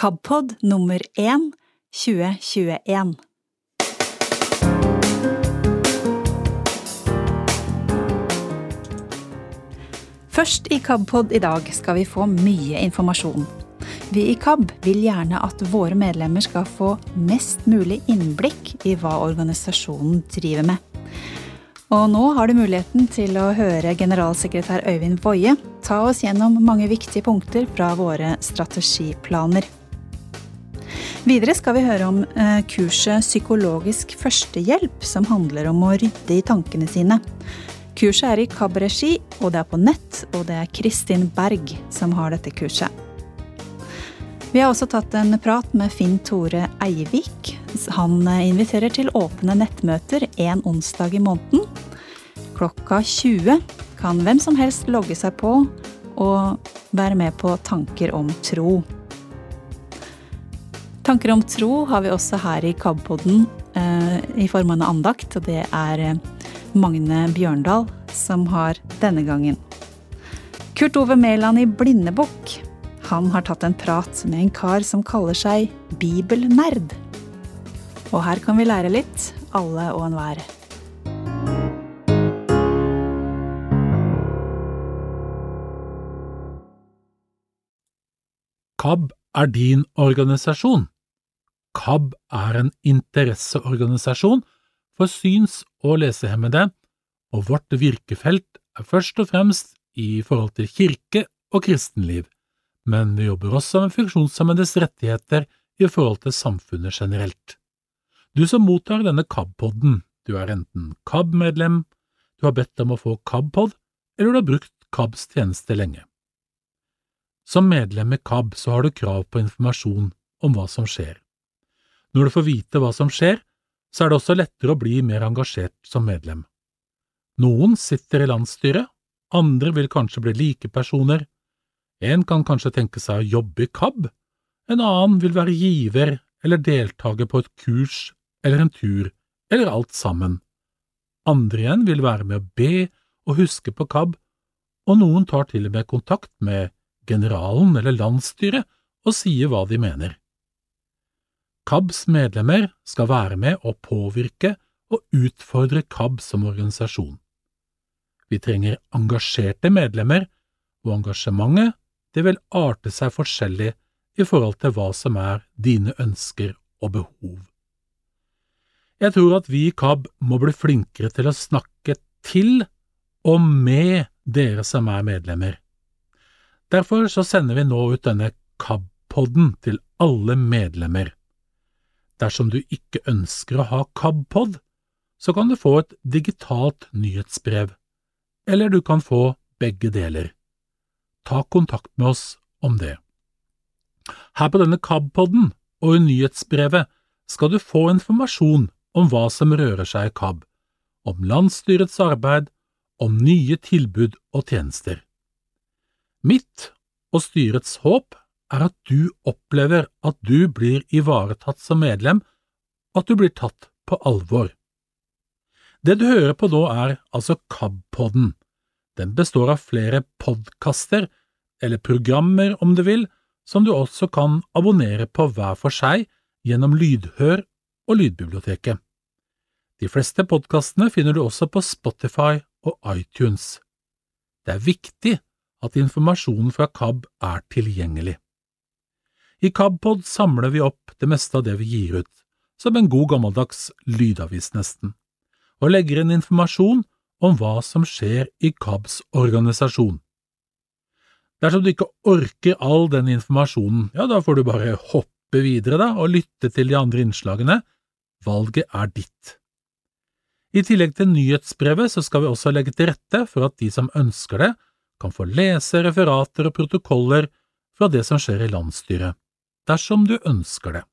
KABpod nummer 1 2021. Først i KABpod i dag skal vi få mye informasjon. Vi i KAB vil gjerne at våre medlemmer skal få mest mulig innblikk i hva organisasjonen driver med. Og nå har du muligheten til å høre generalsekretær Øyvind Woie ta oss gjennom mange viktige punkter fra våre strategiplaner. Videre skal vi høre om eh, kurset Psykologisk førstehjelp, som handler om å rydde i tankene sine. Kurset er i KAB-regi, og det er på nett, og det er Kristin Berg som har dette kurset. Vi har også tatt en prat med Finn Tore Eivik. Han eh, inviterer til åpne nettmøter en onsdag i måneden. Klokka 20 kan hvem som helst logge seg på og være med på Tanker om tro. Tanker om tro har vi også her i KAB-podden eh, i form av en andakt, og det er eh, Magne Bjørndal som har denne gangen. Kurt Ove Mæland i Blindebukk. Han har tatt en prat med en kar som kaller seg bibelnerd. Og her kan vi lære litt, alle og enhver. KAB er din organisasjon. KAB er en interesseorganisasjon for syns- og lesehemmede, og vårt virkefelt er først og fremst i forhold til kirke og kristenliv, men vi jobber også med funksjonshemmedes rettigheter i forhold til samfunnet generelt. Du som mottar denne KAB-podden, du er enten KAB-medlem, du har bedt om å få KAB-pod, eller du har brukt KABs tjeneste lenge. Som medlem i KAB så har du krav på informasjon om hva som skjer. Når du får vite hva som skjer, så er det også lettere å bli mer engasjert som medlem. Noen sitter i landsstyret, andre vil kanskje bli likepersoner. En kan kanskje tenke seg å jobbe i KAB, en annen vil være giver eller deltaker på et kurs eller en tur, eller alt sammen. Andre igjen vil være med å be og huske på KAB, og noen tar til og med kontakt med generalen eller landsstyret og sier hva de mener. KABs medlemmer skal være med å påvirke og utfordre KAB som organisasjon. Vi trenger engasjerte medlemmer, og engasjementet det vil arte seg forskjellig i forhold til hva som er dine ønsker og behov. Jeg tror at vi i KAB må bli flinkere til å snakke til og med dere som er medlemmer. Derfor så sender vi nå ut denne KAB-podden til alle medlemmer. Dersom du ikke ønsker å ha KAB-pod, så kan du få et digitalt nyhetsbrev, eller du kan få begge deler. Ta kontakt med oss om det. Her på denne KAB-podden og i nyhetsbrevet skal du få informasjon om hva som rører seg i KAB, om landsstyrets arbeid, om nye tilbud og tjenester. Mitt og styrets håp er at du opplever at du blir ivaretatt som medlem, at du blir tatt på alvor. Det du hører på nå er altså KAB-podden. Den består av flere podkaster, eller programmer om du vil, som du også kan abonnere på hver for seg gjennom Lydhør og Lydbiblioteket. De fleste podkastene finner du også på Spotify og iTunes. Det er viktig at informasjonen fra KAB er tilgjengelig. I KABpod samler vi opp det meste av det vi gir ut, som en god gammeldags lydavis nesten, og legger inn informasjon om hva som skjer i KABs organisasjon. Dersom du ikke orker all den informasjonen, ja, da får du bare hoppe videre da og lytte til de andre innslagene. Valget er ditt. I tillegg til nyhetsbrevet så skal vi også legge til rette for at de som ønsker det, kan få lese referater og protokoller fra det som skjer i landsstyret, dersom du ønsker det.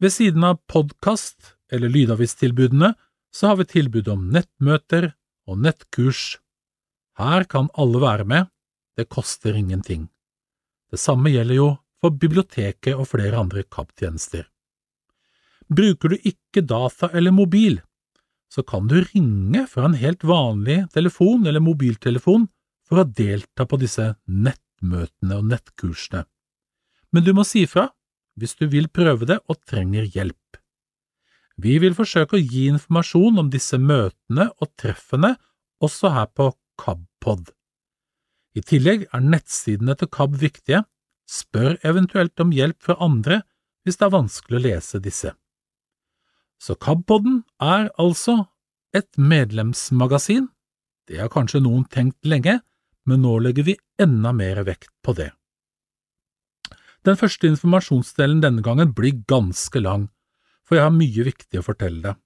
Ved siden av podkast- eller lydavistilbudene så har vi tilbud om nettmøter og nettkurs. Her kan alle være med, det koster ingenting. Det samme gjelder jo for biblioteket og flere andre KAB-tjenester. Bruker du ikke data eller mobil, så kan du ringe fra en helt vanlig telefon eller mobiltelefon for å delta på disse nettmøtene og nettkursene. Men du må si fra hvis du vil prøve det og trenger hjelp. Vi vil forsøke å gi informasjon om disse møtene og treffene også her på KABpod. I tillegg er nettsidene til KAB viktige, spør eventuelt om hjelp fra andre hvis det er vanskelig å lese disse. Så KABpodden er altså et medlemsmagasin. Det har kanskje noen tenkt lenge, men nå legger vi enda mer vekt på det. Den første informasjonsdelen denne gangen blir ganske lang, for jeg har mye viktig å fortelle deg.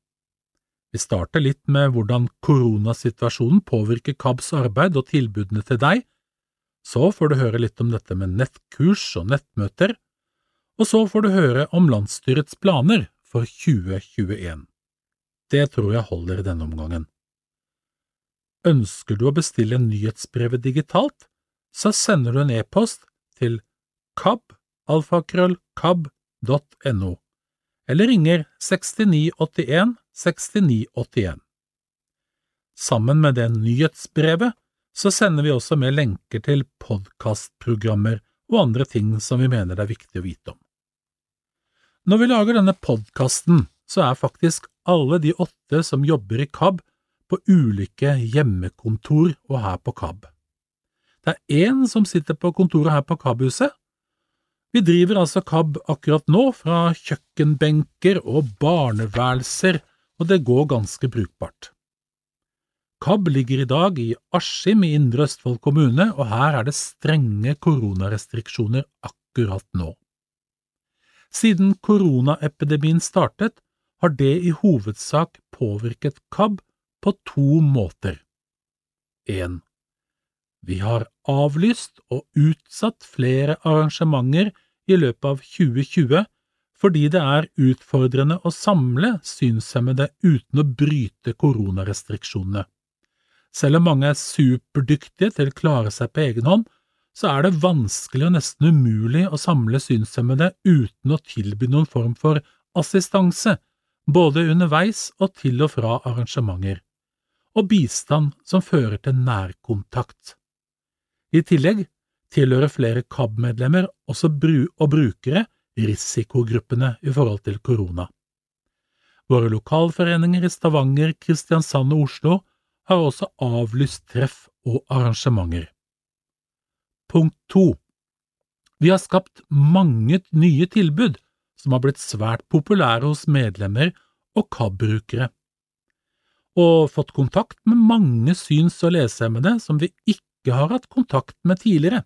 Vi starter litt med hvordan koronasituasjonen påvirker KABs arbeid og tilbudene til deg, så får du høre litt om dette med nettkurs og nettmøter, og så får du høre om landsstyrets planer for 2021. Det tror jeg holder i denne omgangen. Ønsker du å bestille nyhetsbrevet digitalt, så sender du en e-post til kab.alfakrøllkab.no, eller ringer 6981 6981. Sammen med det nyhetsbrevet så sender vi også med lenker til podkastprogrammer og andre ting som vi mener det er viktig å vite om. Når vi lager denne podkasten, så er faktisk alle de åtte som jobber i KAB, på ulike hjemmekontor og her på KAB. Det er én som sitter på kontoret her på KAB-huset. Vi driver altså KAB akkurat nå fra kjøkkenbenker og barneværelser, og det går ganske brukbart. KAB ligger i dag i Askim i Indre Østfold kommune, og her er det strenge koronarestriksjoner akkurat nå. Siden koronaepidemien startet, har det i hovedsak påvirket KAB på to måter. 1. Vi har avlyst og utsatt flere arrangementer i løpet av 2020 fordi det er utfordrende å samle synshemmede uten å bryte koronarestriksjonene. Selv om mange er superdyktige til å klare seg på egen hånd, så er det vanskelig og nesten umulig å samle synshemmede uten å tilby noen form for assistanse, både underveis og til og fra arrangementer, og bistand som fører til nærkontakt. I tillegg tilhører flere KAB-medlemmer også bru og brukere risikogruppene i forhold til korona. Våre lokalforeninger i Stavanger, Kristiansand og Oslo har også avlyst treff og arrangementer. Punkt to Vi har skapt mange nye tilbud som har blitt svært populære hos medlemmer og KAB-brukere, og fått kontakt med mange syns- og lesehemmede som vi ikke har hatt kontakt med tidligere.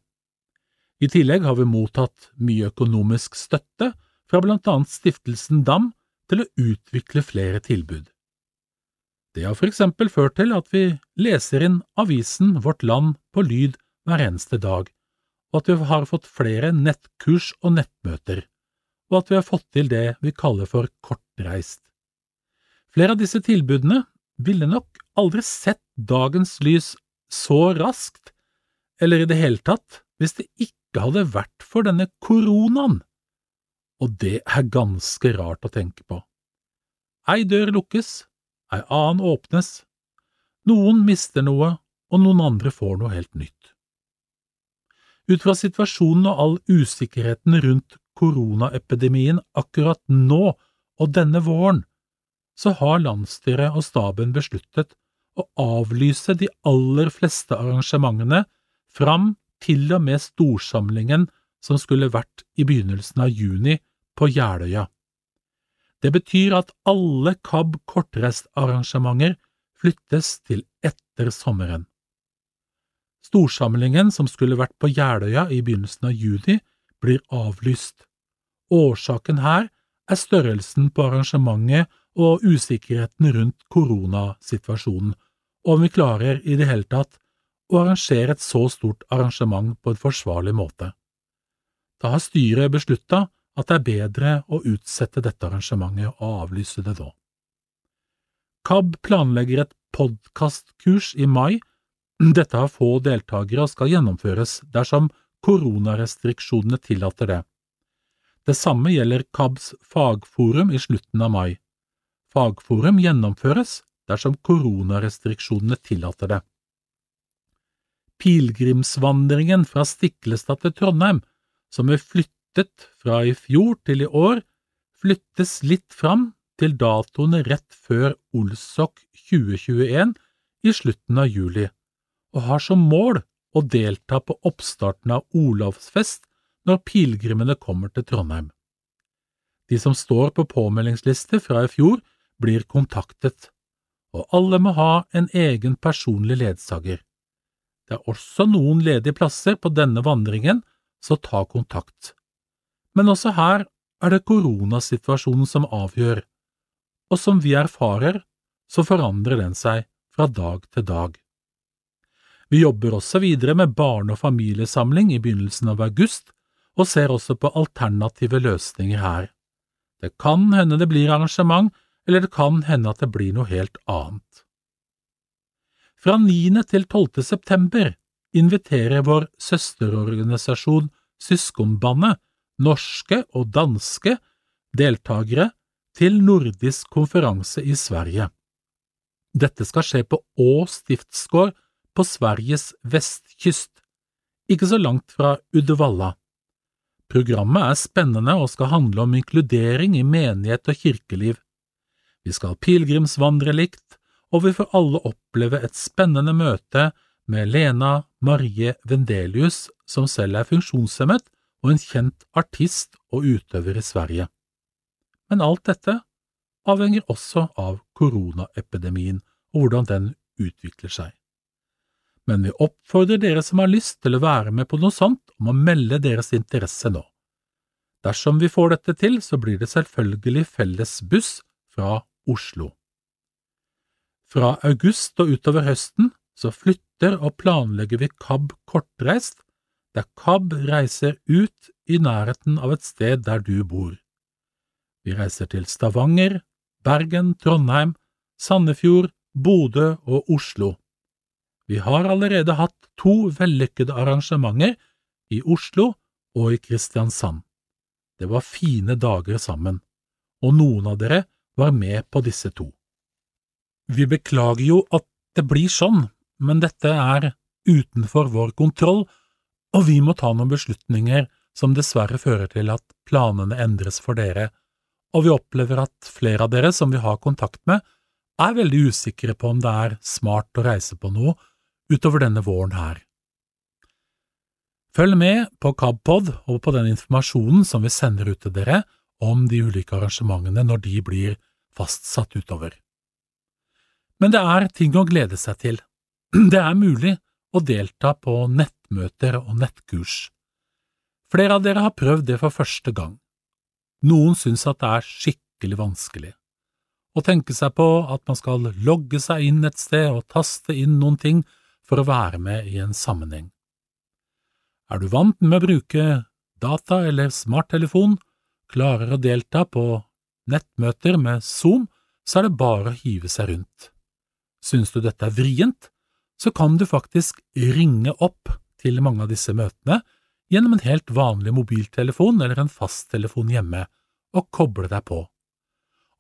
I tillegg har vi mottatt mye økonomisk støtte fra blant annet Stiftelsen DAM til å utvikle flere tilbud. Det har for eksempel ført til at vi leser inn avisen Vårt Land på lyd hver eneste dag, og at vi har fått flere nettkurs og nettmøter, og at vi har fått til det vi kaller for kortreist. Flere av disse tilbudene ville nok aldri sett dagens lys så raskt, eller i det hele tatt, hvis det ikke hadde vært for denne koronaen. Og det er ganske rart å tenke på. Ei dør lukkes, ei annen åpnes, noen mister noe, og noen andre får noe helt nytt. Ut fra situasjonen og all usikkerheten rundt koronaepidemien akkurat nå og denne våren, så har landsstyret og staben besluttet å avlyse de aller fleste arrangementene fram til og med storsamlingen som skulle vært i begynnelsen av juni på Jeløya. Det betyr at alle KAB kortreistarrangementer flyttes til etter sommeren. Storsamlingen som skulle vært på Jeløya i begynnelsen av juni, blir avlyst. Årsaken her er størrelsen på arrangementet og usikkerheten rundt koronasituasjonen, og om vi klarer i det hele tatt å arrangere et så stort arrangement på en forsvarlig måte. Da har styret beslutta at det er bedre å utsette dette arrangementet og avlyse det nå. KAB planlegger et podkastkurs i mai dette har få deltakere og skal gjennomføres dersom koronarestriksjonene tillater det. Det samme gjelder KABs fagforum i slutten av mai. Fagforum gjennomføres dersom koronarestriksjonene tillater det. Pilegrimsvandringen fra Stiklestad til Trondheim, som er flyttet fra i fjor til i år, flyttes litt fram til datoene rett før Olsok 2021 i slutten av juli, og har som mål å delta på oppstarten av Olavsfest når pilegrimene kommer til Trondheim. De som står på påmeldingsliste fra i fjor, blir kontaktet, og alle må ha en egen personlig ledsager. Det er også noen ledige plasser på denne vandringen, så ta kontakt. Men også her er det koronasituasjonen som avgjør, og som vi erfarer, så forandrer den seg fra dag til dag. Vi jobber også videre med barne- og familiesamling i begynnelsen av august, og ser også på alternative løsninger her. Det kan hende det blir arrangement, eller det kan hende at det blir noe helt annet. Fra 9. til 12. september inviterer vår søsterorganisasjon Syskonbandet norske og danske deltakere til nordisk konferanse i Sverige. Dette skal skje på Å stiftsgård på Sveriges vestkyst, ikke så langt fra Uddevalla. Programmet er spennende og skal handle om inkludering i menighet og kirkeliv. Vi skal pilegrimsvandre likt, og vi får alle oppleve et spennende møte med Lena Marie Vendelius, som selv er funksjonshemmet og en kjent artist og utøver i Sverige. Men alt dette avhenger også av koronaepidemien og hvordan den utvikler seg. Men vi oppfordrer dere som har lyst til å være med på noe sånt, om å melde deres interesse nå. Dersom vi får dette til, så blir det selvfølgelig felles buss fra Oslo. Fra august og utover høsten så flytter og planlegger vi KAB kortreist, der KAB reiser ut i nærheten av et sted der du bor. Vi reiser til Stavanger, Bergen, Trondheim, Sandefjord, Bodø og Oslo. Vi har allerede hatt to vellykkede arrangementer, i Oslo og i Kristiansand. Det var fine dager sammen, og noen av dere var med på disse to. Vi beklager jo at det blir sånn, men dette er utenfor vår kontroll, og vi må ta noen beslutninger som dessverre fører til at planene endres for dere, og vi opplever at flere av dere som vi har kontakt med, er veldig usikre på om det er smart å reise på noe utover denne våren her. Følg med på KABpod og på den informasjonen som vi sender ut til dere om de ulike arrangementene når de blir fastsatt utover. Men det er ting å glede seg til. Det er mulig å delta på nettmøter og nettkurs. Flere av dere har prøvd det for første gang. Noen syns at det er skikkelig vanskelig. Å tenke seg på at man skal logge seg inn et sted og taste inn noen ting for å være med i en sammenheng. Er du vant med å bruke data eller smarttelefon, klarer å delta på nettmøter med Zoom, så er det bare å hive seg rundt. Synes du dette er vrient, så kan du faktisk ringe opp til mange av disse møtene gjennom en helt vanlig mobiltelefon eller en fasttelefon hjemme, og koble deg på.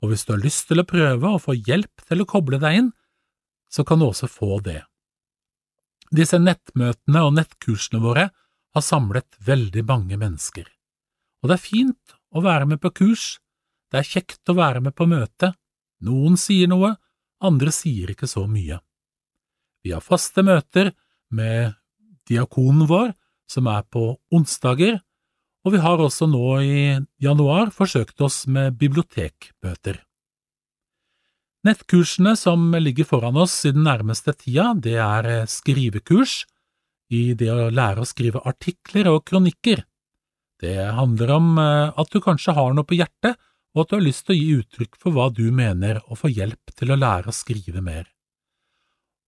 Og hvis du har lyst til å prøve å få hjelp til å koble deg inn, så kan du også få det. Disse nettmøtene og nettkursene våre har samlet veldig mange mennesker, og det er fint å være med på kurs, det er kjekt å være med på møte, noen sier noe, andre sier ikke så mye. Vi har faste møter med diakonen vår, som er på onsdager, og vi har også nå i januar forsøkt oss med bibliotekbøter. Nettkursene som ligger foran oss i den nærmeste tida, det er skrivekurs i det å lære å skrive artikler og kronikker. Det handler om eh, at du kanskje har noe på hjertet, og at du har lyst til å gi uttrykk for hva du mener og få hjelp til å lære å skrive mer.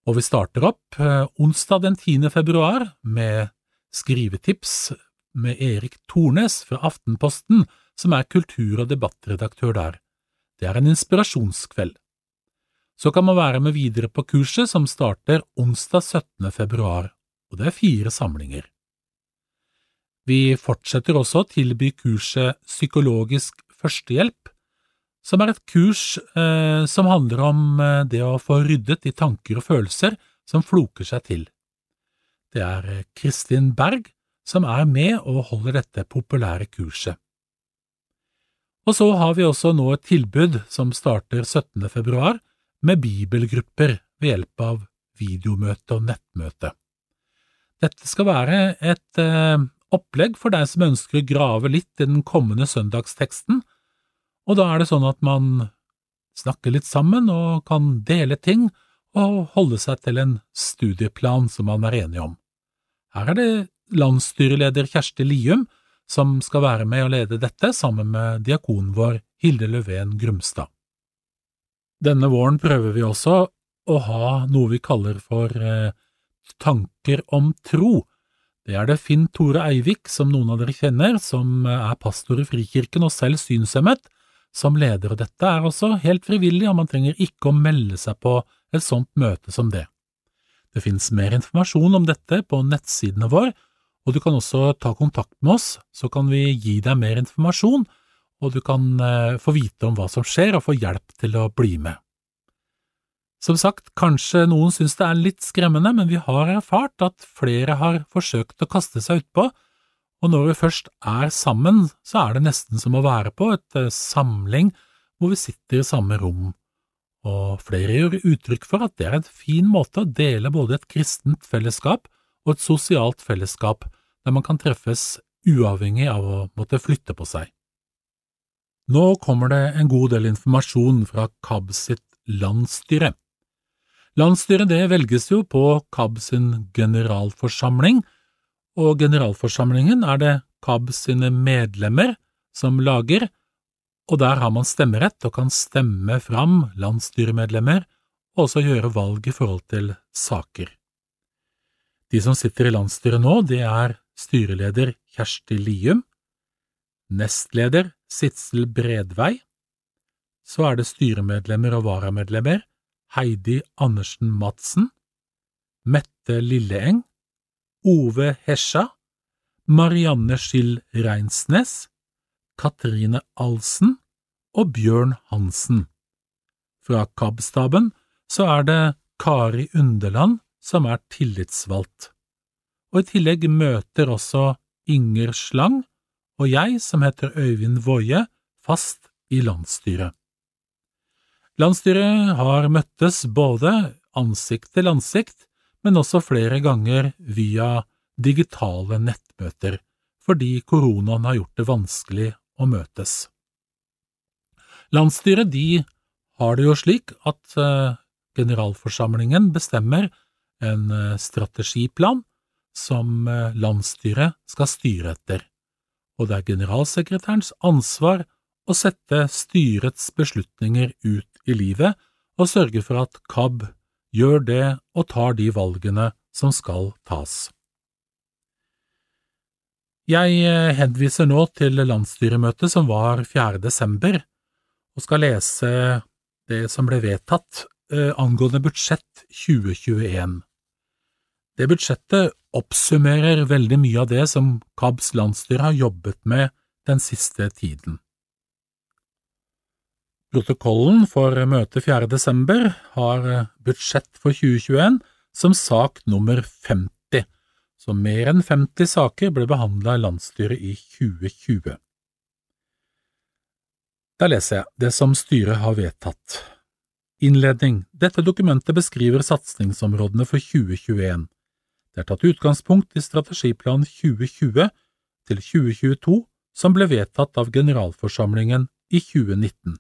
Og vi starter opp eh, onsdag den 10. februar med skrivetips med Erik Tornes fra Aftenposten, som er kultur- og debattredaktør der. Det er en inspirasjonskveld. Så kan man være med videre på kurset som starter onsdag 17. februar, og det er fire samlinger. Vi fortsetter også å tilby kurset Psykologisk førstehjelp, som er et kurs eh, som handler om eh, det å få ryddet i tanker og følelser som floker seg til. Det er Kristin Berg som er med og holder dette populære kurset. Og så har vi også nå et tilbud som starter 17. februar, med bibelgrupper ved hjelp av videomøte og nettmøte. Dette skal være et eh, opplegg for deg som ønsker å grave litt i den kommende søndagsteksten, og da er det sånn at man snakker litt sammen og kan dele ting og holde seg til en studieplan som man er enige om. Her er det landsstyreleder Kjersti Lium som skal være med og lede dette, sammen med diakonen vår Hilde Løven Grumstad. Denne våren prøver vi også å ha noe vi kaller for eh, tanker om tro. Det er det Finn Tore Eivik, som noen av dere kjenner, som er pastor i Frikirken og selv synshemmet, som leder, og dette er også helt frivillig, og man trenger ikke å melde seg på et sånt møte som det. Det finnes mer informasjon om dette på nettsidene våre, og du kan også ta kontakt med oss, så kan vi gi deg mer informasjon, og du kan eh, få vite om hva som skjer og få hjelp til å bli med. Som sagt, kanskje noen synes det er litt skremmende, men vi har erfart at flere har forsøkt å kaste seg utpå, og når vi først er sammen, så er det nesten som å være på et eh, samling hvor vi sitter i samme rom, og flere gjør uttrykk for at det er en fin måte å dele både et kristent fellesskap og et sosialt fellesskap der man kan treffes uavhengig av å måtte flytte på seg. Nå kommer det en god del informasjon fra KAB sitt landsstyre. Landsstyret det velges jo på KAB sin generalforsamling, og generalforsamlingen er det KAB sine medlemmer som lager, og der har man stemmerett og kan stemme fram landsstyremedlemmer og også gjøre valg i forhold til saker. De som sitter i landsstyret nå, det er styreleder Kjersti Lium, nestleder Sitsel Bredvei, så er det styremedlemmer og varamedlemmer Heidi Andersen Madsen, Mette Lilleeng, Ove Hesja, Marianne Skill Reinsnes, Katrine Alsen og Bjørn Hansen. Fra KAB-staben så er det Kari Underland som er tillitsvalgt, og i tillegg møter også Inger Slang og jeg, som heter Øyvind Woie, fast i landsstyret. Landsstyret har møttes både ansikt til ansikt, men også flere ganger via digitale nettmøter, fordi koronaen har gjort det vanskelig å møtes. Landsstyret de har det jo slik at uh, generalforsamlingen bestemmer en uh, strategiplan som uh, landsstyret skal styre etter, og det er generalsekretærens ansvar å sette styrets beslutninger ut i livet og sørge for at KAB gjør det og tar de valgene som skal tas. Jeg eh, henviser nå til landsstyremøtet som var 4. desember, og skal lese det som ble vedtatt eh, angående budsjett 2021. Det budsjettet oppsummerer veldig mye av det som KABs landsstyre har jobbet med den siste tiden. Protokollen for møtet 4. desember har budsjett for 2021 som sak nummer 50 så mer enn 50 saker ble behandla i landsstyret i 2020. Da leser jeg det som styret har vedtatt. Innledning Dette dokumentet beskriver satsingsområdene for 2021. Det er tatt utgangspunkt i strategiplan 2020 til 2022 som ble vedtatt av generalforsamlingen i 2019.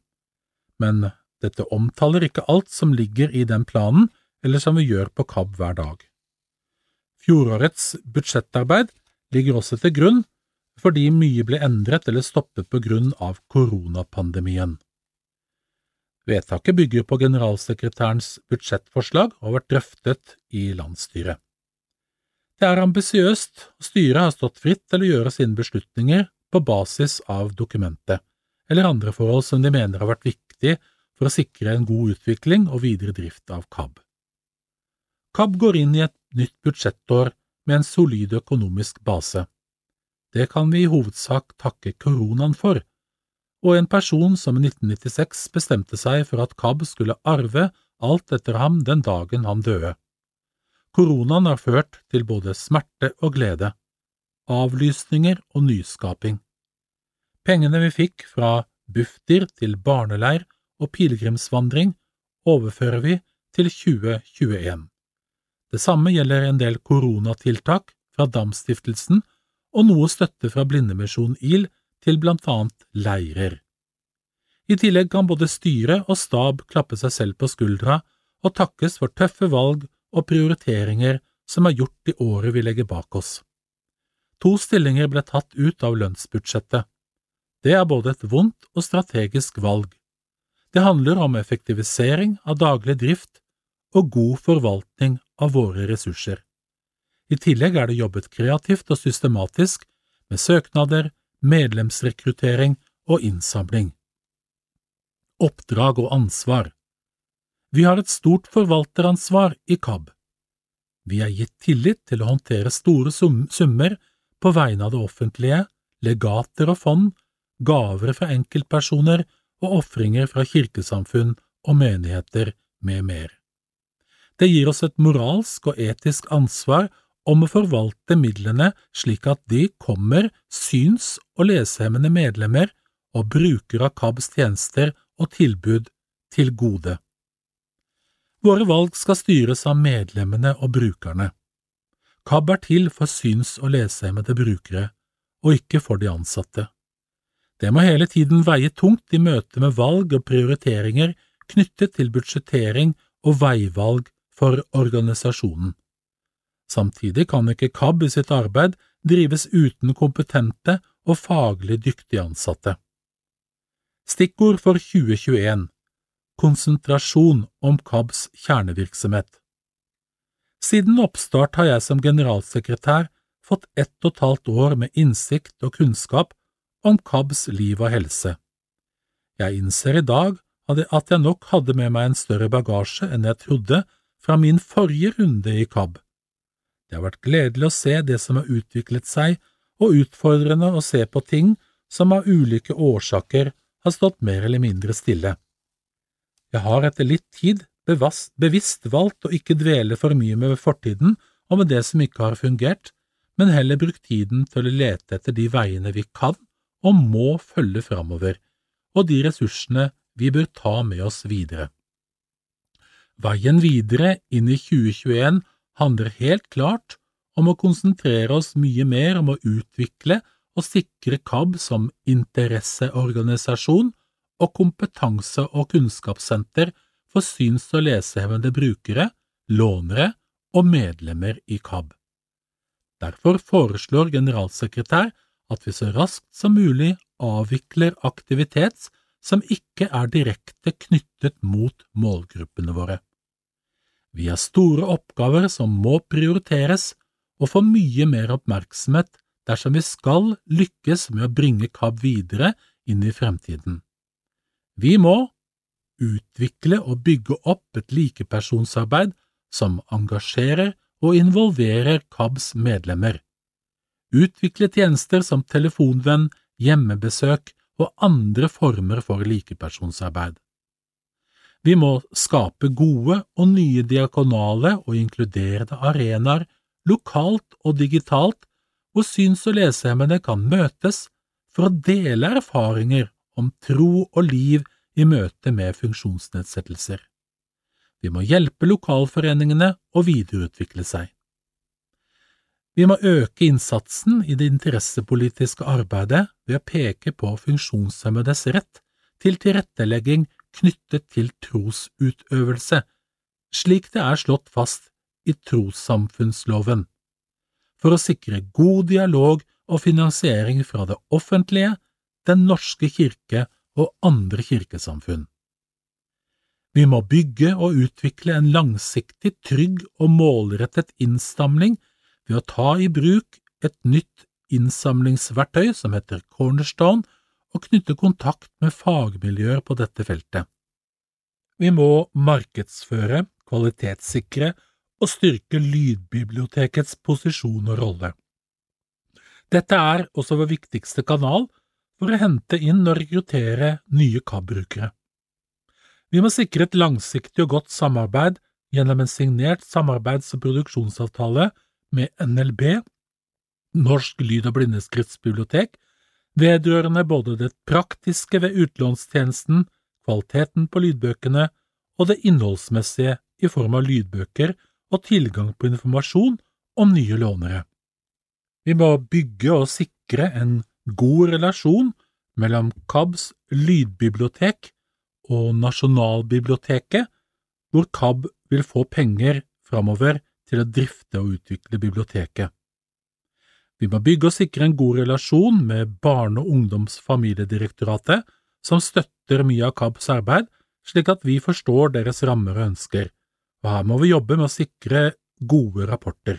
Men dette omtaler ikke alt som ligger i den planen, eller som vi gjør på KAB hver dag. Fjorårets budsjettarbeid ligger også til grunn fordi mye ble endret eller stoppet på grunn av koronapandemien. Vedtaket bygger på generalsekretærens budsjettforslag og har vært drøftet i landsstyret. Det er ambisiøst, og styret har stått fritt til å gjøre sine beslutninger på basis av dokumentet, eller andre forhold som de mener har vært viktig for å sikre en god utvikling og videre drift av KAB. KAB går inn i et nytt budsjettår med en solid økonomisk base. Det kan vi i hovedsak takke koronaen for, og en person som i 1996 bestemte seg for at KAB skulle arve alt etter ham den dagen han døde. Koronaen har ført til både smerte og glede, avlysninger og nyskaping. Pengene vi fikk fra Bufdir til barneleir og pilegrimsvandring, overfører vi til 2021. Det samme gjelder en del koronatiltak fra Damstiftelsen og noe støtte fra Blindemisjon IL til blant annet leirer. I tillegg kan både styre og stab klappe seg selv på skuldra og takkes for tøffe valg og prioriteringer som er gjort i året vi legger bak oss. To stillinger ble tatt ut av lønnsbudsjettet. Det er både et vondt og strategisk valg. Det handler om effektivisering av daglig drift og god forvaltning av våre ressurser. I tillegg er det jobbet kreativt og systematisk med søknader, medlemsrekruttering og innsamling. Oppdrag og ansvar Vi har et stort forvalteransvar i KAB. Vi er gitt tillit til å håndtere store summer på vegne av det offentlige, legater og fond, gaver fra enkeltpersoner og ofringer fra kirkesamfunn og menigheter med mer. Det gir oss et moralsk og etisk ansvar om å forvalte midlene slik at de kommer syns- og lesehemmede medlemmer og brukere av KABs tjenester og tilbud til gode. Våre valg skal styres av medlemmene og brukerne. KAB er til for syns- og lesehemmede brukere, og ikke for de ansatte. Det må hele tiden veie tungt i møte med valg og prioriteringer knyttet til budsjettering og veivalg for organisasjonen. Samtidig kan ikke KAB i sitt arbeid drives uten kompetente og faglig dyktige ansatte. Stikkord for 2021 Konsentrasjon om KABs kjernevirksomhet Siden oppstart har jeg som generalsekretær fått ett og et halvt år med innsikt og kunnskap om KABs liv og helse. Jeg innser i dag at jeg nok hadde med meg en større bagasje enn jeg trodde fra min forrige runde i Kabb. Det har vært gledelig å se det som har utviklet seg, og utfordrende å se på ting som av ulike årsaker har stått mer eller mindre stille. Jeg har etter litt tid bevisst valgt å ikke dvele for mye med fortiden og med det som ikke har fungert, men heller brukt tiden til å lete etter de veiene vi kan og må følge framover, og de ressursene vi bør ta med oss videre. Veien videre inn i 2021 handler helt klart om å konsentrere oss mye mer om å utvikle og sikre KAB som interesseorganisasjon og kompetanse- og kunnskapssenter for syns- og lesehemmede brukere, lånere og medlemmer i KAB. Derfor foreslår generalsekretær at vi så raskt som mulig avvikler aktivitet som ikke er direkte knyttet mot målgruppene våre. Vi har store oppgaver som må prioriteres og få mye mer oppmerksomhet dersom vi skal lykkes med å bringe KAB videre inn i fremtiden. Vi må utvikle og bygge opp et likepersonsarbeid som engasjerer og involverer KABs medlemmer utvikle tjenester som telefonvenn, hjemmebesøk og andre former for likepersonsarbeid. Vi må skape gode og nye diakonale og inkluderende arenaer lokalt og digitalt hvor syns- og lesehemmede kan møtes for å dele erfaringer om tro og liv i møte med funksjonsnedsettelser. Vi må hjelpe lokalforeningene å videreutvikle seg. Vi må øke innsatsen i det interessepolitiske arbeidet ved å peke på funksjonshemmedes rett til tilrettelegging knyttet til trosutøvelse, slik det er slått fast i trossamfunnsloven, for å sikre god dialog og finansiering fra det offentlige, Den norske kirke og andre kirkesamfunn. Vi må bygge og utvikle en langsiktig, trygg og målrettet innstamling ved å ta i bruk et nytt innsamlingsverktøy som heter Cornerstone, og knytte kontakt med fagmiljøer på dette feltet. Vi må markedsføre, kvalitetssikre og styrke lydbibliotekets posisjon og rolle. Dette er også vår viktigste kanal for å hente inn og rekruttere nye KAB-brukere. Vi må sikre et langsiktig og godt samarbeid gjennom en signert samarbeids- og produksjonsavtale med NLB Norsk lyd- og blindeskriftsbibliotek vedrørende både det praktiske ved utlånstjenesten, kvaliteten på lydbøkene og det innholdsmessige i form av lydbøker og tilgang på informasjon om nye lånere. Vi må bygge og sikre en god relasjon mellom KABs lydbibliotek og Nasjonalbiblioteket, hvor KAB vil få penger framover til å drifte og utvikle biblioteket. Vi må bygge og sikre en god relasjon med Barne-, og familiedirektoratet, som støtter mye av KABs arbeid, slik at vi forstår deres rammer og ønsker, og her må vi jobbe med å sikre gode rapporter.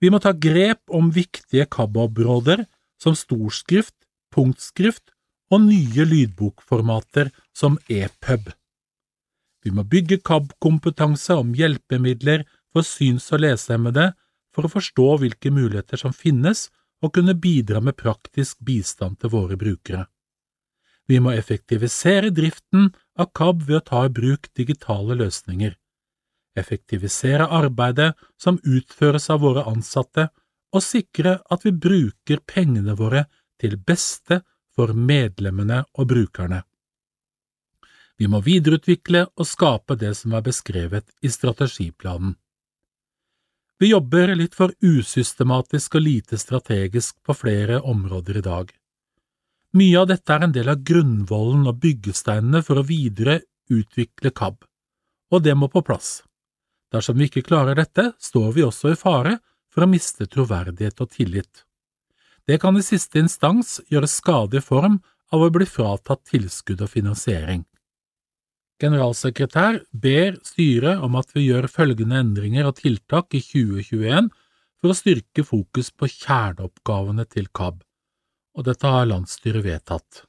Vi må ta grep om viktige KAB-områder som storskrift, punktskrift og nye lydbokformater som EPUB. Vi må bygge KAB-kompetanse om hjelpemidler for syns- og lesehemmede for å forstå hvilke muligheter som finnes og kunne bidra med praktisk bistand til våre brukere. Vi må effektivisere driften av KAB ved å ta i bruk digitale løsninger, effektivisere arbeidet som utføres av våre ansatte, og sikre at vi bruker pengene våre til beste for medlemmene og brukerne. Vi må videreutvikle og skape det som er beskrevet i strategiplanen. Vi jobber litt for usystematisk og lite strategisk på flere områder i dag. Mye av dette er en del av grunnvollen og byggesteinene for å videre utvikle KAB, og det må på plass. Dersom vi ikke klarer dette, står vi også i fare for å miste troverdighet og tillit. Det kan i siste instans gjøre skade i form av å bli fratatt tilskudd og finansiering. Generalsekretær ber styret om at vi gjør følgende endringer og tiltak i 2021 for å styrke fokus på kjerneoppgavene til KAB, og dette har landsstyret vedtatt.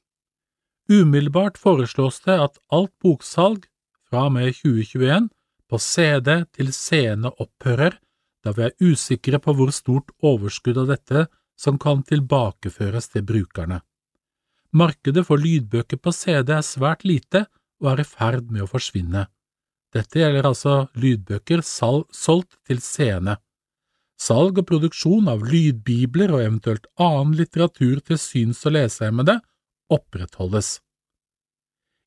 Umiddelbart foreslås det at alt boksalg fra og med 2021 på CD til scene opphører, da vi er usikre på hvor stort overskudd av dette som kan tilbakeføres til brukerne. Markedet for lydbøker på CD er svært lite, og er i ferd med å forsvinne. Dette gjelder altså lydbøker solgt til scene. Salg og produksjon av lydbibler og eventuelt annen litteratur til syns- og lesehemmede opprettholdes.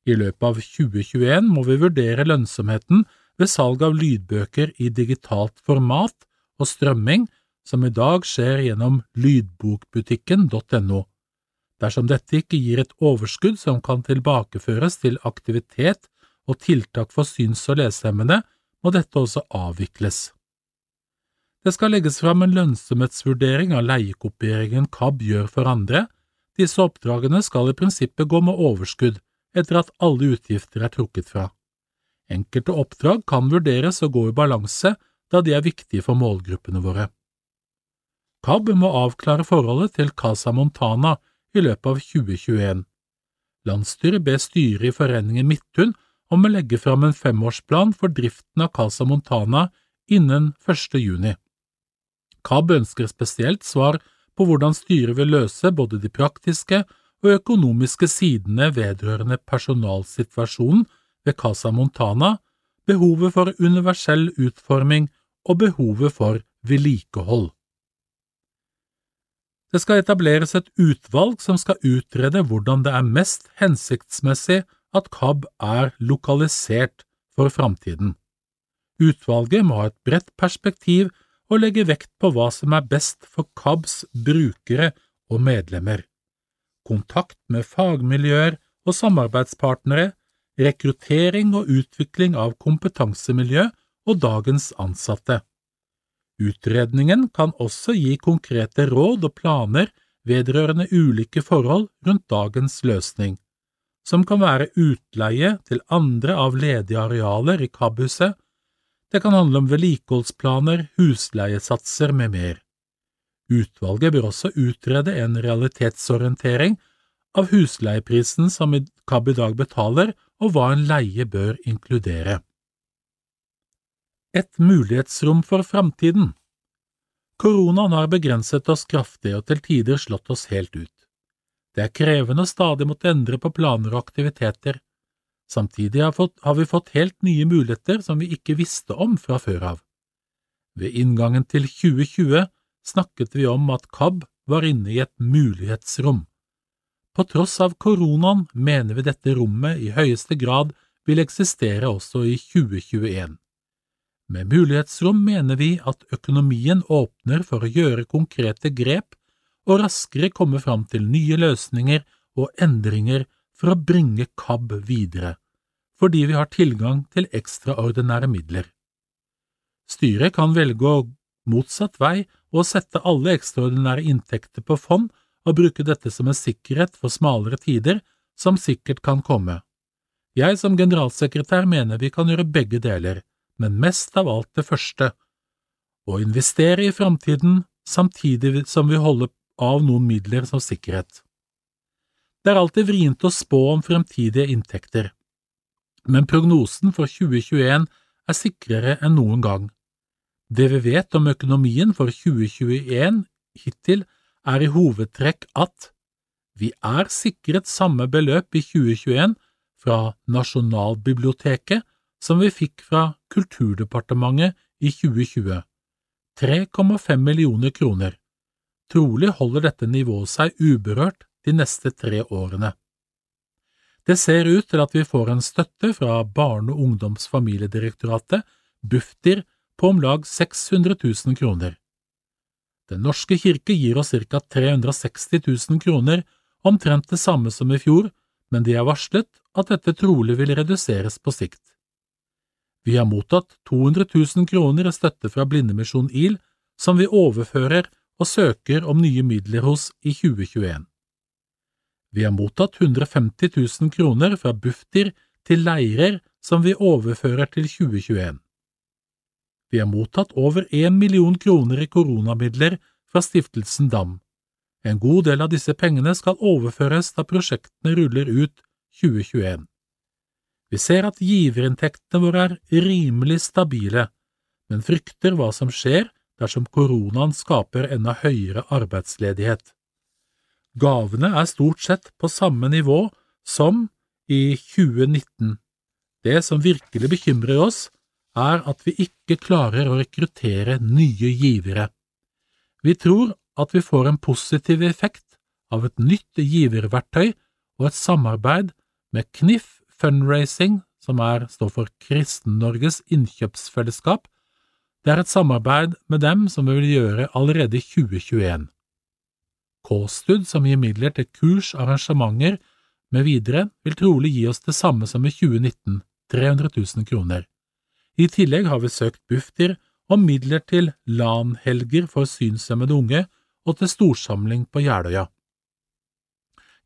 I løpet av 2021 må vi vurdere lønnsomheten ved salg av lydbøker i digitalt format og strømming, som i dag skjer gjennom lydbokbutikken.no. Dersom dette ikke gir et overskudd som kan tilbakeføres til aktivitet og tiltak for syns- og lesehemmede, må dette også avvikles. Det skal legges fram en lønnsomhetsvurdering av leiekopieringen KAB gjør for andre. Disse oppdragene skal i prinsippet gå med overskudd etter at alle utgifter er trukket fra. Enkelte oppdrag kan vurderes å gå i balanse da de er viktige for målgruppene våre. KAB må avklare forholdet til Casa Montana i løpet av 2021. Landsstyret ber styret i Foreningen Midthun om å legge fram en femårsplan for driften av Casa Montana innen 1. juni. KAB ønsker spesielt svar på hvordan styret vil løse både de praktiske og økonomiske sidene vedrørende personalsituasjonen ved Casa Montana, behovet for universell utforming og behovet for vedlikehold. Det skal etableres et utvalg som skal utrede hvordan det er mest hensiktsmessig at KAB er lokalisert for framtiden. Utvalget må ha et bredt perspektiv og legge vekt på hva som er best for KABs brukere og medlemmer. Kontakt med fagmiljøer og samarbeidspartnere, rekruttering og utvikling av kompetansemiljø og dagens ansatte. Utredningen kan også gi konkrete råd og planer vedrørende ulike forhold rundt dagens løsning, som kan være utleie til andre av ledige arealer i KAB-huset, det kan handle om vedlikeholdsplaner, husleiesatser med mer. Utvalget bør også utrede en realitetsorientering av husleieprisen som KAB i dag betaler, og hva en leie bør inkludere et mulighetsrom for framtiden. Koronaen har begrenset oss kraftig og til tider slått oss helt ut. Det er krevende å stadig måtte endre på planer og aktiviteter. Samtidig har vi fått helt nye muligheter som vi ikke visste om fra før av. Ved inngangen til 2020 snakket vi om at KAB var inne i et mulighetsrom. På tross av koronaen mener vi dette rommet i høyeste grad vil eksistere også i 2021. Med mulighetsrom mener vi at økonomien åpner for å gjøre konkrete grep og raskere komme fram til nye løsninger og endringer for å bringe KAB videre, fordi vi har tilgang til ekstraordinære midler. Styret kan velge å motsatt vei og sette alle ekstraordinære inntekter på fond og bruke dette som en sikkerhet for smalere tider som sikkert kan komme. Jeg som generalsekretær mener vi kan gjøre begge deler, men mest av alt det første, å investere i framtiden samtidig som vi holder av noen midler som sikkerhet. Det er alltid vrient å spå om fremtidige inntekter, men prognosen for 2021 er sikrere enn noen gang. Det vi vet om økonomien for 2021 hittil, er i hovedtrekk at vi er sikret samme beløp i 2021 fra Nasjonalbiblioteket som vi fikk fra Kulturdepartementet i 2020, 3,5 millioner kroner. Trolig holder dette nivået seg uberørt de neste tre årene. Det ser ut til at vi får en støtte fra Barne-, ungdoms- og familiedirektoratet, Bufdir, på om lag 600 000 kroner. Den norske kirke gir oss ca. 360 000 kroner, omtrent det samme som i fjor, men de har varslet at dette trolig vil reduseres på sikt. Vi har mottatt 200 000 kroner i støtte fra Blindemisjon IL, som vi overfører og søker om nye midler hos i 2021. Vi har mottatt 150 000 kroner fra Bufdir til leirer som vi overfører til 2021. Vi har mottatt over én million kroner i koronamidler fra stiftelsen DAM. En god del av disse pengene skal overføres da prosjektene ruller ut 2021. Vi ser at giverinntektene våre er rimelig stabile, men frykter hva som skjer dersom koronaen skaper enda høyere arbeidsledighet. Gavene er stort sett på samme nivå som i 2019. Det som virkelig bekymrer oss, er at vi ikke klarer å rekruttere nye givere. Vi tror at vi får en positiv effekt av et nytt giververktøy og et samarbeid med KNIF Fundraising, som er, står for Kristen-Norges innkjøpsfellesskap. Det er et samarbeid med dem som vi vil gjøre allerede i 2021. K-Stud, som gir midler til kurs, arrangementer med videre, vil trolig gi oss det samme som i 2019, 300 000 kroner. I tillegg har vi søkt Bufdir om midler til LAN-helger for synshemmede unge og til storsamling på Jeløya.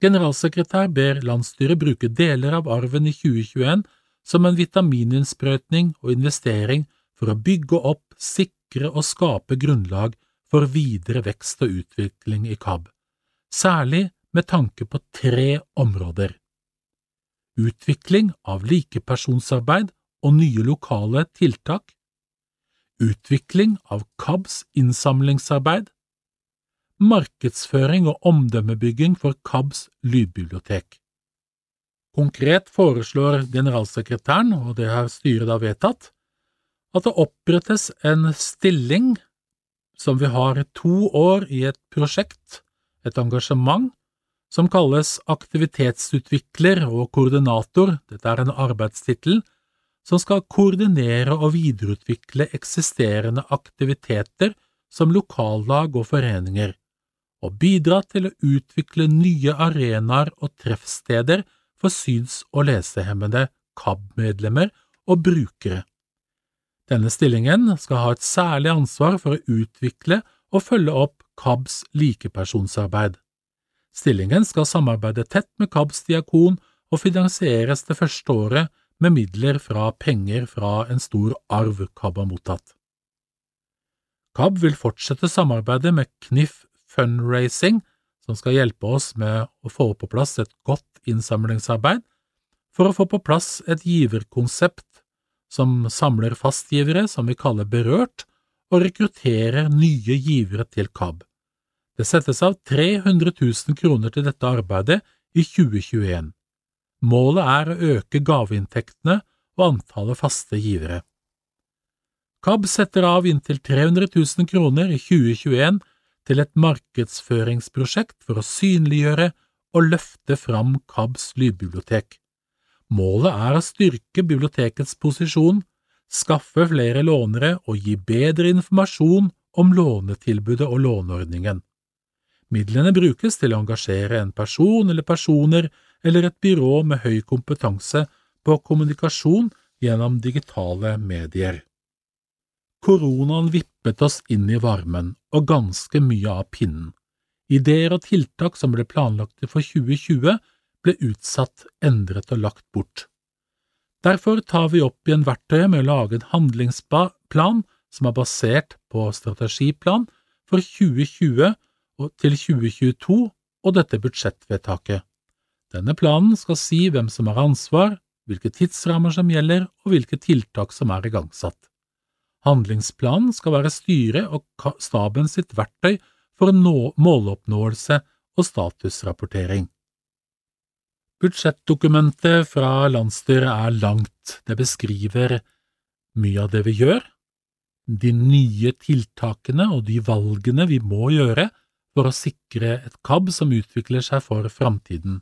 Generalsekretær ber landsstyret bruke deler av arven i 2021 som en vitamininnsprøytning og investering for å bygge opp, sikre og skape grunnlag for videre vekst og utvikling i KAB, særlig med tanke på tre områder. Utvikling av likepersonsarbeid og nye lokale tiltak, utvikling av KABs innsamlingsarbeid, markedsføring og omdømmebygging for KABs lydbibliotek. Konkret foreslår generalsekretæren, og det har styret da vedtatt, at det opprettes en stilling som vi har to år i et prosjekt, et engasjement, som kalles aktivitetsutvikler og koordinator, dette er en arbeidstittel, som skal koordinere og videreutvikle eksisterende aktiviteter som lokallag og foreninger, og bidra til å utvikle nye arenaer og treffsteder for syns- og lesehemmede KAB-medlemmer og brukere. Denne stillingen skal ha et særlig ansvar for å utvikle og følge opp KABs likepersonsarbeid. Stillingen skal samarbeide tett med KABs diakon og finansieres det første året med midler fra penger fra en stor arv KAB har mottatt. KAB vil fortsette samarbeidet med KNIF Fundraising, som skal hjelpe oss med å få på plass et godt innsamlingsarbeid, for å få på plass et giverkonsept som samler fastgivere som vi kaller Berørt, og rekrutterer nye givere til KAB. Det settes av 300 000 kroner til dette arbeidet i 2021. Målet er å øke gaveinntektene og antallet faste givere. KAB setter av inntil 300 000 kroner i 2021 til et markedsføringsprosjekt for å synliggjøre og løfte fram KABs lydbibliotek. Målet er å styrke bibliotekets posisjon, skaffe flere lånere og gi bedre informasjon om lånetilbudet og låneordningen. Midlene brukes til å engasjere en person eller personer eller et byrå med høy kompetanse på kommunikasjon gjennom digitale medier. Koronaen vippet oss inn i varmen, og ganske mye av pinnen. Ideer og tiltak som ble planlagt for 2020, ble utsatt, endret og lagt bort. Derfor tar vi opp igjen verktøyet med å lage en handlingsplan som er basert på strategiplan for 2020 til 2022 og dette budsjettvedtaket. Denne planen skal si hvem som har ansvar, hvilke tidsrammer som gjelder og hvilke tiltak som er igangsatt. Handlingsplanen skal være styret og staben sitt verktøy for måloppnåelse og statusrapportering. Budsjettdokumentet fra landsstyret er langt, det beskriver mye av det vi gjør, de nye tiltakene og de valgene vi må gjøre for å sikre et KAB som utvikler seg for framtiden.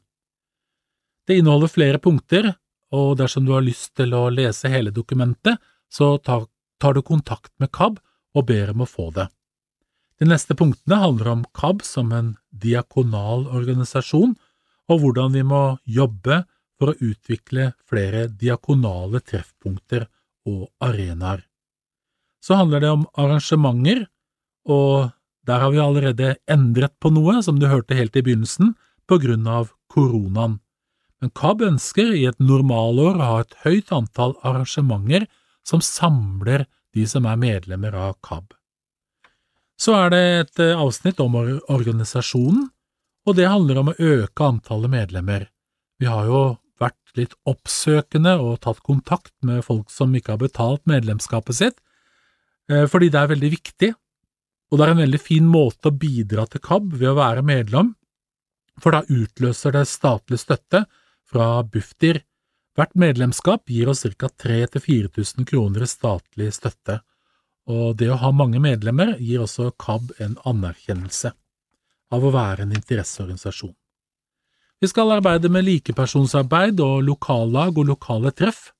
Det inneholder flere punkter, og dersom du har lyst til å lese hele dokumentet, så tar, tar du kontakt med KAB og ber om å få det. De neste punktene handler om KAB som en diakonal organisasjon, og hvordan vi må jobbe for å utvikle flere diakonale treffpunkter og arenaer. Så handler det om arrangementer, og der har vi allerede endret på noe, som du hørte helt i begynnelsen, på grunn av koronaen. Men KAB ønsker i et normalår å ha et høyt antall arrangementer som samler de som er medlemmer av KAB. Så er det et eh, avsnitt om organisasjonen, og det handler om å øke antallet medlemmer. Vi har jo vært litt oppsøkende og tatt kontakt med folk som ikke har betalt medlemskapet sitt, eh, fordi det er veldig viktig, og det er en veldig fin måte å bidra til KAB ved å være medlem, for da utløser det statlig støtte fra Bufdir. Hvert medlemskap gir oss ca. 3000–4000 kroner i statlig støtte, og det å ha mange medlemmer gir også KAB en anerkjennelse av å være en interesseorganisasjon. Vi skal arbeide med likepersonsarbeid og lokallag og lokale treff,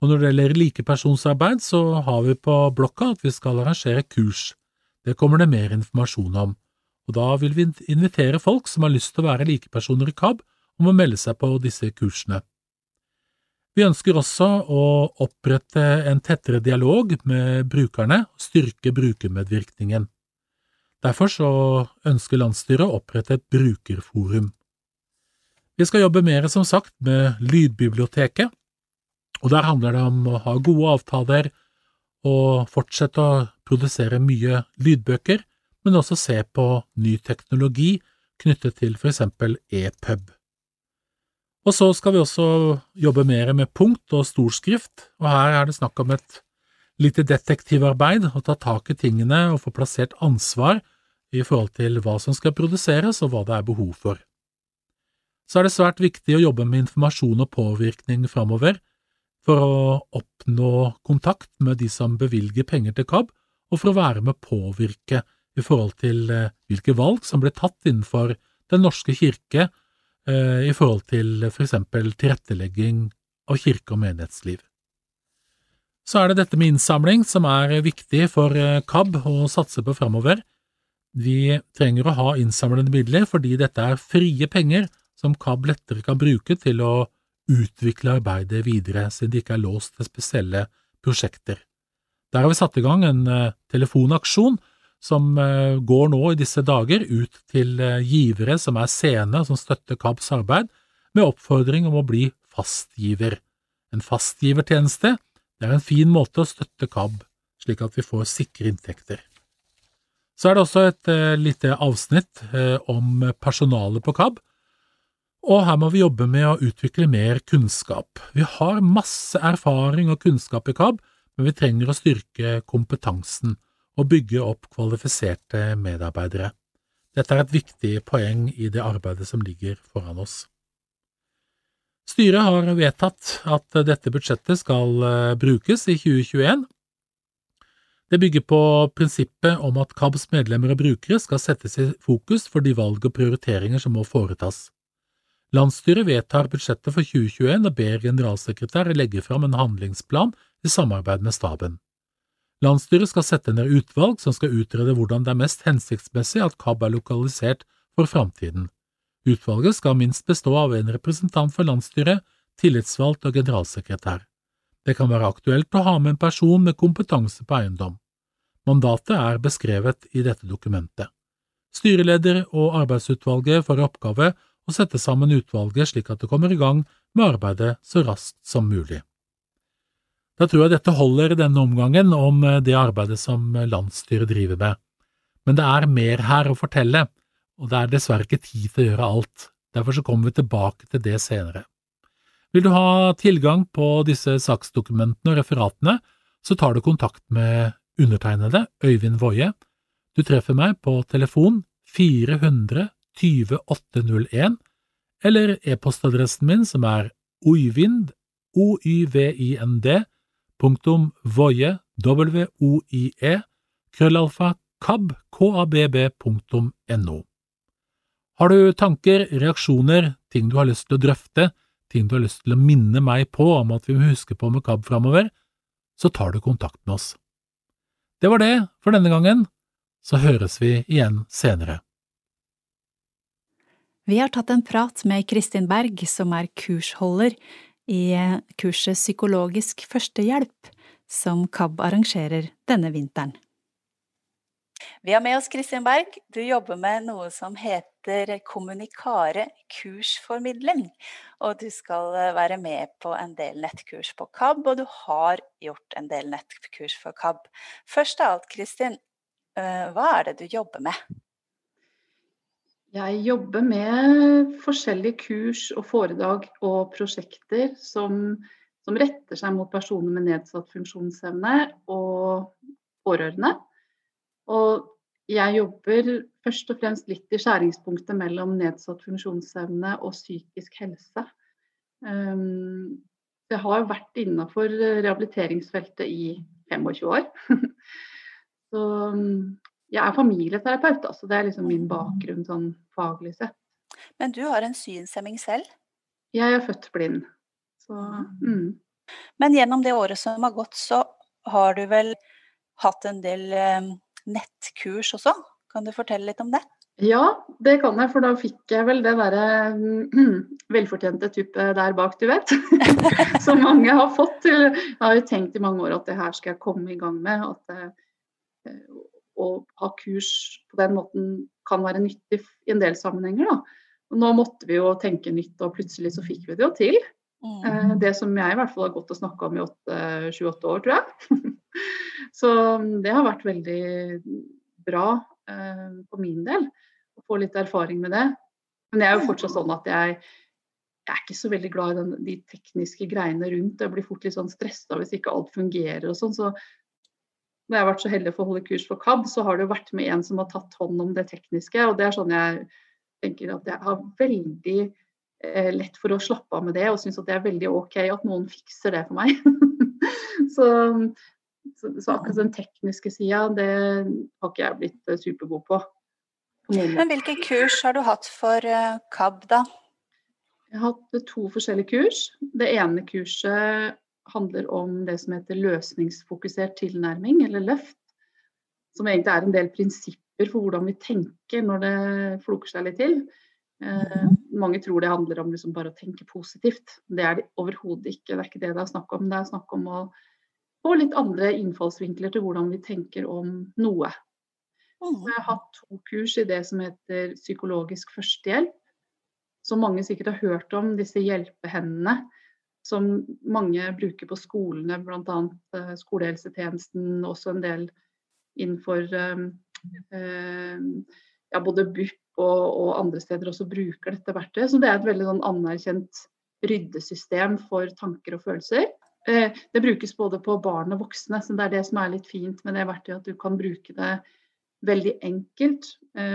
og når det gjelder likepersonsarbeid, så har vi på blokka at vi skal arrangere kurs. Det kommer det mer informasjon om, og da vil vi invitere folk som har lyst til å være likepersoner i KAB, om å melde seg på disse kursene. Vi ønsker også å opprette en tettere dialog med brukerne og styrke brukermedvirkningen. Derfor så ønsker landsstyret å opprette et brukerforum. Vi skal jobbe mer, som sagt, med lydbiblioteket, og der handler det om å ha gode avtaler og fortsette å produsere mye lydbøker, men også se på ny teknologi knyttet til for eksempel e-pub. Og så skal vi også jobbe mer med punkt og storskrift, og her er det snakk om et lite detektivarbeid, å ta tak i tingene og få plassert ansvar i forhold til hva som skal produseres og hva det er behov for. Så er det svært viktig å jobbe med informasjon og påvirkning framover for å oppnå kontakt med de som bevilger penger til KAB, og for å være med å påvirke i forhold til eh, hvilke valg som ble tatt innenfor Den norske kirke i forhold til for eksempel tilrettelegging av kirke- og menighetsliv. Så er det dette med innsamling som er viktig for eh, KAB å satse på framover. Vi trenger å ha innsamlende midler fordi dette er frie penger som KAB lettere kan bruke til å utvikle arbeidet videre, siden det ikke er låst til spesielle prosjekter. Der har vi satt i gang en eh, telefonaksjon som eh, går nå i disse dager ut til eh, givere som er sene, som støtter KABs arbeid, med oppfordring om å bli fastgiver. En fastgivertjeneste er en fin måte å støtte KAB, slik at vi får sikre inntekter. Så er det også et uh, lite avsnitt om personalet på KAB, og her må vi jobbe med å utvikle mer kunnskap. Vi har masse erfaring og kunnskap i KAB, men vi trenger å styrke kompetansen og bygge opp kvalifiserte medarbeidere. Dette er et viktig poeng i det arbeidet som ligger foran oss. Styret har vedtatt at dette budsjettet skal eh, brukes i 2021. Det bygger på prinsippet om at KABs medlemmer og brukere skal settes i fokus for de valg og prioriteringer som må foretas. Landsstyret vedtar budsjettet for 2021 og ber generalsekretær legge fram en handlingsplan i samarbeid med staben. Landsstyret skal sette ned utvalg som skal utrede hvordan det er mest hensiktsmessig at KAB er lokalisert for framtiden. Utvalget skal minst bestå av en representant for landsstyret, tillitsvalgt og generalsekretær. Det kan være aktuelt å ha med en person med kompetanse på eiendom. Mandatet er beskrevet i dette dokumentet. Styreleder og arbeidsutvalget får oppgave å sette sammen utvalget slik at det kommer i gang med arbeidet så raskt som mulig. Da tror jeg dette holder denne omgangen om eh, det arbeidet som eh, landsstyret driver med. Men det er mer her å fortelle, og det er dessverre ikke tid til å gjøre alt. Derfor så kommer vi tilbake til det senere. Vil du ha tilgang på disse saksdokumentene og referatene, så tar du kontakt med undertegnede, Øyvind Woie. Du treffer meg på telefon 400 20801, eller e-postadressen min som er oivind, punktum voie, w-o-i-e, krøllalfa, kab. Har du tanker, reaksjoner, ting du har lyst til å drøfte, ting du har lyst til å minne meg på om at vi må huske på med KAB framover, så tar du kontakt med oss. Det var det for denne gangen, så høres vi igjen senere. Vi har tatt en prat med Kristin Berg, som er kursholder i kurset Psykologisk førstehjelp, som KAB arrangerer denne vinteren. Vi har med oss Kristin Berg. Du jobber med noe som heter Kommunikare kursformidling. Og du skal være med på en del nettkurs på KAB, og du har gjort en del nettkurs for KAB. Først av alt, Kristin, eh, hva er det du jobber med? Jeg jobber med forskjellige kurs og foredrag og prosjekter som, som, retter seg mot personer med nedsatt funksjonsevne og pårørende. Og jeg jobber først og fremst litt i skjæringspunktet mellom nedsatt funksjonsevne og psykisk helse. Um, jeg har vært innafor rehabiliteringsfeltet i 25 år. Så jeg er familieterapeut, altså så det er liksom min bakgrunn sånn faglig sett. Men du har en synshemming selv? Jeg er født blind. Så, mm. Men gjennom det året som har gått, så har du vel hatt en del eh, nettkurs også? Kan du fortelle litt om det? Ja, det kan jeg, for da fikk jeg vel det derre mm, velfortjente type der bak, du vet. Som mange har fått. Jeg har jo tenkt i mange år at det her skal jeg komme i gang med. At, eh, å ha kurs på den måten kan være nyttig i en del sammenhenger. Da. Nå måtte vi jo tenke nytt, og plutselig så fikk vi det jo til. Mm. Det som jeg i hvert fall har gått og snakka om i 28 år, tror jeg. så det har vært veldig bra eh, på min del å få litt erfaring med det. Men jeg er jo fortsatt sånn at jeg, jeg er ikke så veldig glad i den, de tekniske greiene rundt. Jeg blir fort litt sånn stressa hvis ikke alt fungerer og sånn. Så når jeg har vært så heldig for å holde kurs for KAB, så har det jo vært med en som har tatt hånd om det tekniske. Og det er sånn jeg tenker at jeg har veldig eh, lett for å slappe av med det, og syns at det er veldig OK at noen fikser det for meg. så, så, så, akkurat den tekniske sida, det har ikke jeg blitt eh, supergod på. på Men hvilke kurs har du hatt for uh, KAB, da? Jeg har hatt to forskjellige kurs. Det ene kurset handler om det som heter løsningsfokusert tilnærming, eller løft. Som egentlig er en del prinsipper for hvordan vi tenker når det floker seg litt til. Eh, mange tror det handler om liksom bare å tenke positivt. Det er det overhodet ikke. Det er ikke det det er snakk om. Det er snakk om å få litt andre innfallsvinkler til hvordan vi tenker om noe. Så jeg har hatt to kurs i det som heter psykologisk førstehjelp. Som mange sikkert har hørt om, disse hjelpehendene som mange bruker på skolene, bl.a. Eh, skolehelsetjenesten, også en del innenfor eh, eh, ja, både BUP og, og, andre steder også bruker dette verktøyet. Så det er et veldig sånn anerkjent ryddesystem for tanker og følelser. Eh, det brukes både på barn og voksne, så det er det som er litt fint med det verktøyet. At du kan bruke det veldig enkelt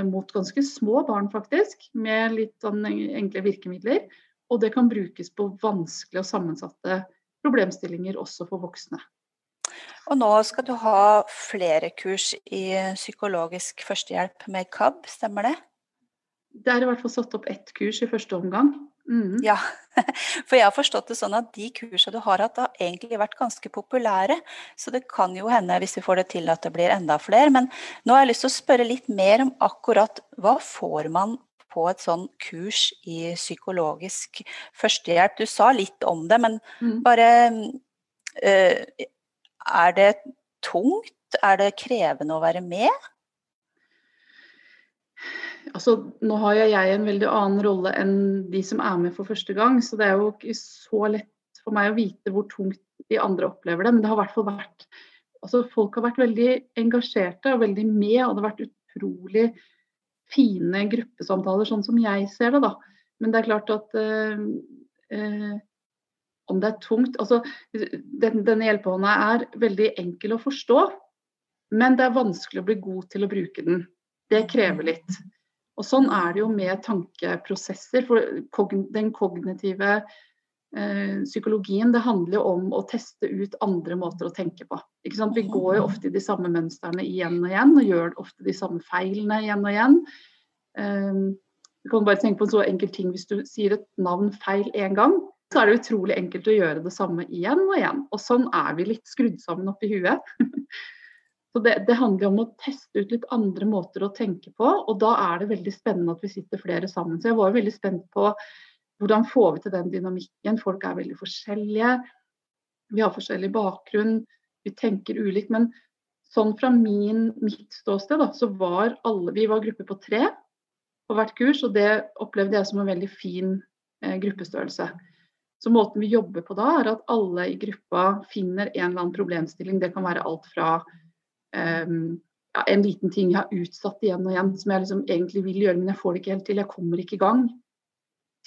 mot ganske små barn, faktisk. Med litt sånn enkle virkemidler. Og det kan brukes på vanskelige og sammensatte problemstillinger også for voksne. Og nå skal du ha flere kurs i psykologisk førstehjelp med KAB, stemmer det? Det er i hvert fall satt opp ett kurs i første omgang. Mm. Ja, for jeg har forstått det sånn at de kursene du har hatt, har egentlig vært ganske populære. Så det kan jo hende, hvis vi får det til, at det blir enda flere. Men nå har jeg lyst til å spørre litt mer om akkurat hva får man på et sånn kurs i psykologisk førstehjelp? Du sa litt om det, men mm. bare uh, Er det tungt? Er det krevende å være med? Altså, nå har jeg en veldig annen rolle enn de som er med for første gang, så det er jo ikke så lett for meg å vite hvor tungt de andre opplever det. Men det har i hvert fall vært altså Folk har vært veldig engasjerte og veldig med, og det har vært utrolig fine gruppesamtaler, sånn som jeg ser det. da. Men det er klart at eh, eh, om det er tungt altså, den, Denne hjelpehånda er veldig enkel å forstå, men det er vanskelig å bli god til å bruke den. Det krever litt. Og Sånn er det jo med tankeprosesser. For den kognitive psykologien det handler jo om å teste ut andre måter å tenke på. Vi går jo ofte i de samme mønstrene igjen og igjen, og gjør ofte de samme feilene igjen og igjen. Um, du kan bare tenke på en så enkel ting Hvis du sier et navn feil én gang, så er det utrolig enkelt å gjøre det samme igjen og igjen. Og sånn er vi litt skrudd sammen oppi huet. Så det, det, handler om å teste ut litt andre måter å tenke på, og da er det veldig spennende at vi sitter flere sammen. Så jeg var veldig spent på hvordan får vi til den dynamikken. Folk er veldig forskjellige. Vi har forskjellig bakgrunn, vi tenker ulikt. Men sånn fra min, mitt ståsted, da, så var alle Vi var gruppe på tre på hvert kurs, og det opplevde jeg som en veldig fin eh, gruppestørrelse. Så måten vi jobber på da, er at alle i gruppa finner en eller annen problemstilling. Det kan være alt fra um, ja, en liten ting jeg har utsatt igjen og igjen, som jeg liksom egentlig vil gjøre, men jeg får det ikke helt til. Jeg kommer ikke i gang.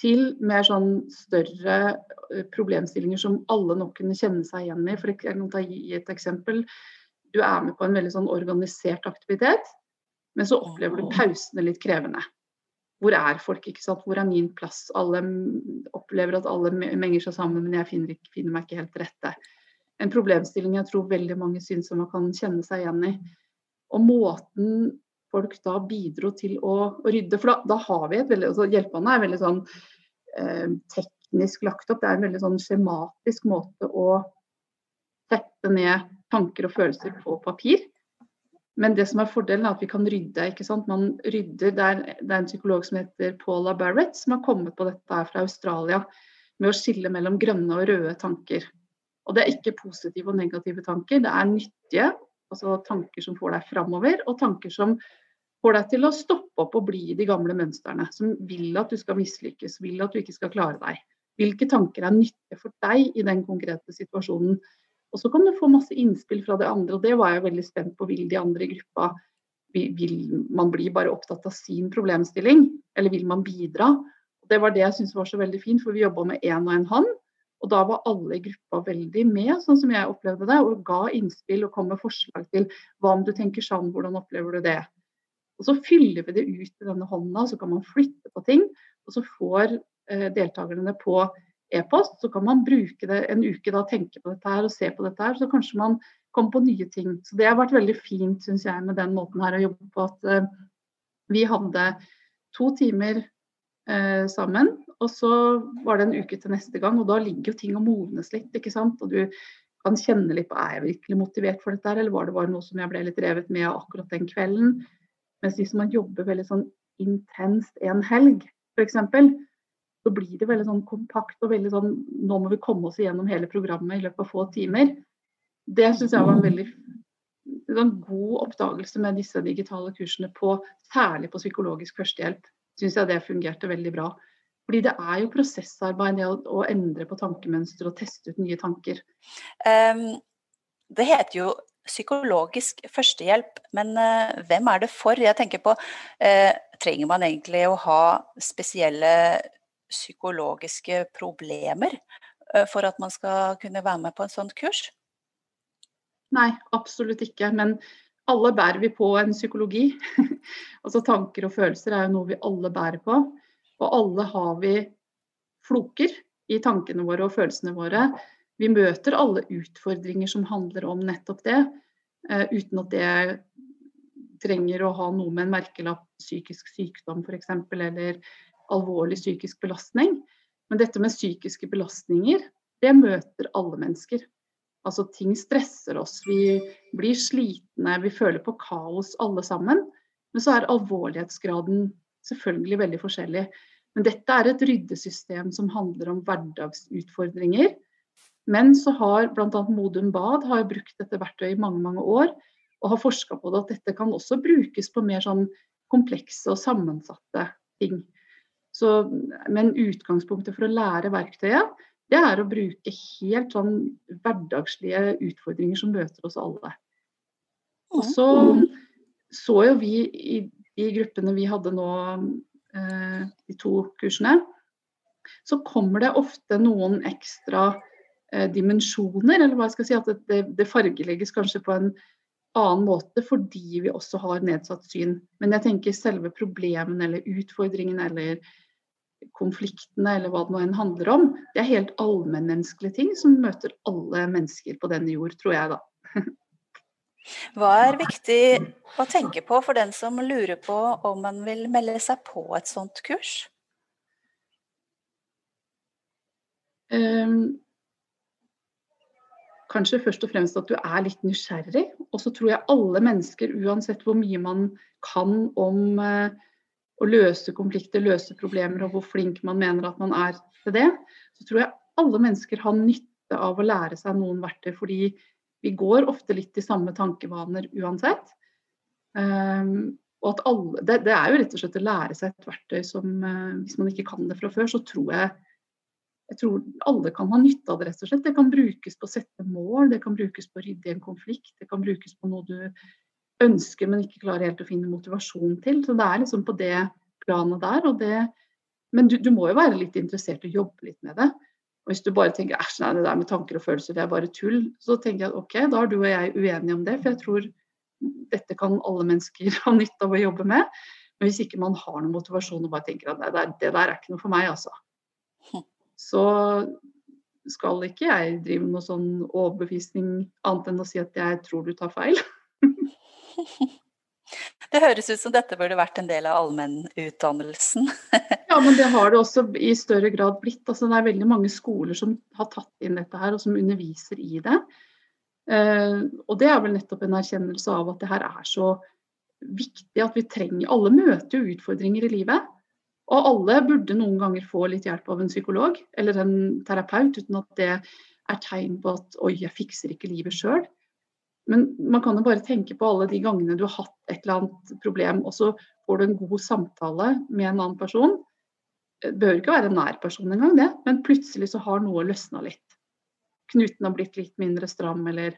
Til mer sånn større problemstillinger som alle nok kunne kjenne seg igjen i. For jeg kan ta gi et eksempel. Du er med på en veldig sånn organisert aktivitet, men så opplever du pausene litt krevende. Hvor er folk? ikke sant? Hvor er min plass? Alle opplever at alle menger seg sammen, men jeg finner, ikke, finner meg ikke helt til rette en problemstilling jeg tror veldig mange syns man kan kjenne seg igjen i. Og måten folk da bidro til å, å rydde For da, da, har vi et veldig altså Hjelperne er veldig sånn eh, teknisk lagt opp. Det er en veldig sånn skjematisk måte å sette ned tanker og følelser på papir. Men det som er fordelen er at vi kan rydde. ikke sant? Man rydder, det er, det er en psykolog som heter Paula Barrett som har kommet på dette her fra Australia med å skille mellom grønne og røde tanker. Og det er ikke positive og negative tanker, det er nyttige, altså tanker som får deg framover, og tanker som får deg til å stoppe opp og bli i de gamle mønstrene. Som vil at du skal mislykkes, vil at du ikke skal klare deg. Hvilke tanker er nyttige for deg i den konkrete situasjonen. Og så kan du få masse innspill fra de andre, og det var jeg veldig spent på. Vil de andre i gruppa vil man bli bare opptatt av sin problemstilling, eller vil man bidra? Det var det jeg syntes var så veldig fint, for vi jobba med én og en hånd. Og da var alle i gruppa veldig med, sånn som jeg opplevde det, og ga innspill og kom med forslag til hva om du tenker sånn, hvordan opplever du det? Og Så fyller vi det ut i denne hånda, så kan man flytte på ting. Og så får eh, deltakerne det på e-post. Så kan man bruke det en uke da, tenke på dette her og se på dette her. Så kanskje man kommer på nye ting. Så det har vært veldig fint, syns jeg, med den måten her å jobbe på. At eh, vi hadde to timer eh, sammen og så var det en uke til neste gang, og da ligger jo ting og modnes litt. ikke sant? Og du kan kjenne litt på er jeg virkelig motivert for dette, her, eller var det bare noe som jeg ble litt revet med akkurat den kvelden. Mens hvis man jobber veldig sånn intenst en helg, f.eks., så blir det veldig sånn kompakt og veldig sånn Nå må vi komme oss igjennom hele programmet i løpet av få timer. Det syns jeg var en veldig en god oppdagelse med disse digitale kursene, på, særlig på psykologisk førstehjelp. Syns jeg det fungerte veldig bra. Fordi det er jo prosessarbeid det å, å endre på tankemønster og teste ut nye tanker. Um, det heter jo psykologisk førstehjelp, men uh, hvem er det for? Jeg tenker på, uh, Trenger man egentlig å ha spesielle psykologiske problemer uh, for at man skal kunne være med på en sånn kurs? Nei, absolutt ikke. Men alle bærer vi på en psykologi. altså Tanker og følelser er jo noe vi alle bærer på. Og alle har vi floker i tankene våre og følelsene våre. Vi møter alle utfordringer som handler om nettopp det, uh, uten at det trenger å ha noe med en merkelapp psykisk sykdom f.eks. eller alvorlig psykisk belastning. Men dette med psykiske belastninger, det møter alle mennesker. Altså ting stresser oss, vi blir slitne, vi føler på kaos alle sammen. Men så er alvorlighetsgraden selvfølgelig veldig forskjellig. Men dette er et ryddesystem som handler om hverdagsutfordringer. Men så har bl.a. Modum Bad har brukt dette verktøyet i mange mange år og har forska på det at dette kan også brukes på mer sånn komplekse og sammensatte ting. Så, men utgangspunktet for å lære verktøyet, det er å bruke helt sånn hverdagslige utfordringer som møter oss alle. Og så så jo vi i de gruppene vi hadde nå, eh, de to kursene, så kommer det ofte noen ekstra dimensjoner, eller hva jeg skal si, at det, det fargelegges kanskje på en annen måte fordi vi også har nedsatt syn. Men jeg tenker selve problemene eller utfordringene eller konfliktene eller hva det nå enn handler om, det er helt allmennmenneskelige ting som møter alle mennesker på denne jord, tror jeg da. Hva er viktig å tenke på for den som lurer på om man vil melde seg på et sånt kurs? Um, kanskje først og fremst at du er litt nysgjerrig. Og så tror jeg alle mennesker, uansett hvor mye man kan om uh, å løse konflikter, løse problemer, og hvor flink man mener at man er til det, så tror jeg alle mennesker har nytte av å lære seg noen verktøy. Fordi vi går ofte litt i samme tankevaner uansett. Um, og at alle, det, det, er jo rett og slett å lære seg et verktøy som uh, Hvis man ikke kan det fra før, så tror jeg jeg tror alle kan ha nytte av det, rett og slett. Det kan brukes på å sette mål, det kan brukes på å rydde i en konflikt, det kan brukes på noe du ønsker, men ikke klarer helt å finne motivasjon til. Så det er liksom på det planet der. Det, men du, du, må jo være litt interessert og jobbe litt med det. Og hvis du bare tenker æsj, nei, det der med tanker og følelser, det er bare tull, så tenker jeg at ok, da er du og jeg uenige om det. For jeg tror dette kan alle mennesker ha nytte av å jobbe med. Men hvis ikke man har noen motivasjon og bare tenker at nei, det der er ikke noe for meg, altså. Så skal ikke jeg drive noe sånn overbevisning annet enn å si at jeg tror du tar feil. Det høres ut som dette burde vært en del av allmennutdannelsen. ja, men det har det også i større grad blitt. Altså, det er veldig mange skoler som har tatt inn dette her, og som underviser i det. Uh, og det er vel nettopp en erkjennelse av at det her er så viktig at vi trenger Alle møter jo utfordringer i livet. Og alle burde noen ganger få litt hjelp av en psykolog eller en terapeut, uten at det er tegn på at oi, jeg fikser ikke livet sjøl. Men man kan jo bare tenke på alle de gangene du har hatt et eller annet problem, og så får du en god samtale med en annen person. Det bør ikke være en nær person engang, det, men plutselig så har noe løsna litt. Knuten har blitt litt mindre stram, eller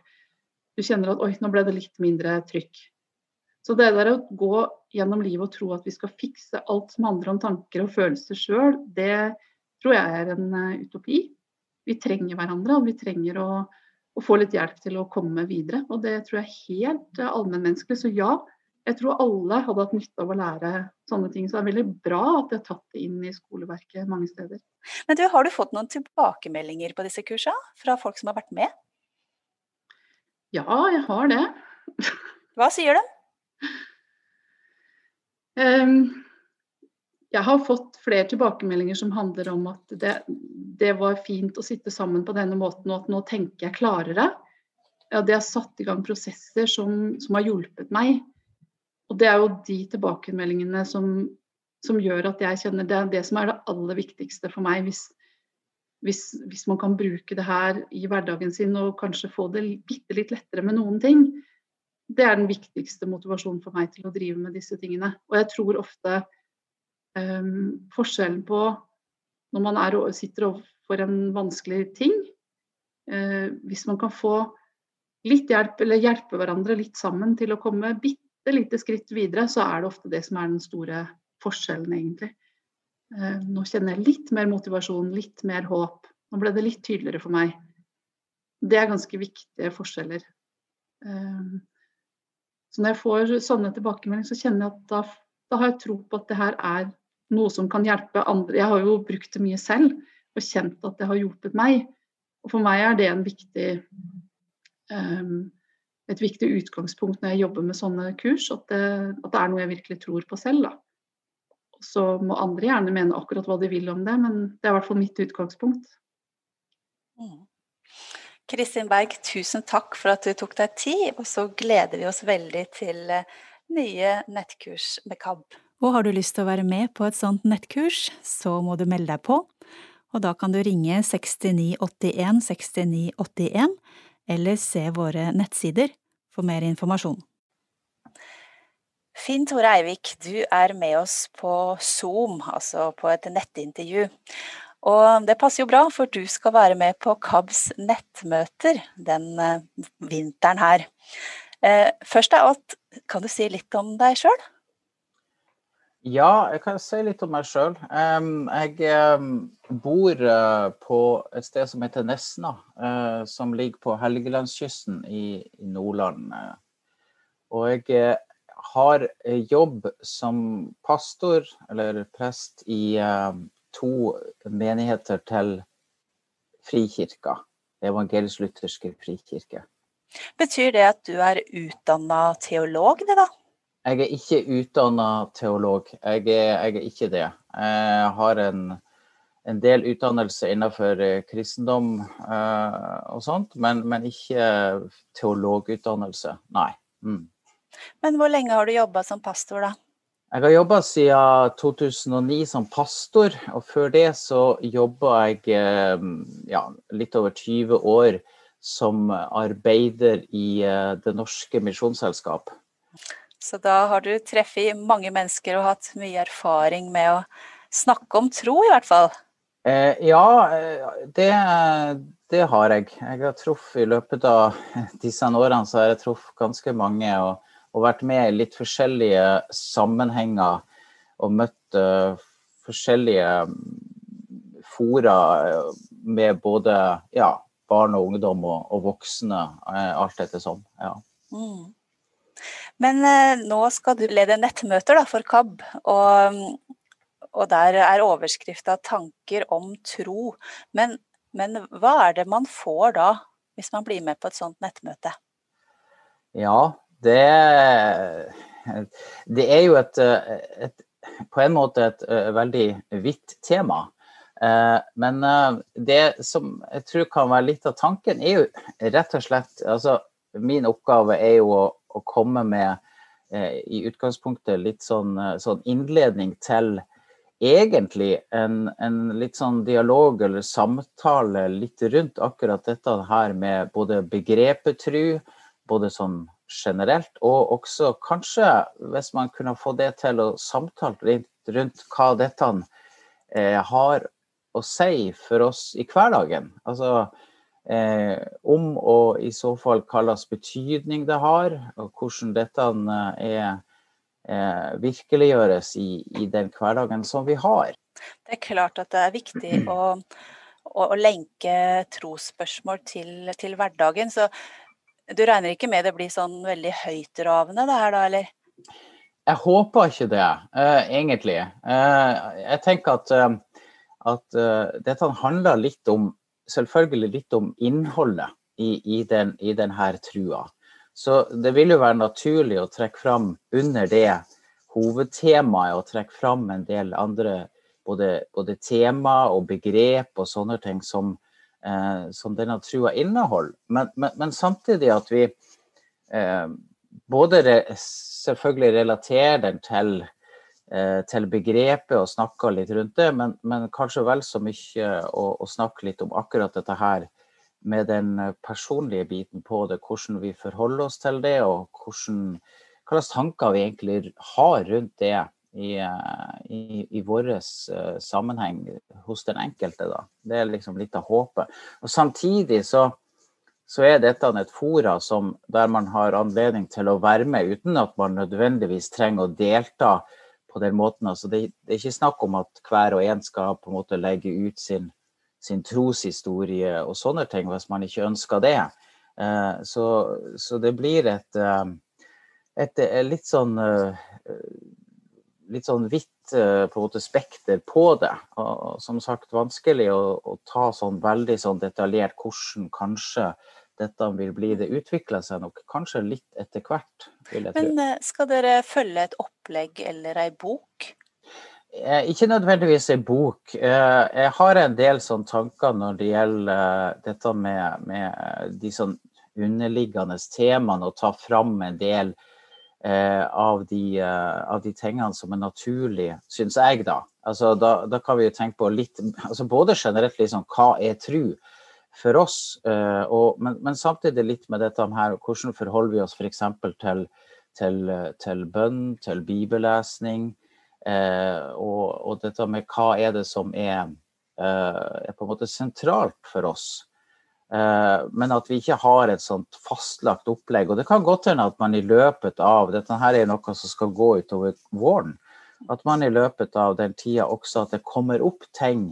du kjenner at oi, nå ble det litt mindre trykk. Så det der å gå gjennom livet og tro at vi skal fikse alt som handler om tanker og følelser sjøl, det tror jeg er en uh, utopi. Vi trenger hverandre, og vi trenger å, å, få litt hjelp til å komme videre. Og det tror jeg er helt uh, allmennmenneskelig. Så ja, jeg tror alle hadde hatt nytte av å lære sånne ting. Så det er veldig bra at de har tatt det inn i skoleverket mange steder. Men du, Har du fått noen tilbakemeldinger på disse kursene fra folk som har vært med? Ja, jeg har det. Hva sier de? Ehm, jeg har fått flere tilbakemeldinger som handler om at det, det, var fint å sitte sammen på denne måten, og at nå tenker jeg klarere. Ja, det har satt i gang prosesser som, som, har hjulpet meg. Og det er jo de tilbakemeldingene som, som, gjør at jeg kjenner det er det som er det aller viktigste for meg. Hvis, hvis, hvis man kan bruke det her i hverdagen sin og kanskje få det bitte litt lettere med noen ting, det er den viktigste motivasjonen for meg til å drive med disse tingene. Og jeg tror ofte um, forskjellen på når man er, sitter overfor en vanskelig ting uh, Hvis man kan få litt hjelp, eller hjelpe hverandre litt sammen til å komme bitte lite skritt videre, så er det ofte det som er den store forskjellen, egentlig. Uh, nå kjenner jeg litt mer motivasjon, litt mer håp. Nå ble det litt tydeligere for meg. Det er ganske viktige forskjeller. Um, så når jeg får sånne tilbakemeldinger, så kjenner jeg at da, da, har jeg tro på at det her er noe som kan hjelpe andre. Jeg har jo brukt det mye selv og kjent at det har hjulpet meg. Og for meg er det viktig, um, et viktig utgangspunkt når jeg jobber med sånne kurs, at det, at det er noe jeg virkelig tror på selv. Da. Så må andre gjerne mene akkurat hva de vil om det, men det er i hvert fall mitt utgangspunkt. Mm. Kristin Berg, tusen takk for at du tok deg tid, og så gleder vi oss veldig til eh, nye nettkurs med KAB. Og har du lyst til å være med på et sånt nettkurs, så må du melde deg på. Og da kan du ringe 6981 6981, eller se våre nettsider for mer informasjon. Finn Tore Eivik, du er med oss på Zoom, altså på et nettintervju. Og det passer jo bra, for du skal være med på KABs nettmøter den eh, vinteren her. Eh, først av alt, kan du si litt om deg sjøl? Ja, jeg kan si litt om meg sjøl. Jeg bor eh, på et sted som heter Nesna, som ligger på Helgelandskysten i Nordland. Og jeg har jobb som pastor, eller prest, i to menigheter til Frikirka. Evangelisk-lutherske frikirke. Betyr det at du er utdanna teolog, det da? Jeg er ikke utdanna teolog. Jeg er, jeg er, ikke det. Jeg har en, en del utdannelse innenfor eh, kristendom uh, og sånt, men, men ikke teologutdannelse. Nei. Mm. Men hvor lenge har du jobba som pastor, da? Jeg har jobba siden 2009 som pastor, og før det så jobba jeg eh, ja, litt over 20 år som arbeider i eh, Det norske misjonsselskap. Så da har du treffet mange mennesker og hatt mye erfaring med å snakke om tro, i hvert fall? Eh, ja, det, det, har jeg. Jeg har truffet i løpet av disse årene så har jeg truffet ganske mange. og og vært med i litt forskjellige sammenhenger og møtt uh, forskjellige mm, fora eh, med både ja, barn og ungdom og, og voksne, uh, alt etter sånn. Ja. Mm. Men uh, nå skal du lede nettmøter da, for KAB, og, og der er overskrifta 'Tanker om tro'. Men, men hva er det man får da, hvis man blir med på et sånt nettmøte? Ja, det, det er jo et, et, på en måte et, veldig vidt tema. Eh, men det som jeg tror kan være litt av tanken, er jo rett og slett altså, Min oppgave er jo å, å komme med i utgangspunktet litt sånn, sånn innledning til egentlig en, en, litt sånn dialog eller samtale litt rundt akkurat dette her med både begrepet tru, både sånn generelt, og også kanskje hvis man kunne få det til å samtale litt rundt hva dette eh, har å si for oss i hverdagen. Altså eh, om og i så fall hva slags betydning det har, og hvordan dette er, eh, virkeliggjøres i, i, den hverdagen som vi har. Det er klart at det er viktig å, å lenke trosspørsmål til, til hverdagen. så du regner ikke med det blir sånn veldig høytravende det her da, eller? Jeg håper ikke det, uh, egentlig. Uh, jeg tenker at, uh, at dette handler litt om Selvfølgelig litt om innholdet i, i, den, i denne trua. Så det vil jo være naturlig å trekke fram under det hovedtemaet og trekke fram en del andre både, både tema og begrep og sånne ting som, eh, som denne trua inneholder. Men, men, men, samtidig at vi eh, både re, selvfølgelig relaterer den til, eh, til, begrepet og snakker litt rundt det, men, men kanskje vel så mye å, å, snakke litt om akkurat dette her med den personlige biten på det, hvordan vi forholder oss til det, og hvordan, hva slags tanker vi egentlig har rundt det i, eh, i, i vår uh, sammenheng hos den enkelte. Da. Det er liksom litt av håpet. Og Samtidig så, så er dette et fora som, der man har anledning til å være med uten at man nødvendigvis trenger å delta på den måten. Altså det, det, er ikke snakk om at hver og en skal på en måte legge ut sin, sin troshistorie og sånne ting hvis man ikke ønsker det. Uh, så, så, det blir et, et, et litt sånn litt sånn vidt på en måte spekter på det. Og som sagt vanskelig å, å ta sånn veldig sånn detaljert hvordan kanskje dette vil bli. Det utvikler seg nok kanskje litt etter hvert, vil jeg tro. Men skal dere følge et opplegg eller ei bok? Ikke nødvendigvis ei bok. Jeg har en del sånn tanker når det gjelder dette med, med de sånn underliggende temaene, og ta fram en del eh, av, de, eh, av, de, tingene som er naturlige, syns jeg, da. Altså, da. da. kan vi jo tenke på litt altså Både generelt liksom, hva er tru for oss, eh, og, men, men, samtidig litt med dette her, hvordan forholder vi oss f.eks. Til, til, til bønn, til bibellesning, eh, og, og, dette med hva er det som er, eh, er på en måte sentralt for oss. Eh, men at vi ikke har et sånt fastlagt opplegg. Og det kan godt hende at man i løpet av Dette her er noe som skal gå utover våren. At man i løpet av den tida også at det kommer opp ting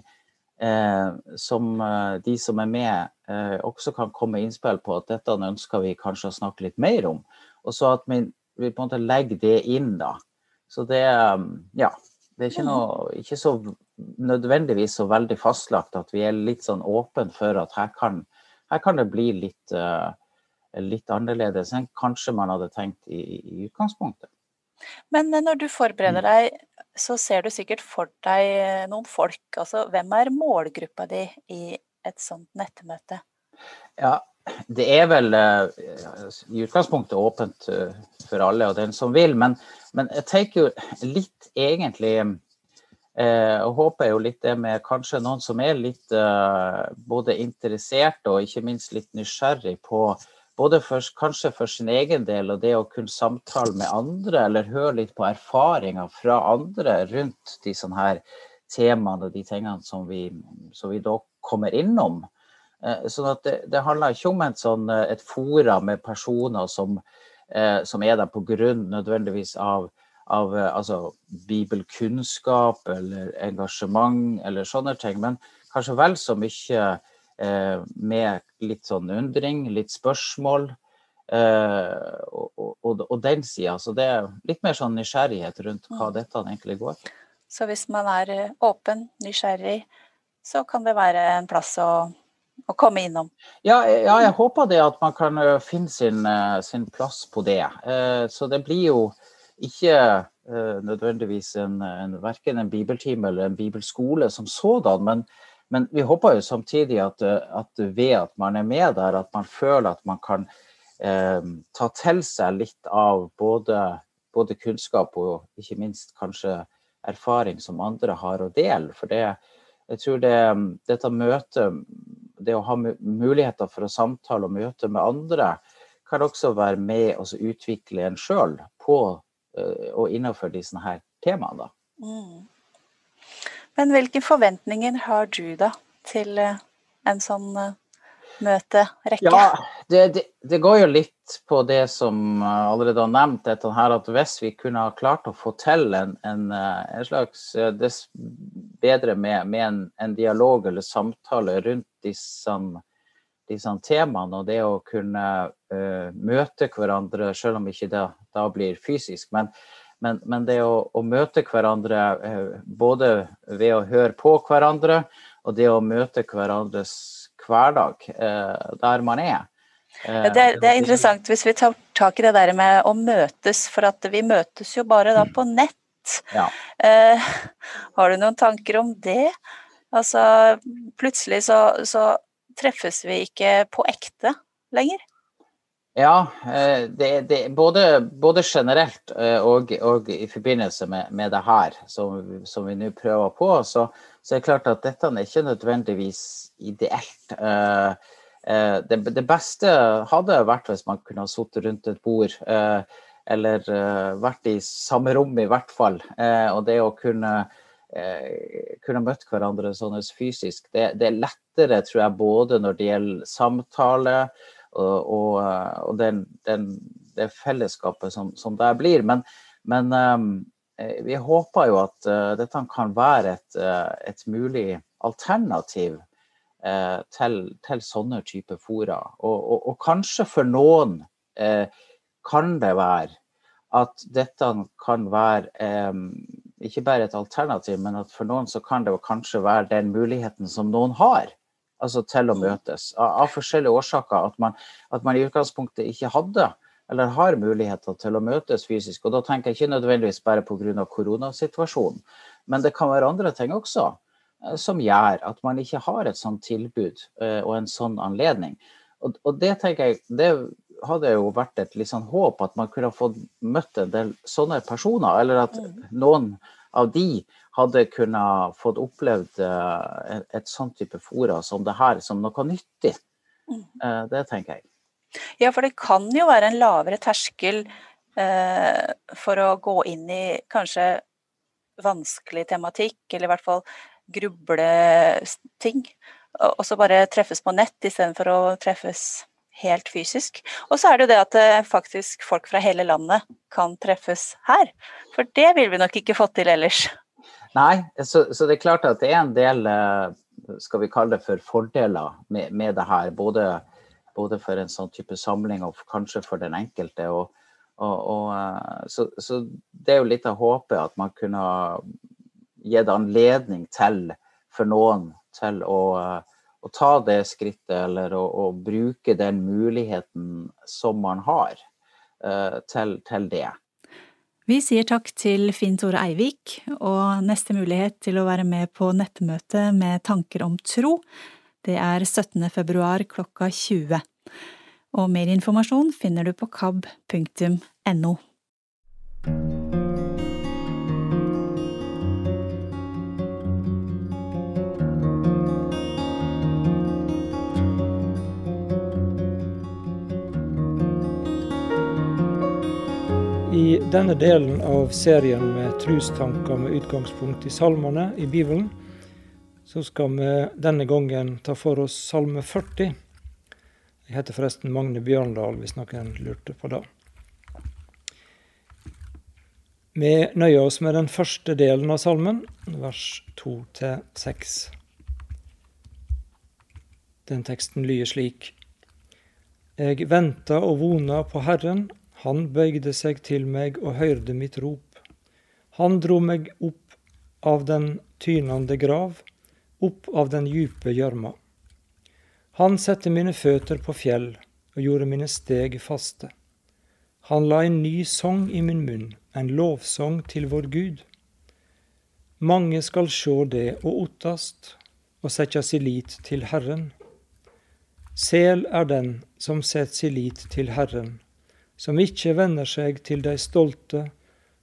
eh, som eh, de som er med, eh, også kan komme innspill på at dette ønsker vi kanskje å snakke litt mer om. Og så at vi, vi på en måte legger det inn, da. Så det eh, Ja. Det er ikke, noe, ikke så nødvendigvis så veldig fastlagt at vi er litt sånn åpne for at her kan her kan det bli litt, uh, litt annerledes enn kanskje man hadde tenkt i, i, utgangspunktet. Men eh, når du forbereder mm. deg, så ser du sikkert for deg eh, noen folk. Altså, hvem er målgruppa di i et sånt nettmøte? Ja, det er vel i utgangspunktet åpent for alle og den som vil. Men, men jeg tenker jo litt egentlig Eh, og håper jo litt det med kanskje noen som er litt eh, både interessert og ikke minst litt nysgjerrig på både for, kanskje for sin egen del og det å kunne samtale med andre, eller høre litt på erfaringer fra andre rundt de sånne her temaene og de tingene som vi, som vi da kommer innom. Eh, sånn at det, det, handler ikke om sånn, et fora med personer som, som er der på grunn nødvendigvis av av eh, altså, bibelkunnskap eller engasjement eller sånne ting. Men kanskje vel så mye eh, med litt sånn undring, litt spørsmål. Eh, og, og, og, den sida. Så det er litt mer sånn nysgjerrighet rundt hva mm. dette egentlig går. Så hvis man er eh, åpen, nysgjerrig, så kan det være en plass å å komme innom? Ja, ja, jeg håper det at man kan finne sin, sin plass på det. Så det blir jo ikke uh, nødvendigvis en, en, verken en bibeltime eller en bibelskole som sådan, men, men vi håper jo samtidig at, at, ved at man er med der, at man føler at man kan uh, ta til seg litt av både, både, kunnskap og ikke minst kanskje erfaring som andre har å dele. For det, jeg tror det, dette møtet, det å ha muligheter for å samtale og møte med andre, kan også være med å utvikle en sjøl på Eh, og innenfor disse her temaene. Mm. Men hvilke forventninger har du da til eh, en sånn eh, møterekke? Ja, det, det, det, går jo litt på det som allerede har nevnt, dette her at hvis vi kunne ha klart å få til en, en, en slags dess bedre med, med en, en, dialog eller samtale rundt disse, disse temaene, og det å kunne uh, møte hverandre, selv om ikke det da blir fysisk. Men, men, men det å, å, møte hverandre uh, både ved å høre på hverandre og det å møte hverandres hverdag uh, der man er. Det, er, det er interessant hvis vi tar tak i det der med å møtes, for at vi møtes jo bare da på nett. Ja. Har du noen tanker om det? Altså, plutselig så, så treffes vi ikke på ekte lenger. Ja, eh, det, det, både, både, generelt eh, og, og, i forbindelse med, med det her som, som vi nå prøver på, så, så, er det klart at dette er ikke nødvendigvis ideelt. Eh, det, det beste hadde vært hvis man kunne ha sittet rundt et bord, eller vært i samme rom i hvert fall. Og det å kunne, kunne møtt hverandre sånn fysisk, det, det er lettere, tror jeg, både når det gjelder samtale, og, og, og den, den, det fellesskapet som, som der blir. Men, men um, vi håper jo at uh, dette kan være et, uh, et mulig alternativ uh, til, til, sånne typer fora. Og, og, kanskje for noen kan det være at dette kan være um, ikke bare et alternativ, men at for noen så kan det kanskje være den muligheten som noen har. Altså til å møtes. Av, av forskjellige årsaker. At man, at man, i utgangspunktet ikke hadde eller har muligheter til å møtes fysisk. Og da tenker jeg ikke nødvendigvis bare pga. koronasituasjonen, men det kan være andre ting også eh, som gjør at man ikke har et sånt tilbud eh, og en sånn anledning. Og, og det tenker jeg, det hadde jo vært et litt sånn håp at man kunne fått møtt en del sånne personer, eller at mm. noen av de hadde kunnet fått opplevd uh, et sånn type fora som det her, som noe nyttig. Uh, det tenker jeg. Ja, for det kan jo være en lavere terskel uh, for å gå inn i kanskje vanskelig tematikk, eller i hvert fall gruble ting. Og så bare treffes på nett istedenfor å treffes helt fysisk. Og så er det jo det at eh, faktisk folk fra hele landet kan treffes her. For det ville vi nok ikke fått til ellers. Nei, så, så, det er klart at det er en del eh, skal vi kalle det for fordeler med, med det her. Både, både, for en sånn type samling og kanskje for den enkelte. Og, og, og, eh, så, så, det er jo litt av håpet at man kunne gitt anledning til for noen til å å ta det skrittet, eller å, å, bruke den muligheten som man har, uh, til, til, det. Vi sier takk til Finn Tore Eivik, og neste mulighet til å være med på nettmøte med tanker om tro, det er 17. februar klokka 20. Og mer informasjon finner du på kab.no. I denne delen av serien med trustanker med utgangspunkt i salmene i Bibelen, så skal vi denne gangen ta for oss Salme 40. Jeg heter forresten Magne Bjørndal, hvis noen lurte på det. Vi nøyer oss med den første delen av salmen, vers 2-6. Den teksten lyder slik. Jeg venta og vona på Herren han bøyde seg til meg og hørte mitt rop. Han dro meg opp av den tynende grav, opp av den djupe gjørma. Han sette mine føtter på fjell og gjorde mine steg faste. Han la en ny sang i min munn, en lovsang til vår Gud. Mange skal sjå det og ottast og setja si lit til Herren. Sel er den som set si lit til Herren, som ikke vender seg til de stolte,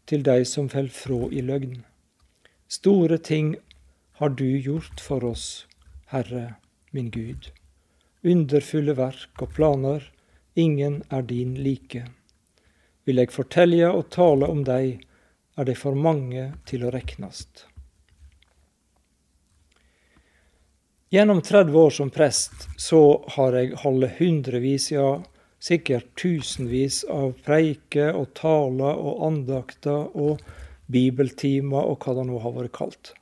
til de som fell fra i løgn. Store ting har du gjort for oss, Herre min Gud. Underfulle verk og planer, ingen er din like. Vil jeg fortelle og tale om deg, er det for mange til å reknast. Gjennom 30 år som prest så har jeg holdt hundrevis, ja sikkert tusenvis av preiker og taler og andakter og bibeltimer og hva det nå har vært kalt.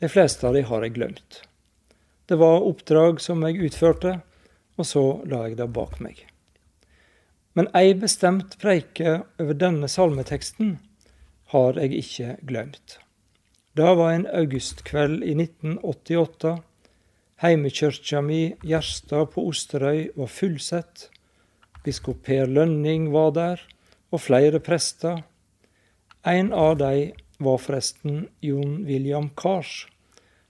De fleste av de har jeg glemt. Det var oppdrag som jeg utførte, og så la jeg det bak meg. Men ei bestemt preike over denne salmeteksten har jeg ikke glemt. Det var en augustkveld i 1988. Heimekirka mi, Gjerstad på Osterøy, var fullsett. Biskop Per Lønning var der, og flere prester. En av dem var forresten Jon William Kars,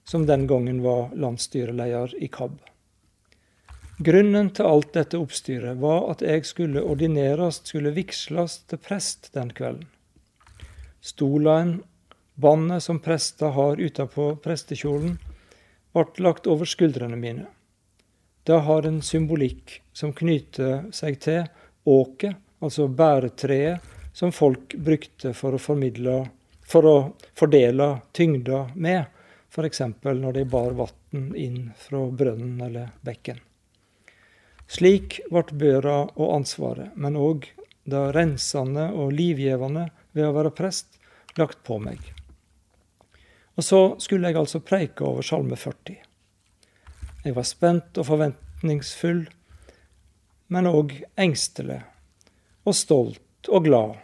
som den gangen var landsstyreleder i KAB. Grunnen til alt dette oppstyret var at jeg skulle ordineres, skulle vigsles til prest den kvelden. Stolen, båndet som prester har utapå prestekjolen, ble lagt over skuldrene mine. Det har en symbolikk som knyter seg til åket, altså bæretreet, som folk brukte for å formidle for å fordele tyngda med, f.eks. når de bar vann inn fra brønnen eller bekken. Slik ble børa og ansvaret, men òg det rensende og livgivende ved å være prest, lagt på meg. Og så skulle jeg altså preike over Salme 40. Jeg var spent og forventningsfull, men òg engstelig og stolt og glad.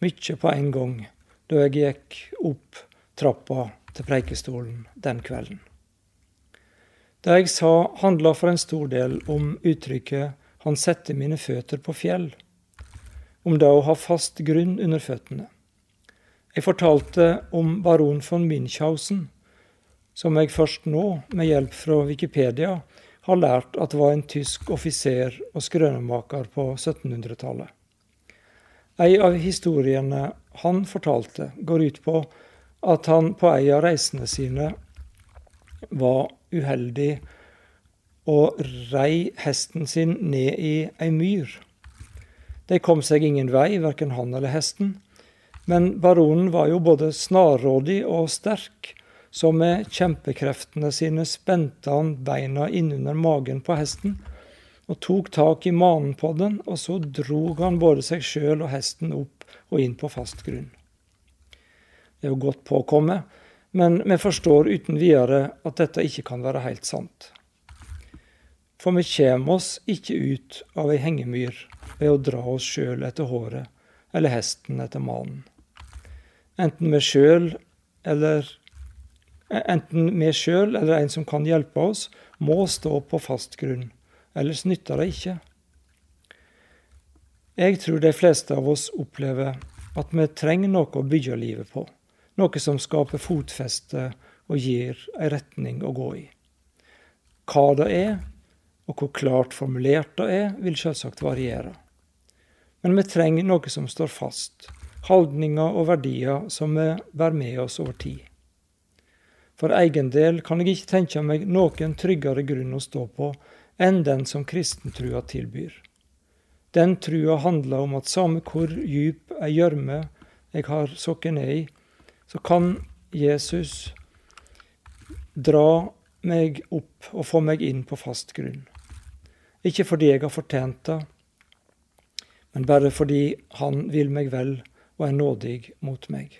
Mykje på en gang, da jeg gikk opp trappa til Preikestolen den kvelden. Det jeg sa, handla for en stor del om uttrykket 'Han sette mine føtter på fjell', om det å ha fast grunn under føttene. Jeg fortalte om baron von Münchhausen, som jeg først nå, med hjelp fra Wikipedia, har lært at var en tysk offiser og skrønemaker på 1700-tallet. En av historiene han fortalte, går ut på at han på en av reisene sine var uheldig og rei hesten sin ned i ei myr. Det kom seg ingen vei, verken han eller hesten, men baronen var jo både snarrådig og sterk, så med kjempekreftene sine spente han beina innunder magen på hesten og tok tak i manen på den, og så drog han både seg sjøl og hesten opp og inn på fast grunn. Det er jo godt påkommet, men vi forstår uten videre at dette ikke kan være helt sant. For vi kommer oss ikke ut av ei hengemyr ved å dra oss sjøl etter håret eller hesten etter manen. Enten vi sjøl eller Enten vi sjøl eller en som kan hjelpe oss, må stå på fast grunn. Ellers nytter det ikke. Jeg tror de fleste av oss opplever at vi trenger noe å bygge livet på. Noe som skaper fotfeste og gir ei retning å gå i. Hva det er, og hvor klart formulert det er, vil selvsagt variere. Men vi trenger noe som står fast, holdninger og verdier som vi bærer med oss over tid. For egen del kan jeg ikke tenke meg noen tryggere grunn å stå på enn den som kristentrua tilbyr. Den trua handler om at samme hvor djup ei gjørme jeg har sokket ned i, så kan Jesus dra meg opp og få meg inn på fast grunn. Ikke fordi jeg har fortjent det, men bare fordi han vil meg vel og er nådig mot meg.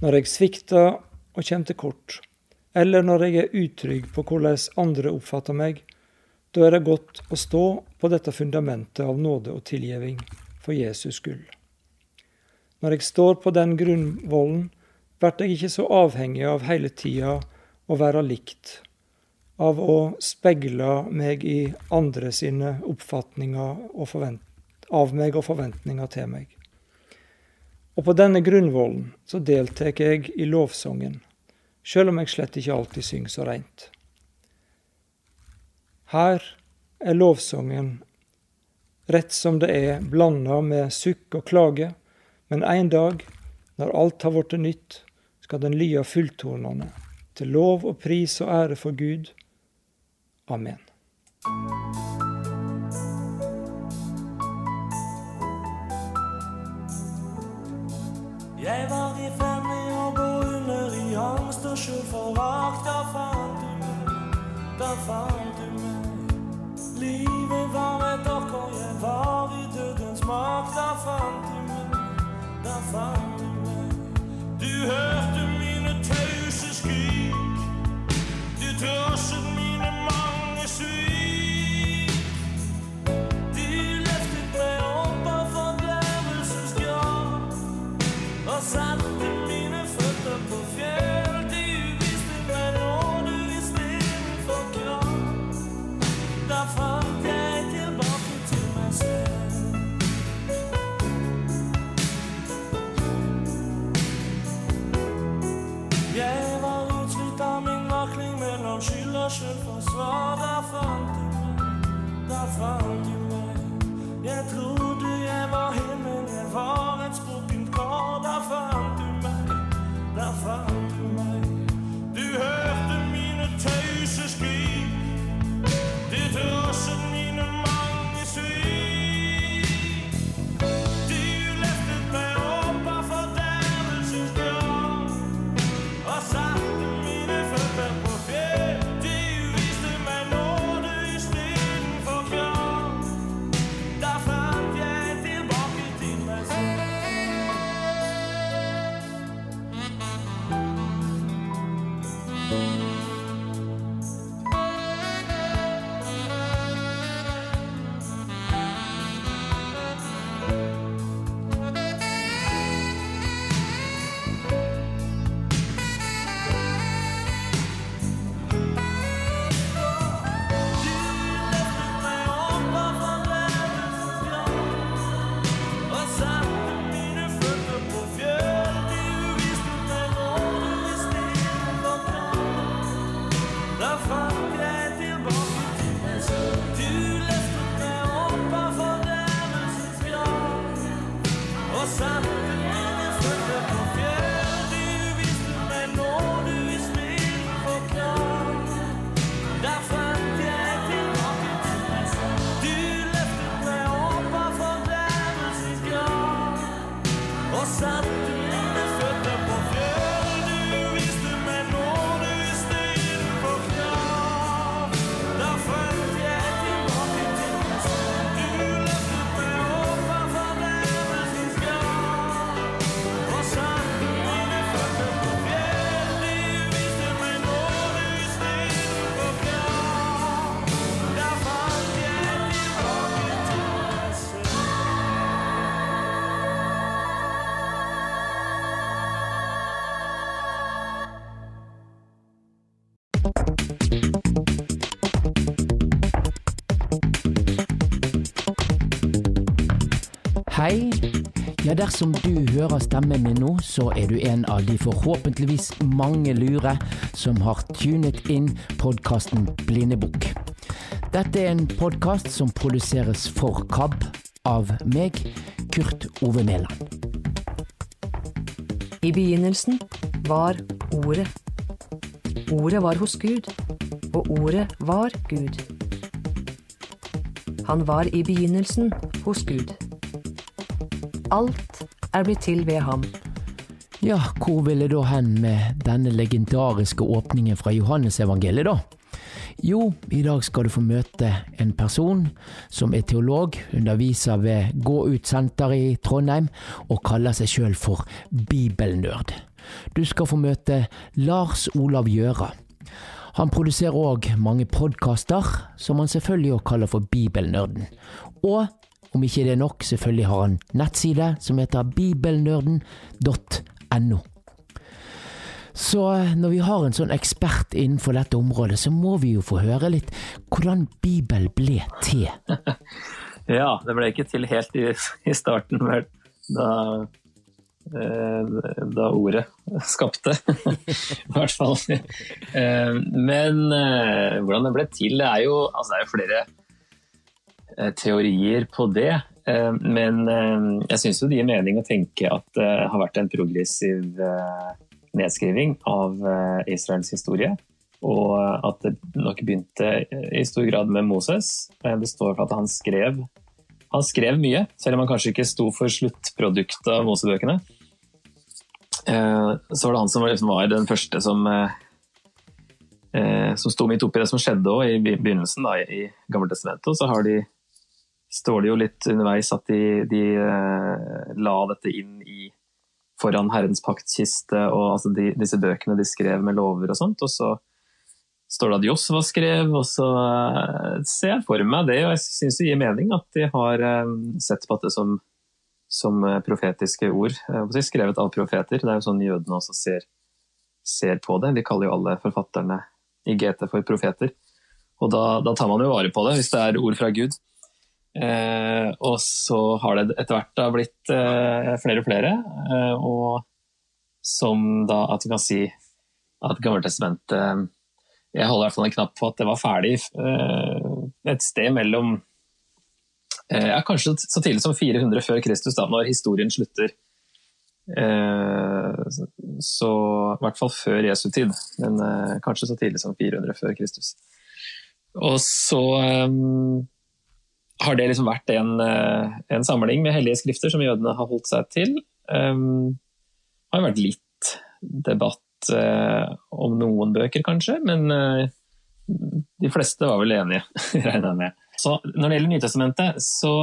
Når jeg svikter og kommer til kort, eller når jeg er utrygg på hvordan andre oppfatter meg, da er det godt å stå på dette fundamentet av nåde og tilgivning for Jesus skyld. Når jeg står på den grunnvollen, blir jeg ikke så avhengig av hele tida å være likt, av å speile meg i andre sine oppfatninger av meg og forventninger til meg. Og på denne grunnvollen så deltar jeg i lovsangen, sjøl om jeg slett ikke alltid synger så reint. Her er lovsangen rett som det er, blanda med sukk og klage, men en dag, når alt har blitt nytt, skal den lya fulltonende, til lov og pris og ære for Gud. Amen. Jeg var i sjøl forakt. Da fant du meg, da fant du meg. Livet var et ork, og jeg var i dødens makt. Da fant du meg da fant du meg. Du hørte mine tause skrik. Du trosset mine mange svik. Selvforsvar. Der fant du meg, fant du meg. Jeg trodde jeg var himmelen, jeg var et sprukent kår, fant du meg, fant du meg. Du hørte mine tause skrik. Du trosset dersom du hører stemmen min nå, så er du en av de forhåpentligvis mange lure som har tunet inn podkasten Blindebukk. Dette er en podkast som produseres for KAB av meg, Kurt Ove Mæland. I begynnelsen var Ordet. Ordet var hos Gud, og Ordet var Gud. Han var i begynnelsen hos Gud. Alt er blitt til ved ham. Ja, hvor vil det da hen med denne legendariske åpningen fra Johannesevangeliet, da? Jo, i dag skal du få møte en person som er teolog, underviser ved Gå ut senter i Trondheim og kaller seg sjøl for bibelnerd. Du skal få møte Lars Olav Gjøra. Han produserer òg mange podkaster, som han selvfølgelig òg kaller for Bibelnerden. Og om ikke det er nok, selvfølgelig har han nettside som heter bibelnerden.no. Så når vi har en sånn ekspert innenfor dette området, så må vi jo få høre litt hvordan Bibel ble til. ja, det ble ikke til helt i, i starten, vel. Da, eh, da ordet skapte, i hvert fall. Eh, men eh, hvordan det ble til, det er jo, altså det er jo flere Eh, teorier på det. Eh, men eh, jeg syns det gir mening å tenke at det har vært en progressiv nedskriving av Israels historie. Og at det nok begynte i stor grad med Moses. Det står for at han skrev, han skrev mye, selv om han kanskje ikke sto for sluttproduktet av Mosebøkene. Så var det han som liksom var den første som som sto midt oppi det som skjedde i begynnelsen da, i Gammeltestamentet. Så har de står det jo litt underveis at de, de uh, la dette inn i foran Herrens paktkiste, og altså de, disse bøkene de skrev med lover og sånt. Og så står det at Josva skrev, og så uh, ser jeg for meg det, og jeg syns det gir mening at de har uh, sett på dette som, som profetiske ord. skrevet av profeter. Det er jo sånn jødene også ser, ser, på det. De kaller jo alle forfatterne i GT for profeter. Og da, da tar man jo vare på det, hvis det er ord fra Gud. Eh, og så har det etter hvert da blitt eh, flere og flere, eh, og som da at vi kan si at Gammeltestamentet Jeg holder i hvert fall en knapp på at det var ferdig eh, et sted mellom eh, ja, Kanskje så tidlig som 400 før Kristus, da, når historien slutter. Eh, så i hvert fall før Jesu tid, men kanskje så tidlig som 400 før Kristus. Og så har det liksom vært en, eh, en, samling med hellige skrifter som jødene har holdt seg til. Um, det har vært litt debatt uh, om noen bøker, kanskje, men uh, de fleste var vel enige, regner jeg med. Så når det gjelder Nytestamentet, så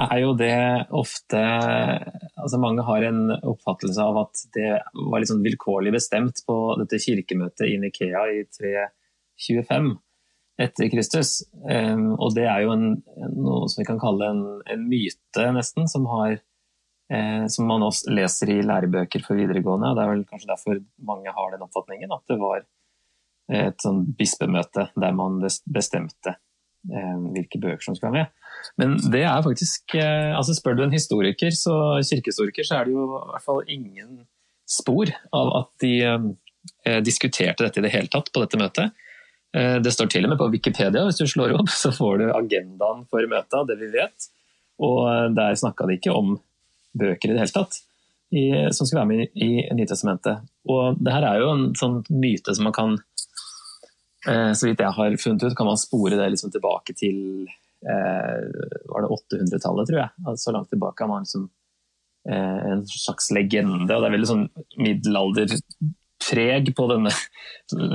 er jo det ofte altså Mange har en oppfattelse av at det var sånn vilkårlig bestemt på dette kirkemøtet i Nikea i 325 etter Kristus. Og det er jo en, noe som vi kan kalle en, en myte, nesten, som, har, eh, som, man også leser i lærebøker for videregående. og Det er vel kanskje derfor mange har den oppfatningen, at det var et sånn bispemøte der man bestemte eh, hvilke bøker som skulle være med. Men det er faktisk eh, altså Spør du en historiker, så kirkehistoriker, så er det jo i hvert fall ingen spor av at de eh, diskuterte dette i det hele tatt på dette møtet. Eh, det står til og med på Wikipedia, hvis du slår opp, så får du agendaen for møtet, det vi vet. Og eh, der snakka de ikke om bøker i det hele tatt, i, som skulle være med i, i Nytestamentet. Og det her er jo en sånn myte som man kan eh, Så vidt jeg har funnet ut, kan man spore det liksom tilbake til eh, var det 800-tallet, tror jeg. Så langt tilbake har man liksom eh, en slags legende. og Det er veldig sånn middelalderpreg på denne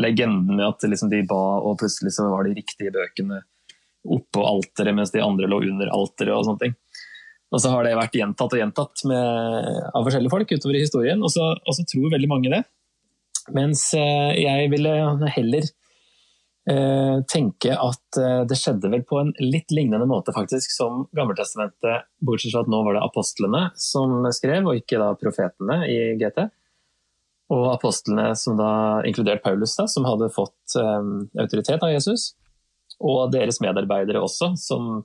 legenden med at liksom de ba, og plutselig så var de riktige bøkene oppå alteret, mens de andre lå under alteret og sånne ting. Og så har det vært gjentatt og gjentatt med, av forskjellige folk utover i historien, og så, og så tror veldig mange det. Mens eh, jeg ville heller eh, tenke at eh, det skjedde vel på en litt lignende måte faktisk som Gammeltestamentet, bortsett fra at nå var det apostlene som skrev, og ikke da profetene i GT. Og apostlene som da, inkludert Paulus, da, som hadde fått um, autoritet av Jesus og deres medarbeidere også, som,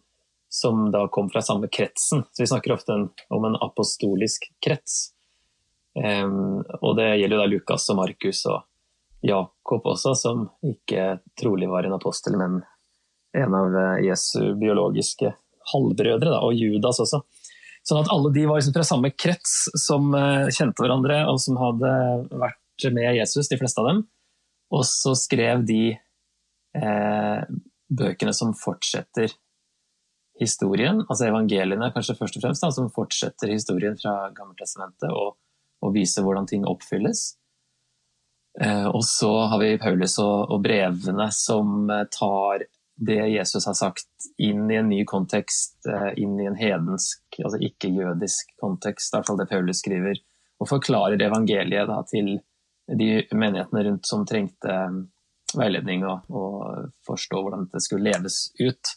som, da kom fra samme kretsen. Så Vi snakker ofte om en apostolisk krets. Um, og Det gjelder da Lukas og Markus og Jakob også, som ikke trolig var en apostel, men en av eh, Jesu biologiske halvbrødre, da, og Judas også. Sånn at alle de var liksom fra samme krets som uh, kjente hverandre, og som hadde vært med Jesus, de fleste av dem. Og så skrev de eh, bøkene som fortsetter historien, altså evangeliene kanskje først og fremst, da, som fortsetter historien fra Gammeltestamentet og, og viser hvordan ting oppfylles. Eh, og så har vi Paulus og, og, brevene som eh, tar det Jesus har sagt inn i en ny kontekst, eh, inn i en hedensk, altså ikke-jødisk kontekst, i hvert fall det Paulus skriver, og forklarer evangeliet da, til de menighetene rundt som trengte veiledning og, og forstå hvordan dette skulle leves ut.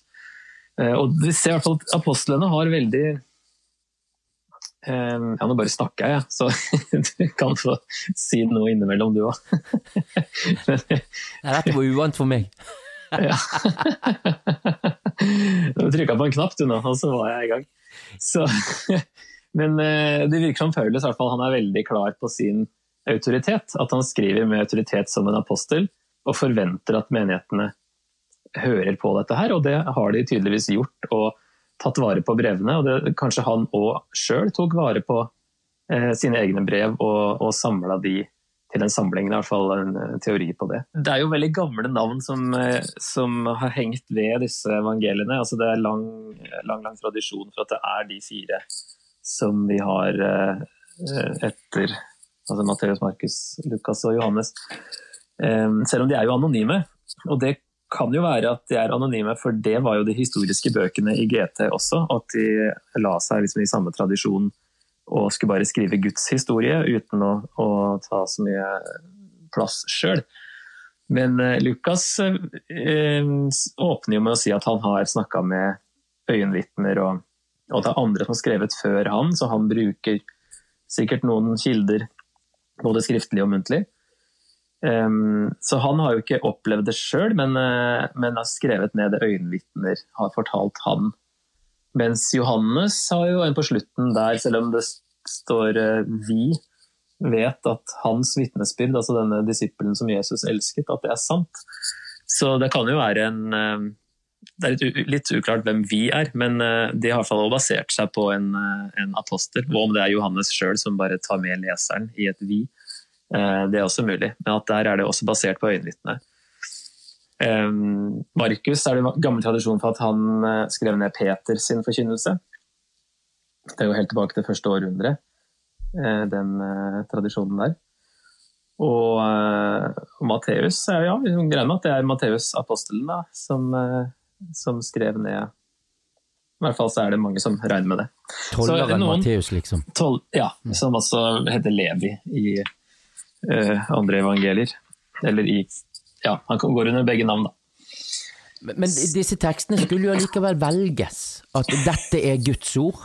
Eh, og vi ser i hvert fall at apostlene har veldig eh, ja, nå bare snakker jeg, så du kan få si noe innimellom du òg. Dette var uvant for meg. Ja. Du trykka på en knapp du nå, og så var jeg i gang. Så, men eh, det virker som Paulus hvert fall, han er veldig klar på sin autoritet. At han skriver med autoritet som en apostel og forventer at menighetene hører på dette her, og det har de tydeligvis gjort og tatt vare på brevene. og det, Kanskje han òg sjøl tok vare på eh, sine egne brev og, og samla de til en samling. I hvert fall en eh, teori på det. Det er jo veldig gamle navn som, eh, som har hengt ved disse evangeliene. Altså det er lang, lang, lang tradisjon for at det er de fire som vi har eh, etter altså Matteus, Markus, Lukas og Johannes. Selv om de er jo anonyme. Og det kan jo være at de er anonyme, for det var jo de historiske bøkene i GT også. At de la seg liksom i samme tradisjon og skulle bare skrive Guds historie uten å, å ta så mye plass sjøl. Men eh, Lukas eh, åpner jo med å si at han har snakka med øyenvitner, og, og det er andre som har skrevet før han, så han bruker sikkert noen kilder, både skriftlig og muntlig. Um, så han har jo ikke opplevd det sjøl, men, uh, men, har skrevet ned det øyenvitner har fortalt han. Mens Johannes har jo en på slutten der, selv om det står uh, 'vi', vet at hans vitnesbyrd, altså denne disippelen som Jesus elsket, at det er sant. Så det kan jo være en uh, Det er litt, litt, uklart hvem vi er, men de har i hvert fall basert seg på en, en apostel. Og om det er Johannes sjøl som bare tar med leseren i et 'vi'. Eh, det er også mulig, men at der er det også basert på øyenvitne. Eh, Markus er det gammel tradisjon for at han eh, skrev ned Peter sin forkynnelse. Det er jo helt tilbake til første århundre, den tradisjonen der. Og, og Matteus er ja, vi greier med at det er Matteus apostelen da, som, som, skrev ned I hvert fall så er det mange som regner med det. Tolleren Matteus, liksom? Tol, ja, som også heter Levi i uh, andre evangelier. Eller i Ja, han går under begge navn, da. Men, disse tekstene skulle jo allikevel velges. At dette er Guds ord.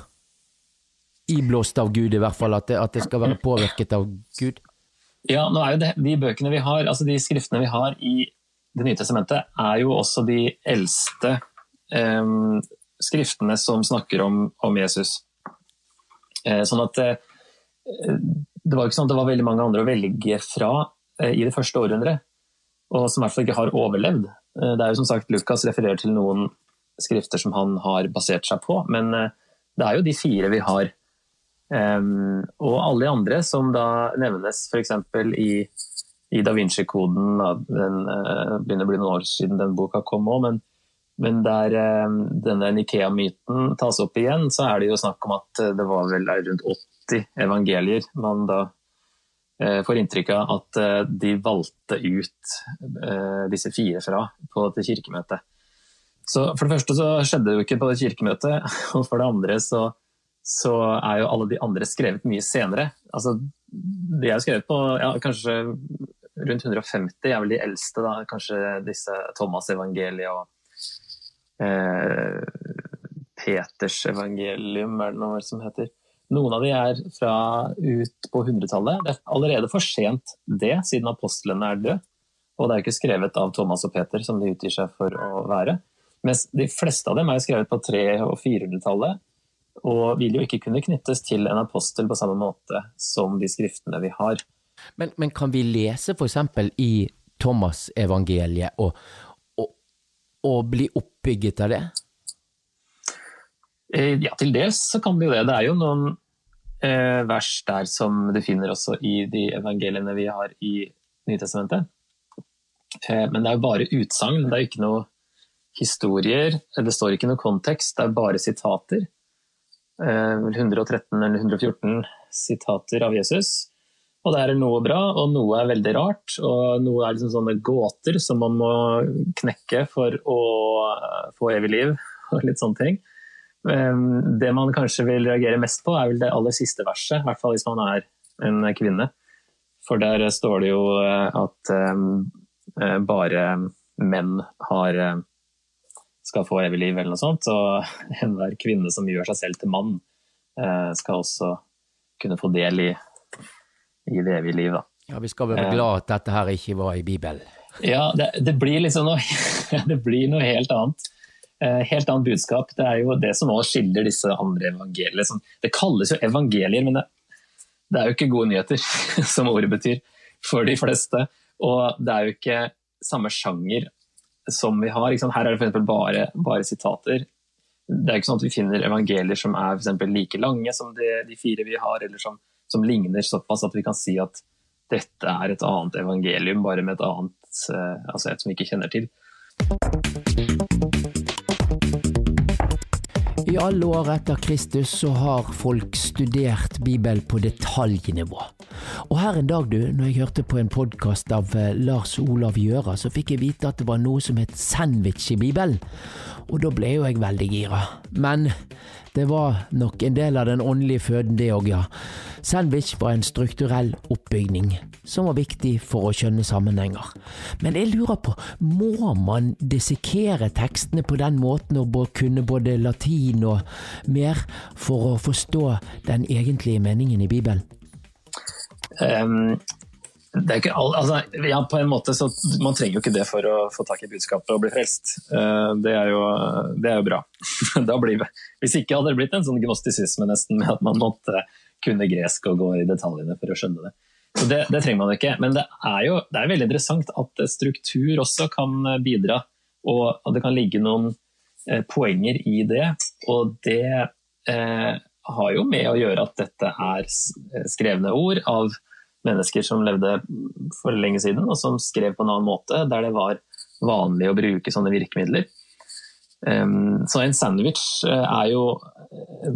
Iblåst av Gud, i hvert fall. At det, at det skal være påvirket av Gud. Ja, nå er jo det, de bøkene vi har, altså de skriftene vi har i Det nye testamentet, er jo også de eldste eh, skriftene som snakker om, om Jesus. Eh, sånn at eh, det var ikke sånn at det var veldig mange andre å velge fra eh, i det første århundret. Og som i hvert fall ikke har overlevd. Eh, det er jo som sagt Lukas refererer til noen skrifter som han har basert seg på, men eh, det er jo de fire vi har. Og alle de andre som da nevnes f.eks. i, i Da Vinci-koden, den uh, begynner å bli noen år siden den boka kom òg, men, men der denne Nikea-myten tas opp igjen, så er det jo snakk om at det var vel rundt 80 evangelier man da får inntrykk av at uh, de valgte ut disse fire fra på dette kirkemøtet. Så For det første så skjedde det jo ikke på det kirkemøtet, og for det andre så, så er jo alle de andre skrevet mye senere. Altså, De er skrevet på ja, kanskje rundt 150, er vel de eldste. da, Kanskje disse Thomas evangeliet og eh, Peters evangelium, er det noe som heter. Noen av de er fra ut på 100-tallet. Det er allerede for sent det, siden apostlene er døde. Og det er ikke skrevet av Thomas og Peter, som de utgir seg for å være. Mens de fleste av dem er skrevet på 300- og 400-tallet, og vil jo ikke kunne knyttes til en apostel på samme måte som de skriftene vi har. Men, men kan vi lese f.eks. i Thomas-evangeliet og, og, og, bli oppbygget av det? Eh, ja, til dels så kan det jo det. Det er jo noen eh, vers der som du finner også i de evangeliene vi har i Nytestamentet. Eh, men det er jo bare utsagn, det er jo ikke noe historier. Det står ikke noe kontekst, det er bare sitater. 113 eh, eller 114 sitater av Jesus. Og det er noe bra, og noe er veldig rart. Og noe er liksom sånne gåter som man må knekke for å eh, få evig liv, og litt sånne ting. Eh, det man kanskje vil reagere mest på, er vel det aller siste verset, i hvert fall hvis man er en kvinne. For der står det jo at bare menn har skal få evig liv, eller noe sånt. Og enhver kvinne som gjør seg selv til mann, eh, skal også kunne få del i, i det evige liv. Da. Ja, Vi skal være glad at dette her ikke var i Bibelen. Ja, det, det, blir liksom noe, det blir noe helt annet. Eh, helt annet budskap. Det er jo det som også skiller disse andre evangeliene. Det kalles jo evangelier, men det, er jo ikke gode nyheter, som ordet betyr, for de fleste. Og det er jo ikke samme sjanger som vi har. Her er det f.eks. Bare, bare sitater. Det er ikke sånn at vi finner evangelier som er for like lange som de, de fire vi har, eller som, som, ligner såpass at vi kan si at dette er et annet evangelium, bare med et annet, eh, altså et som vi ikke kjenner til. I alle år etter Kristus så har folk studert Bibelen på detaljnivå. Og her en dag, du, når jeg hørte på en podkast av eh, Lars Olav Gjøra, så fikk jeg vite at det var noe som het sandwich i Bibelen. Og da ble jo jeg veldig gira. Men det var nok en del av den åndelige føden, det òg, ja. Sandwich var en strukturell oppbygning som var viktig for å skjønne sammenhenger. Men jeg lurer på, må man dissekere tekstene på den måten og kunne både latin og mer for å forstå den egentlige meningen i Bibelen? Um, all, altså, ja, på en måte så Man trenger jo ikke det for å få tak i budskapet og bli frelst. Uh, det, er jo, det er jo bra. blir, hvis ikke hadde det blitt en sånn gnostisisme nesten med at man måtte kunne gresk og gå i detaljene for å skjønne det. Så det, det trenger man ikke. Men det er jo det er veldig interessant at struktur også kan bidra. Og at det kan ligge noen eh, poenger i det. Og det eh, har jo med å gjøre at dette er skrevne ord av mennesker som levde for lenge siden, og som skrev på en annen måte, der det var vanlig å bruke sånne virkemidler. Så en sandwich eh, er jo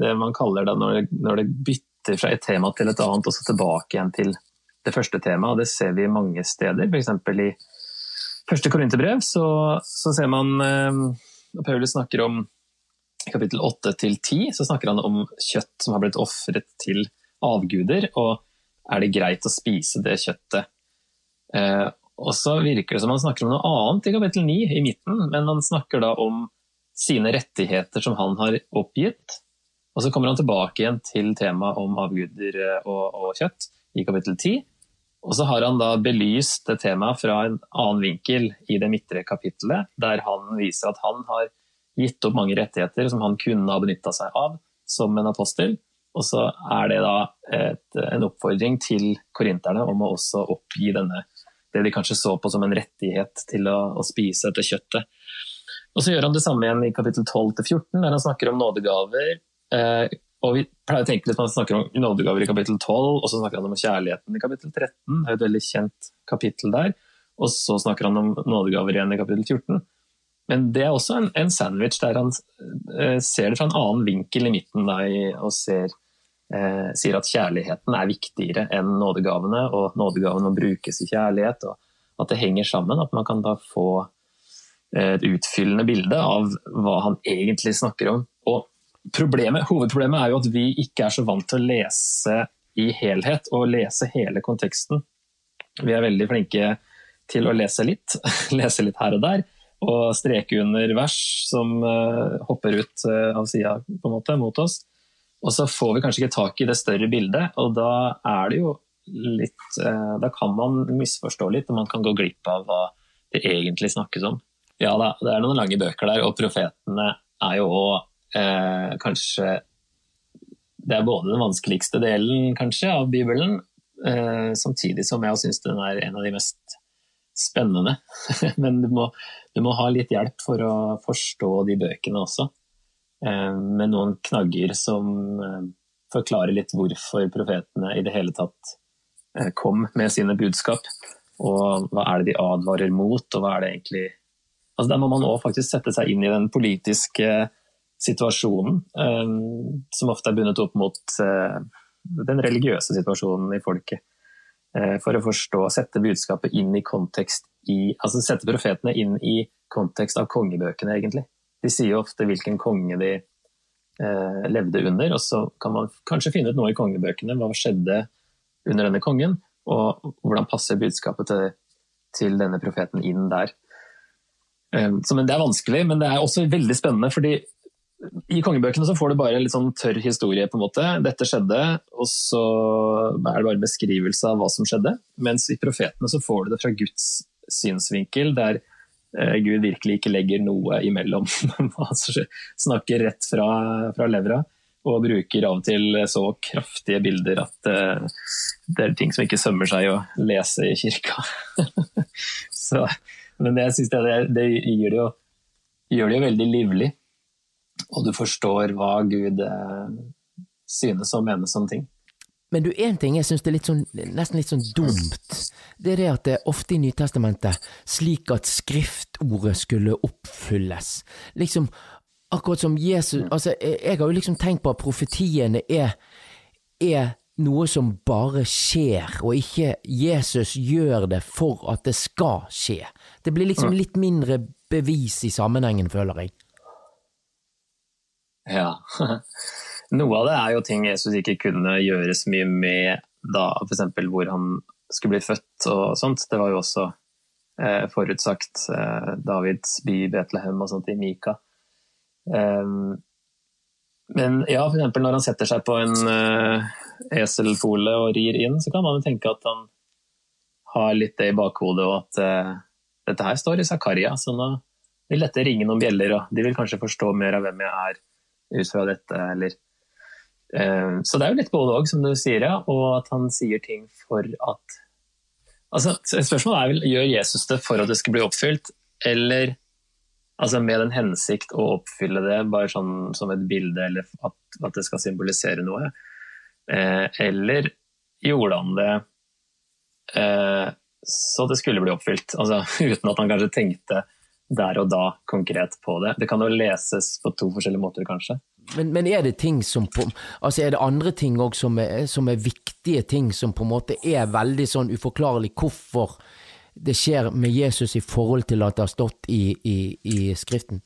det man kaller det når det, bytter fra et tema til et annet, og så tilbake igjen til det første temaet. Det ser vi mange steder, f.eks. i første korinterbrev så, så, ser man når Paulus snakker om kapittel 8 til 10, så snakker han om kjøtt som har blitt ofret til avguder. og er det greit å spise det kjøttet. Eh, og så virker det som han snakker om noe annet i kapittel 9, i midten, men han snakker da om sine rettigheter som han har oppgitt. Og så kommer han tilbake igjen til temaet om avguder eh, og, og kjøtt i kapittel 10. Og så har han da belyst det temaet fra en annen vinkel i det midtre kapittelet, der han viser at han har gitt opp mange rettigheter som han kunne ha benytta seg av som en apostel, og så er det da et, en oppfordring til korinterne om å også oppgi denne det de kanskje så på som en rettighet til å, å spise dette kjøttet. Og Så gjør han det samme igjen i kapittel 12-14, der han snakker om nådegaver. Eh, og Vi pleier å tenke litt når han snakker om nådegaver i kapittel 12, og så snakker han om kjærligheten i kapittel 13. Det er et veldig kjent kapittel der. Og så snakker han om nådegaver igjen i kapittel 14. Men det er også en, en sandwich der han eh, ser det fra en annen vinkel i midten da, og ser, eh, sier at kjærligheten er viktigere enn nådegavene, og nådegavene må brukes i kjærlighet. og At det henger sammen. At man kan da få et utfyllende bilde av hva han egentlig snakker om. Og problemet, Hovedproblemet er jo at vi ikke er så vant til å lese i helhet og lese hele konteksten. Vi er veldig flinke til å lese litt, lese litt her og der, og streke under vers som uh, hopper ut uh, av sida mot oss. Og så får vi kanskje ikke tak i det større bildet, og da er det jo litt uh, Da kan man misforstå litt, og man kan gå glipp av hva det egentlig snakkes om. Ja da, det er noen lange bøker der, og profetene er jo òg eh, kanskje Det er både den vanskeligste delen kanskje av Bibelen, eh, samtidig som jeg syns den er en av de mest spennende. Men du må, du må, ha litt hjelp for å forstå de bøkene også. Eh, med noen knagger som eh, forklarer litt hvorfor profetene i det hele tatt eh, kom med sine budskap. Og hva er det de advarer mot, og hva er det egentlig Altså, der må man òg faktisk sette seg inn i den politiske situasjonen, som ofte er bundet opp mot den religiøse situasjonen i folket. For å forstå, sette budskapet inn i kontekst i Altså sette profetene inn i kontekst av kongebøkene, egentlig. De sier ofte hvilken konge de eh, levde under, og så kan man kanskje finne ut noe i kongebøkene. Hva skjedde under denne kongen, og hvordan passer budskapet til, til denne profeten inn der. Eh, så, men Det er vanskelig, men det er også veldig spennende. fordi i kongebøkene så får du bare litt sånn tørr historie. på en måte. Dette skjedde, og så er det bare beskrivelse av hva som skjedde. Mens i profetene så får du det fra Guds synsvinkel, der Gud virkelig ikke legger noe imellom. snakker rett fra, fra, levra og bruker av og til så kraftige bilder at eh, det er ting som ikke sømmer seg å lese i kirka. så men jeg synes det, det, det, jo, gjør det jo veldig livlig. Og du forstår hva Gud eh, synes og mener som ting. Men du, én ting jeg syns er litt sånn, nesten litt sånn dumt. Det er det at det er ofte i Nytestamentet slik at skriftordet skulle oppfylles. Liksom akkurat som Jesus Altså, jeg, jeg har jo liksom tenkt på at profetiene er, er noe som bare skjer, og ikke Jesus gjør det for at det skal skje. Det blir liksom litt mindre bevis i sammenhengen, føler jeg. Ja. Noe av det er jo ting Jesus ikke kunne gjøre så mye med da, f.eks. hvor han skulle bli født og sånt. Det var jo også eh, forutsagt eh, Davids by Betlehem og sånt i Mika. Um, men ja, f.eks. når han setter seg på en uh, eselfole og rir inn, så kan man jo tenke at han har litt det i bakhodet, og at uh, dette her står i Zakaria, så nå vil dette ringe noen bjeller, og de vil kanskje forstå mer av hvem jeg er ut fra dette, eller Så det er jo litt både òg, som du sier, ja, og at han sier ting for at Altså, spørsmålet er vel, gjør Jesus det for at det skal bli oppfylt, eller Altså med en hensikt å oppfylle det, bare sånn som et bilde, eller at, at det skal symbolisere noe. Eh, eller gjorde han det eh, så det skulle bli oppfylt, altså, uten at han kanskje tenkte der og da konkret på det. Det kan jo leses på to forskjellige måter, kanskje. Men, men er det ting som på, altså er det andre ting òg som, som, er viktige ting, som på en måte er veldig sånn uforklarlig hvorfor det skjer med Jesus i forhold til at det har stått i, i, i Skriften?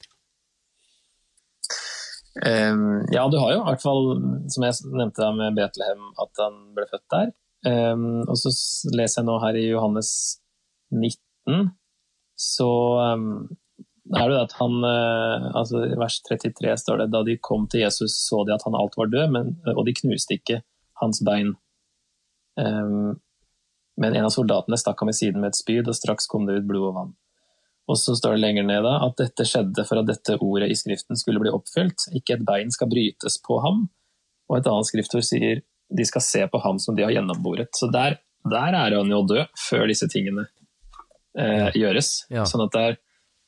Um, ja, du har jo i hvert fall, som jeg nevnte med Betlehem, at han ble født der. Um, og så leser jeg nå her i Johannes 19, så um, er det at han uh, altså I vers 33 står det da de kom til Jesus, så de at han alt var død, men, og de knuste ikke hans bein. Um, men en av soldatene stakk ham i siden med et spyd, og straks kom det ut blod og vann. Og så står det lenger ned da, at dette skjedde for at dette ordet i Skriften skulle bli oppfylt. Ikke et bein skal brytes på ham. Og et annet skriftord sier de skal se på ham som de har gjennomboret. Så der, der er han jo død før disse tingene eh, gjøres. Ja. Sånn at der,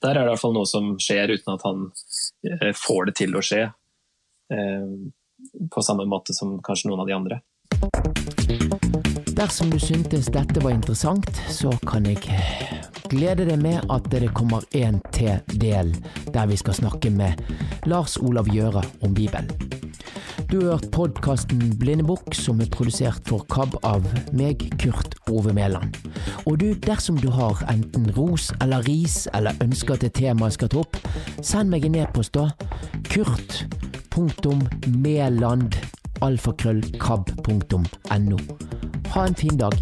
der er det i hvert fall noe som skjer uten at han eh, får det til å skje. Eh, på samme måte som kanskje noen av de andre. Dersom du syntes dette var interessant, så kan jeg glede deg med at det kommer en til del der vi skal snakke med Lars Olav Gjøra om Bibelen. Du har hørt podkasten Blindebukk, som er produsert for KAB av meg, Kurt Ove Mæland. Og du, dersom du har enten ros eller ris eller ønsker at et tema skal ta opp, send meg en e-post da. Kurt.meland.alfakrøllkab.no. Ha en fin dag.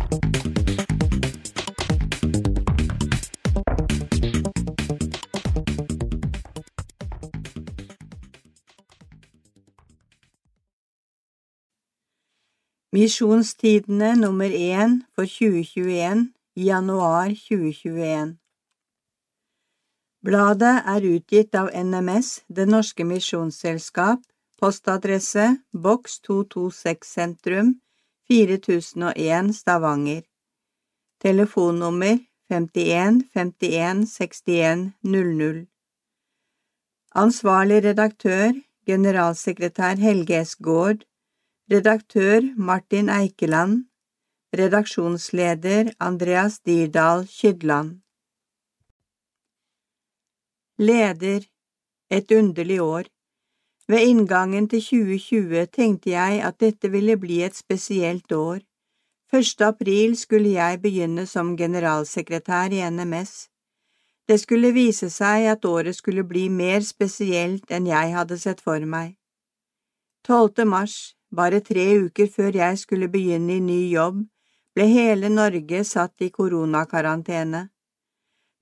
Misjonstidene nummer én for 2021, januar 2021. Bladet er utgitt av NMS, Det Norske Misjonsselskap, postadresse boks 226 sentrum, 4001 Stavanger. Telefonnummer 51 51 61 00. Ansvarlig redaktør, generalsekretær Helge S. Gaard, Redaktør Martin Eikeland. Redaksjonsleder Andreas Dirdal Kydland. Leder Et underlig år. Ved inngangen til 2020 tenkte jeg at dette ville bli et spesielt år. 1. april skulle jeg begynne som generalsekretær i NMS. Det skulle vise seg at året skulle bli mer spesielt enn jeg hadde sett for meg. 12. mars, bare tre uker før jeg skulle begynne i ny jobb, ble hele Norge satt i koronakarantene.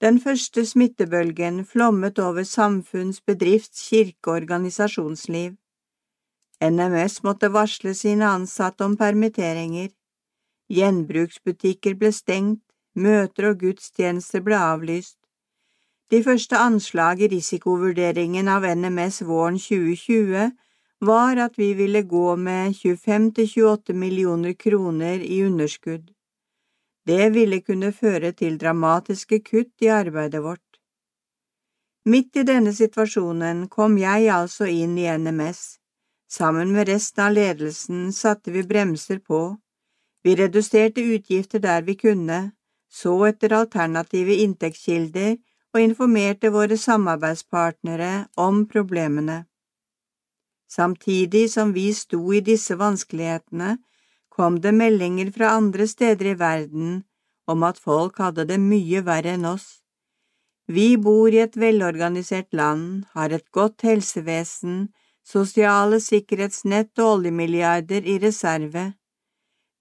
Den første smittebølgen flommet over samfunns-, bedrifts-, kirke- og organisasjonsliv. NMS måtte varsle sine ansatte om permitteringer. Gjenbruksbutikker ble stengt, møter og gudstjenester ble avlyst. De første anslag i risikovurderingen av NMS våren 2020 var at vi ville gå med 25–28 millioner kroner i underskudd. Det ville kunne føre til dramatiske kutt i arbeidet vårt. Midt i denne situasjonen kom jeg altså inn i NMS. Sammen med resten av ledelsen satte vi bremser på. Vi reduserte utgifter der vi kunne, så etter alternative inntektskilder og informerte våre samarbeidspartnere om problemene. Samtidig som vi sto i disse vanskelighetene, kom det meldinger fra andre steder i verden om at folk hadde det mye verre enn oss. Vi bor i et velorganisert land, har et godt helsevesen, sosiale sikkerhetsnett og oljemilliarder i reserve.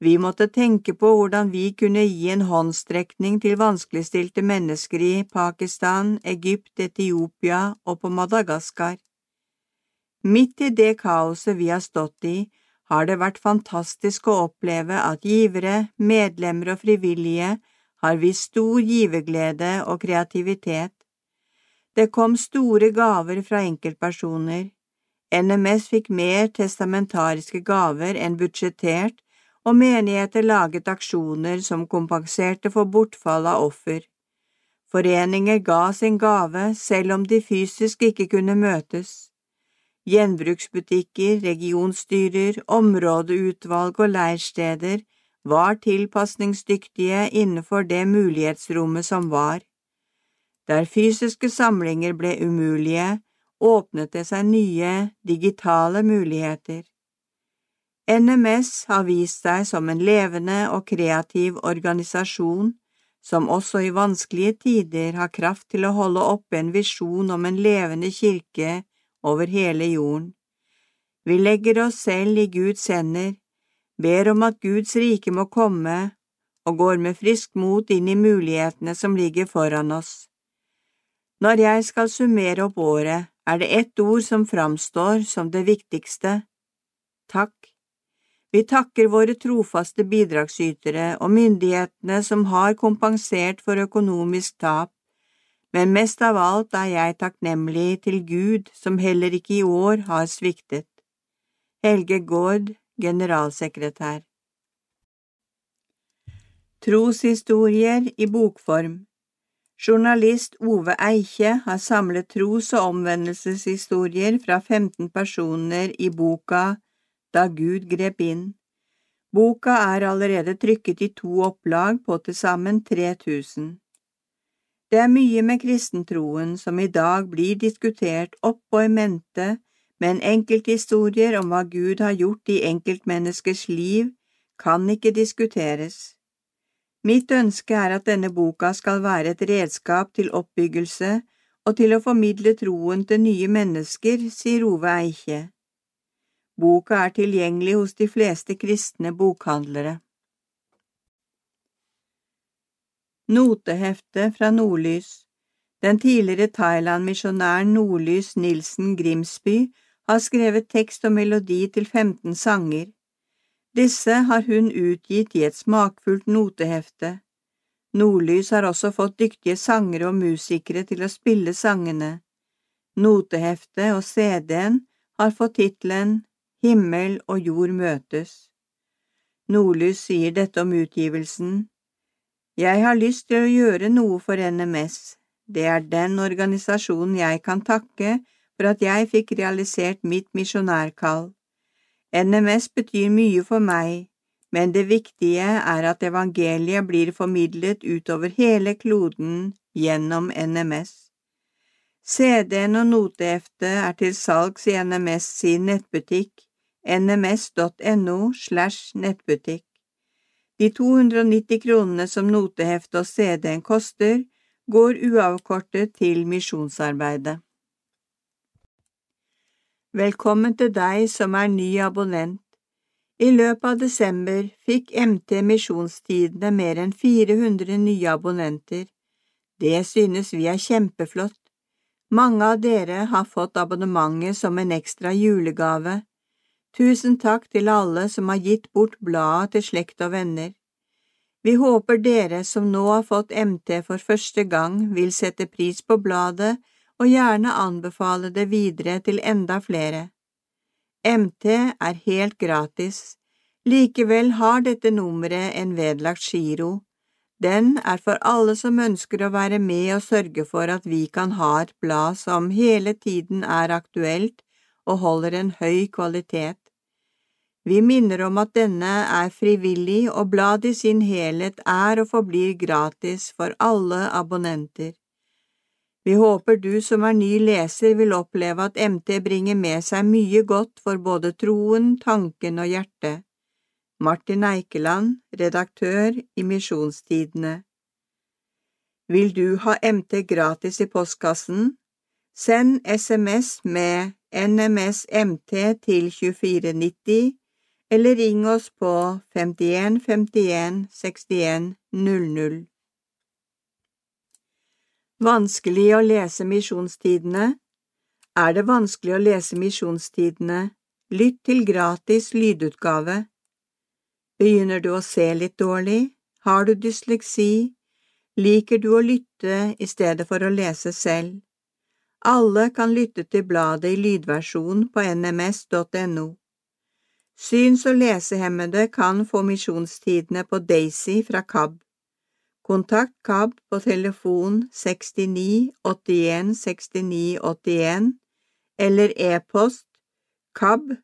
Vi måtte tenke på hvordan vi kunne gi en håndstrekning til vanskeligstilte mennesker i Pakistan, Egypt, Etiopia og på Madagaskar. Midt i det kaoset vi har stått i, har det vært fantastisk å oppleve at givere, medlemmer og frivillige har vist stor giverglede og kreativitet. Det kom store gaver fra enkeltpersoner. NMS fikk mer testamentariske gaver enn budsjettert, og menigheter laget aksjoner som kompenserte for bortfall av offer. Foreninger ga sin gave selv om de fysisk ikke kunne møtes. Gjenbruksbutikker, regionstyrer, områdeutvalg og leirsteder var tilpasningsdyktige innenfor det mulighetsrommet som var. Der fysiske samlinger ble umulige, åpnet det seg nye, digitale muligheter. NMS har vist seg som en levende og kreativ organisasjon som også i vanskelige tider har kraft til å holde oppe en visjon om en levende kirke over hele jorden. Vi legger oss selv i Guds hender, ber om at Guds rike må komme, og går med friskt mot inn i mulighetene som ligger foran oss. Når jeg skal summere opp året, er det ett ord som framstår som det viktigste – takk. Vi takker våre trofaste bidragsytere og myndighetene som har kompensert for økonomisk tap, men mest av alt er jeg takknemlig til Gud som heller ikke i år har sviktet. Helge Gaard, generalsekretær Troshistorier i bokform Journalist Ove Eikje har samlet tros- og omvendelseshistorier fra 15 personer i boka Da Gud grep inn. Boka er allerede trykket i to opplag på til sammen 3000. Det er mye med kristentroen som i dag blir diskutert opp og i mente, men enkelthistorier om hva Gud har gjort i enkeltmenneskers liv, kan ikke diskuteres. Mitt ønske er at denne boka skal være et redskap til oppbyggelse og til å formidle troen til nye mennesker, sier Ove Eikje. Boka er tilgjengelig hos de fleste kristne bokhandlere. Notehefte fra Nordlys Den tidligere Thailand-misjonæren Nordlys Nilsen Grimsby har skrevet tekst og melodi til 15 sanger. Disse har hun utgitt i et smakfullt notehefte. Nordlys har også fått dyktige sangere og musikere til å spille sangene. Noteheftet og CD-en har fått tittelen Himmel og jord møtes. Nordlys sier dette om utgivelsen. Jeg har lyst til å gjøre noe for NMS. Det er den organisasjonen jeg kan takke for at jeg fikk realisert mitt misjonærkall. NMS betyr mye for meg, men det viktige er at evangeliet blir formidlet utover hele kloden gjennom NMS. CD-en og noteheftet er til salgs i NMS sin nettbutikk nms.no slash nettbutikk. De 290 kronene som noteheftet og CD-en koster, går uavkortet til misjonsarbeidet. Velkommen til deg som er ny abonnent. I løpet av desember fikk MT Misjonstidene mer enn 400 nye abonnenter. Det synes vi er kjempeflott. Mange av dere har fått abonnementet som en ekstra julegave. Tusen takk til alle som har gitt bort bladet til slekt og venner. Vi håper dere som nå har fått MT for første gang, vil sette pris på bladet og gjerne anbefale det videre til enda flere. MT er helt gratis, likevel har dette nummeret en vedlagt giro. Den er for alle som ønsker å være med og sørge for at vi kan ha et blad som hele tiden er aktuelt og holder en høy kvalitet. Vi minner om at denne er frivillig, og bladet i sin helhet er og forblir gratis for alle abonnenter. Vi håper du som er ny leser vil oppleve at MT bringer med seg mye godt for både troen, tanken og hjertet. Martin Eikeland, redaktør i Misjonstidene Vil du ha MT gratis i postkassen? Send SMS med NMS MT til 2490, eller ring oss på 51 51 61 00. Vanskelig å lese misjonstidene Er det vanskelig å lese misjonstidene, lytt til gratis lydutgave. Begynner du å se litt dårlig? Har du dysleksi? Liker du å lytte i stedet for å lese selv? Alle kan lytte til bladet i lydversjon på nms.no. Syns- og lesehemmede kan få misjonstidene på Daisy fra KAB. Kontakt KAB på telefon 69 81 69 81 eller e-post kab-kab.no.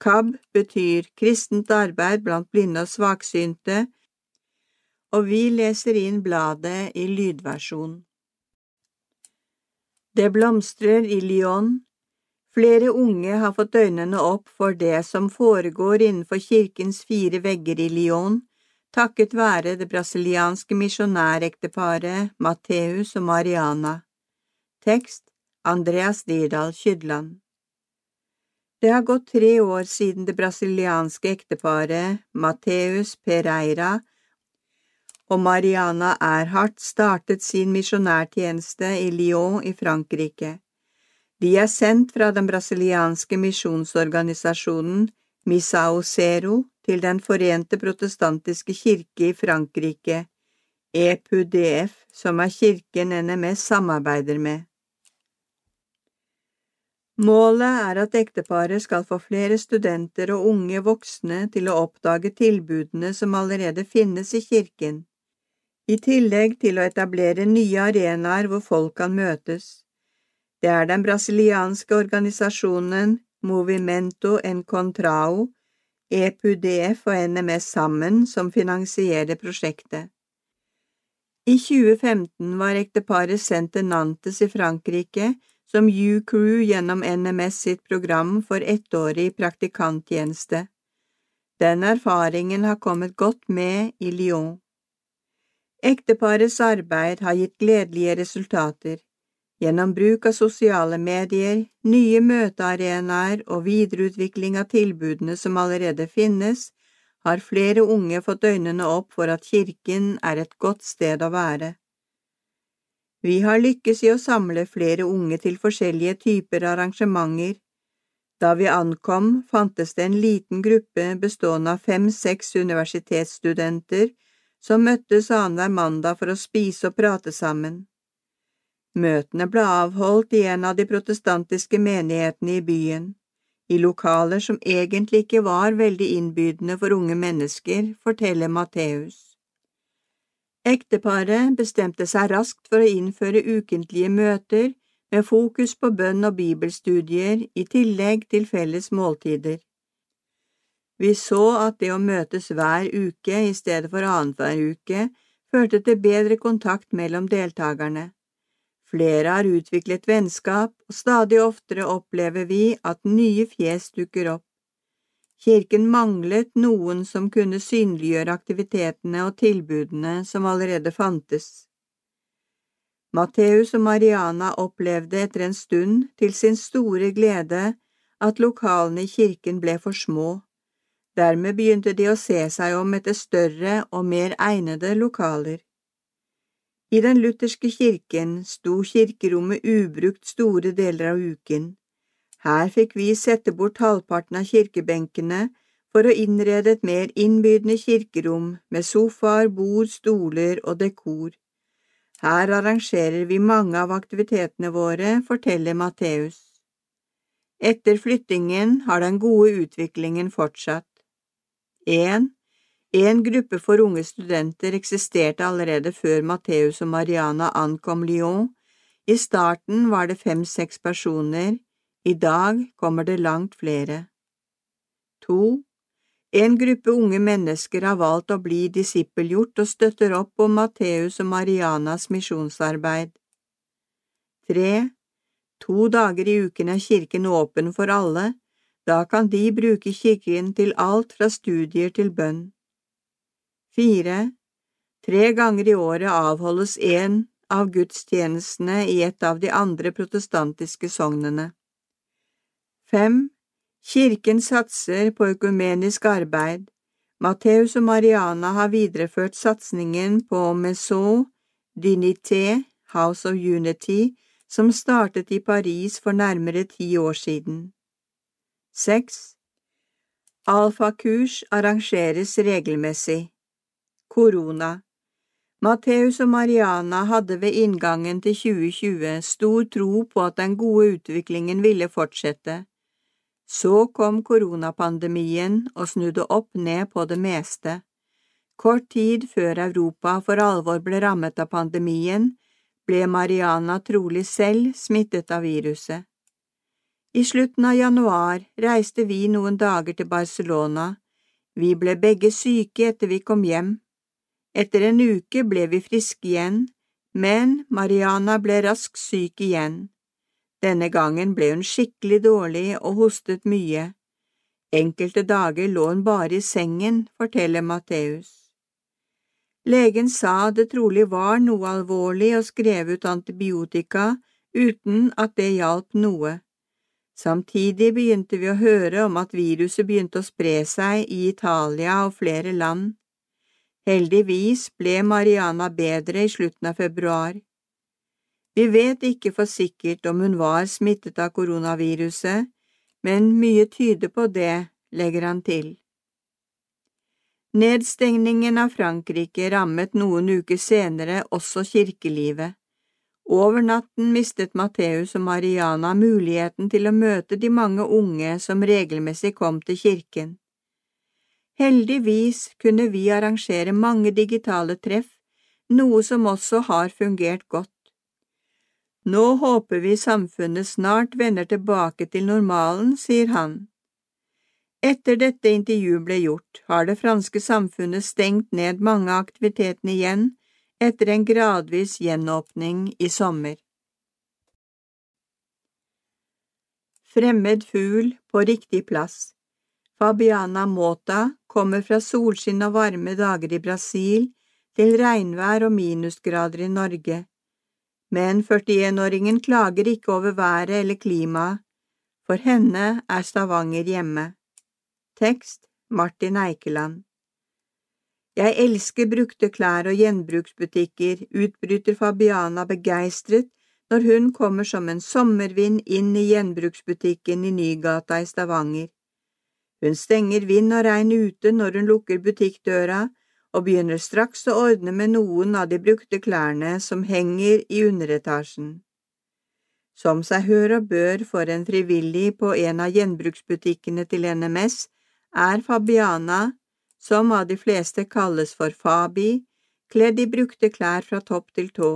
KAB betyr Kristent arbeid blant blinde og svaksynte, og vi leser inn bladet i lydversjon. Det blomstrer i Lyon, Flere unge har fått øynene opp for det som foregår innenfor kirkens fire vegger i Lyon, takket være det brasilianske misjonærekteparet Matteus og Mariana. Tekst Andreas Dirdal Kydland Det har gått tre år siden det brasilianske ekteparet Mateus Pereira og Mariana Erhardt startet sin misjonærtjeneste i Lyon i Frankrike. De er sendt fra den brasilianske misjonsorganisasjonen Misao Zero til Den forente protestantiske kirke i Frankrike, EPUDF, som er kirken NMS samarbeider med. Målet er at ekteparet skal få flere studenter og unge voksne til å oppdage tilbudene som allerede finnes i kirken, i tillegg til å etablere nye arenaer hvor folk kan møtes. Det er den brasilianske organisasjonen Movimento Encontrao, EPUDF og NMS sammen som finansierer prosjektet. I 2015 var ekteparet sendt til Nantes i Frankrike som U-Crew gjennom NMS sitt program for ettårig praktikanttjeneste. Den erfaringen har kommet godt med i Lyon. Ekteparets arbeid har gitt gledelige resultater. Gjennom bruk av sosiale medier, nye møtearenaer og videreutvikling av tilbudene som allerede finnes, har flere unge fått øynene opp for at kirken er et godt sted å være. Vi har lykkes i å samle flere unge til forskjellige typer arrangementer. Da vi ankom, fantes det en liten gruppe bestående av fem–seks universitetsstudenter som møttes annenhver mandag for å spise og prate sammen. Møtene ble avholdt i en av de protestantiske menighetene i byen, i lokaler som egentlig ikke var veldig innbydende for unge mennesker, forteller Matteus. Ekteparet bestemte seg raskt for å innføre ukentlige møter med fokus på bønn og bibelstudier i tillegg til felles måltider. Vi så at det å møtes hver uke i stedet for annenhver uke førte til bedre kontakt mellom deltakerne. Flere har utviklet vennskap, og stadig oftere opplever vi at nye fjes dukker opp. Kirken manglet noen som kunne synliggjøre aktivitetene og tilbudene som allerede fantes. Matteus og Mariana opplevde etter en stund, til sin store glede, at lokalene i kirken ble for små. Dermed begynte de å se seg om etter større og mer egnede lokaler. I den lutherske kirken sto kirkerommet ubrukt store deler av uken. Her fikk vi sette bort halvparten av kirkebenkene for å innrede et mer innbydende kirkerom med sofaer, bord, stoler og dekor. Her arrangerer vi mange av aktivitetene våre, forteller Matteus. Etter flyttingen har den gode utviklingen fortsatt. 1. En gruppe for unge studenter eksisterte allerede før Matteus og Mariana ankom Lyon. I starten var det fem–seks personer, i dag kommer det langt flere. To. En gruppe unge mennesker har valgt å bli disippelgjort og støtter opp om Matteus og Marianas misjonsarbeid. Tre. To dager i uken er kirken åpen for alle, da kan de bruke kirken til alt fra studier til bønn. Fire. Tre ganger i året avholdes en av gudstjenestene i et av de andre protestantiske sognene. 5. Kirken satser på økumenisk arbeid. Matteus og Mariana har videreført satsingen på Maison d'Unité, House of Unity, som startet i Paris for nærmere ti år siden. 6. Alfakurs arrangeres regelmessig. Korona Matteus og Mariana hadde ved inngangen til 2020 stor tro på at den gode utviklingen ville fortsette. Så kom koronapandemien og snudde opp ned på det meste. Kort tid før Europa for alvor ble rammet av pandemien, ble Mariana trolig selv smittet av viruset. I slutten av januar reiste vi noen dager til Barcelona. Vi ble begge syke etter vi kom hjem. Etter en uke ble vi friske igjen, men Mariana ble raskt syk igjen. Denne gangen ble hun skikkelig dårlig og hostet mye. Enkelte dager lå hun bare i sengen, forteller Matteus. Legen sa det trolig var noe alvorlig og skrev ut antibiotika uten at det hjalp noe. Samtidig begynte vi å høre om at viruset begynte å spre seg i Italia og flere land. Heldigvis ble Mariana bedre i slutten av februar. Vi vet ikke for sikkert om hun var smittet av koronaviruset, men mye tyder på det, legger han til. Nedstengningen av Frankrike rammet noen uker senere også kirkelivet. Over natten mistet Matteus og Mariana muligheten til å møte de mange unge som regelmessig kom til kirken. Heldigvis kunne vi arrangere mange digitale treff, noe som også har fungert godt. Nå håper vi samfunnet snart vender tilbake til normalen, sier han. Etter dette intervjuet ble gjort, har det franske samfunnet stengt ned mange av aktivitetene igjen, etter en gradvis gjenåpning i sommer. Fremmed fugl på riktig plass Fabiana Mota kommer fra solskinn og varme dager i Brasil til regnvær og minusgrader i Norge. Men 41-åringen klager ikke over været eller klimaet. For henne er Stavanger hjemme. Tekst Martin Eikeland jeg elsker brukte klær og gjenbruksbutikker, utbryter Fabiana begeistret når hun kommer som en sommervind inn i gjenbruksbutikken i Nygata i Stavanger. Hun stenger vind og regn ute når hun lukker butikkdøra, og begynner straks å ordne med noen av de brukte klærne som henger i underetasjen. Som seg hør og bør for en frivillig på en av gjenbruksbutikkene til NMS, er Fabiana som av de fleste kalles for Fabi, kledd i brukte klær fra topp til tå.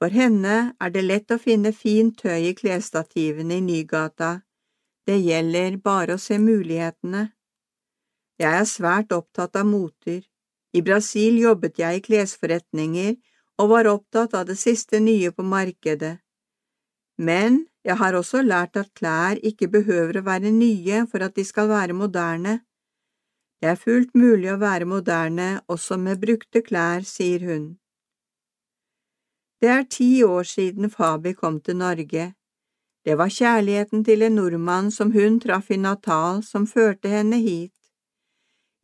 For henne er det lett å finne fint tøy i klesstativene i Nygata, det gjelder bare å se mulighetene. Jeg er svært opptatt av moter. I Brasil jobbet jeg i klesforretninger og var opptatt av det siste nye på markedet. Men jeg har også lært at klær ikke behøver å være nye for at de skal være moderne. Det er fullt mulig å være moderne også med brukte klær, sier hun. Det er ti år siden Fabi kom til Norge. Det var kjærligheten til en nordmann som hun traff i Natal som førte henne hit.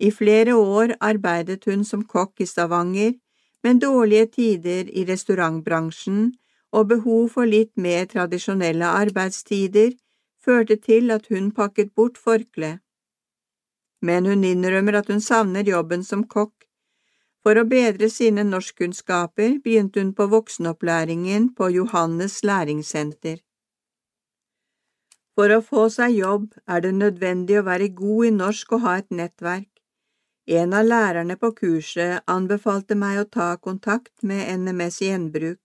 I flere år arbeidet hun som kokk i Stavanger, men dårlige tider i restaurantbransjen og behov for litt mer tradisjonelle arbeidstider førte til at hun pakket bort forkleet men hun innrømmer at hun savner jobben som kokk. For å bedre sine norskkunnskaper begynte hun på voksenopplæringen på Johannes læringssenter. For å få seg jobb er det nødvendig å være god i norsk og ha et nettverk. En av lærerne på kurset anbefalte meg å ta kontakt med NMS Gjenbruk.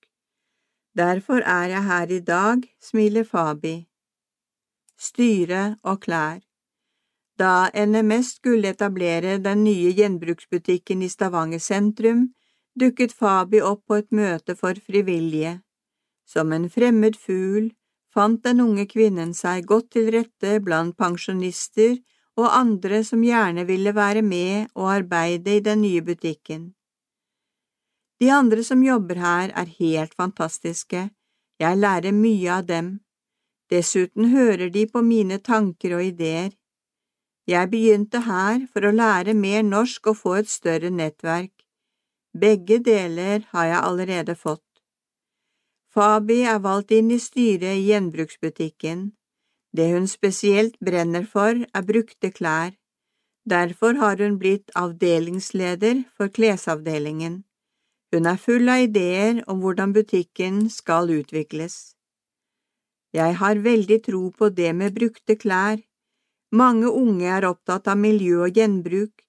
Derfor er jeg her i dag, smiler Fabi. Styre og klær da NMS skulle etablere den nye gjenbruksbutikken i Stavanger sentrum, dukket Fabi opp på et møte for frivillige. Som en fremmed fugl fant den unge kvinnen seg godt til rette blant pensjonister og andre som gjerne ville være med og arbeide i den nye butikken. De andre som jobber her, er helt fantastiske, jeg lærer mye av dem. Dessuten hører de på mine tanker og ideer. Jeg begynte her for å lære mer norsk og få et større nettverk. Begge deler har jeg allerede fått. Fabi er valgt inn i styret i gjenbruksbutikken. Det hun spesielt brenner for, er brukte klær. Derfor har hun blitt avdelingsleder for klesavdelingen. Hun er full av ideer om hvordan butikken skal utvikles. Jeg har veldig tro på det med brukte klær. Mange unge er opptatt av miljø og gjenbruk,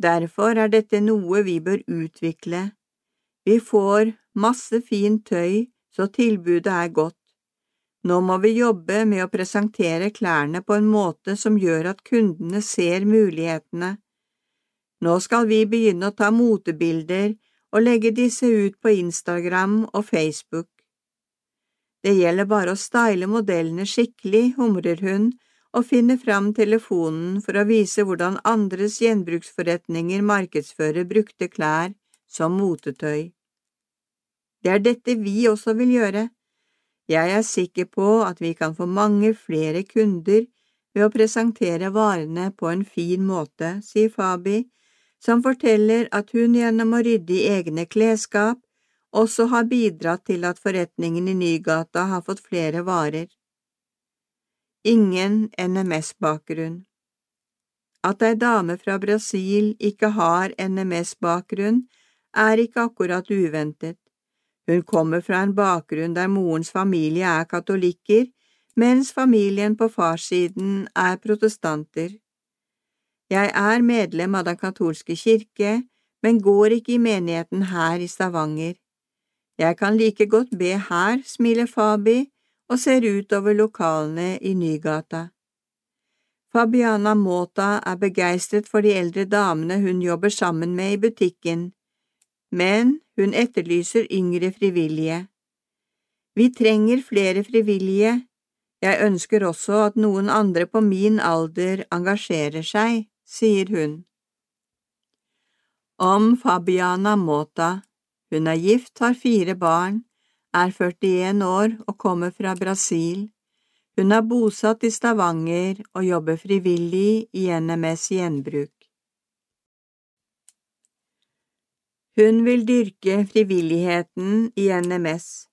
derfor er dette noe vi bør utvikle. Vi får masse fint tøy, så tilbudet er godt. Nå må vi jobbe med å presentere klærne på en måte som gjør at kundene ser mulighetene. Nå skal vi begynne å ta motebilder og legge disse ut på Instagram og Facebook. Det gjelder bare å style modellene skikkelig, humrer hun og finner fram telefonen for å vise hvordan andres gjenbruksforretninger markedsfører brukte klær som motetøy. Det er dette vi også vil gjøre. Jeg er sikker på at vi kan få mange flere kunder ved å presentere varene på en fin måte, sier Fabi, som forteller at hun gjennom å rydde i egne klesskap også har bidratt til at forretningen i Nygata har fått flere varer ingen NMS-bakgrunn. At ei dame fra Brasil ikke har NMS-bakgrunn, er ikke akkurat uventet. Hun kommer fra en bakgrunn der morens familie er katolikker, mens familien på farssiden er protestanter. Jeg er medlem av Den katolske kirke, men går ikke i menigheten her i Stavanger. Jeg kan like godt be her, smiler Fabi og ser utover lokalene i Nygata. Fabiana Mota er begeistret for de eldre damene hun jobber sammen med i butikken, men hun etterlyser yngre frivillige. Vi trenger flere frivillige, jeg ønsker også at noen andre på min alder engasjerer seg, sier hun. Om Fabiana Mota, hun er gift, har fire barn, er 41 år og kommer fra Brasil. Hun er bosatt i Stavanger og jobber frivillig i NMS Gjenbruk. Hun vil dyrke frivilligheten i NMS.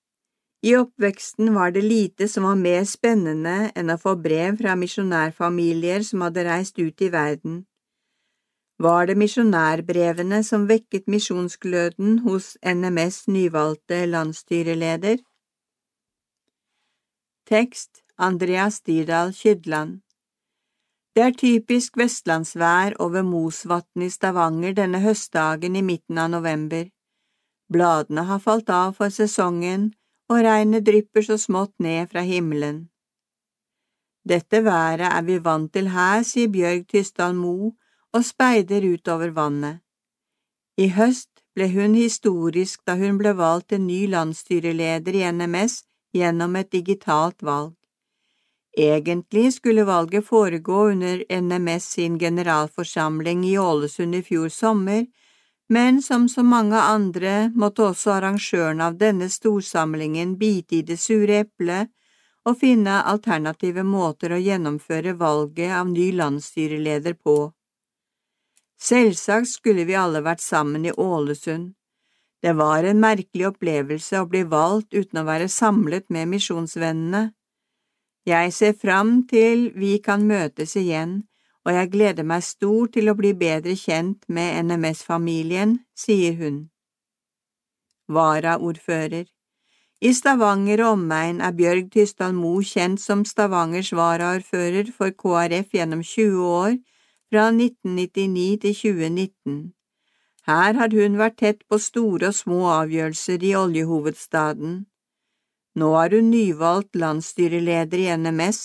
I oppveksten var det lite som var mer spennende enn å få brev fra misjonærfamilier som hadde reist ut i verden. Var det misjonærbrevene som vekket misjonsgløden hos NMS nyvalgte landsstyreleder? Tekst Andreas Dirdal Kydland det er typisk vestlandsvær over Mosvatn i Stavanger denne høstdagen i midten av november. Bladene har falt av for sesongen, og regnet drypper så smått ned fra himmelen. Dette været er vi vant til her, sier Bjørg Tysdal Mo og speider utover vannet. I høst ble hun historisk da hun ble valgt til ny landsstyreleder i NMS gjennom et digitalt valg. Egentlig skulle valget foregå under NMS sin generalforsamling i Ålesund i fjor sommer, men som så mange andre måtte også arrangøren av denne storsamlingen bite i det sure eplet og finne alternative måter å gjennomføre valget av ny landsstyreleder på. Selvsagt skulle vi alle vært sammen i Ålesund. Det var en merkelig opplevelse å bli valgt uten å være samlet med misjonsvennene. Jeg ser fram til vi kan møtes igjen, og jeg gleder meg stort til å bli bedre kjent med NMS-familien, sier hun. Varaordfører I Stavanger og omegn er Bjørg Tysdal Mo kjent som Stavangers varaordfører for KrF gjennom 20 år, fra 1999 til 2019. Her har hun vært tett på store og små avgjørelser i oljehovedstaden. Nå er hun nyvalgt landsstyreleder i NMS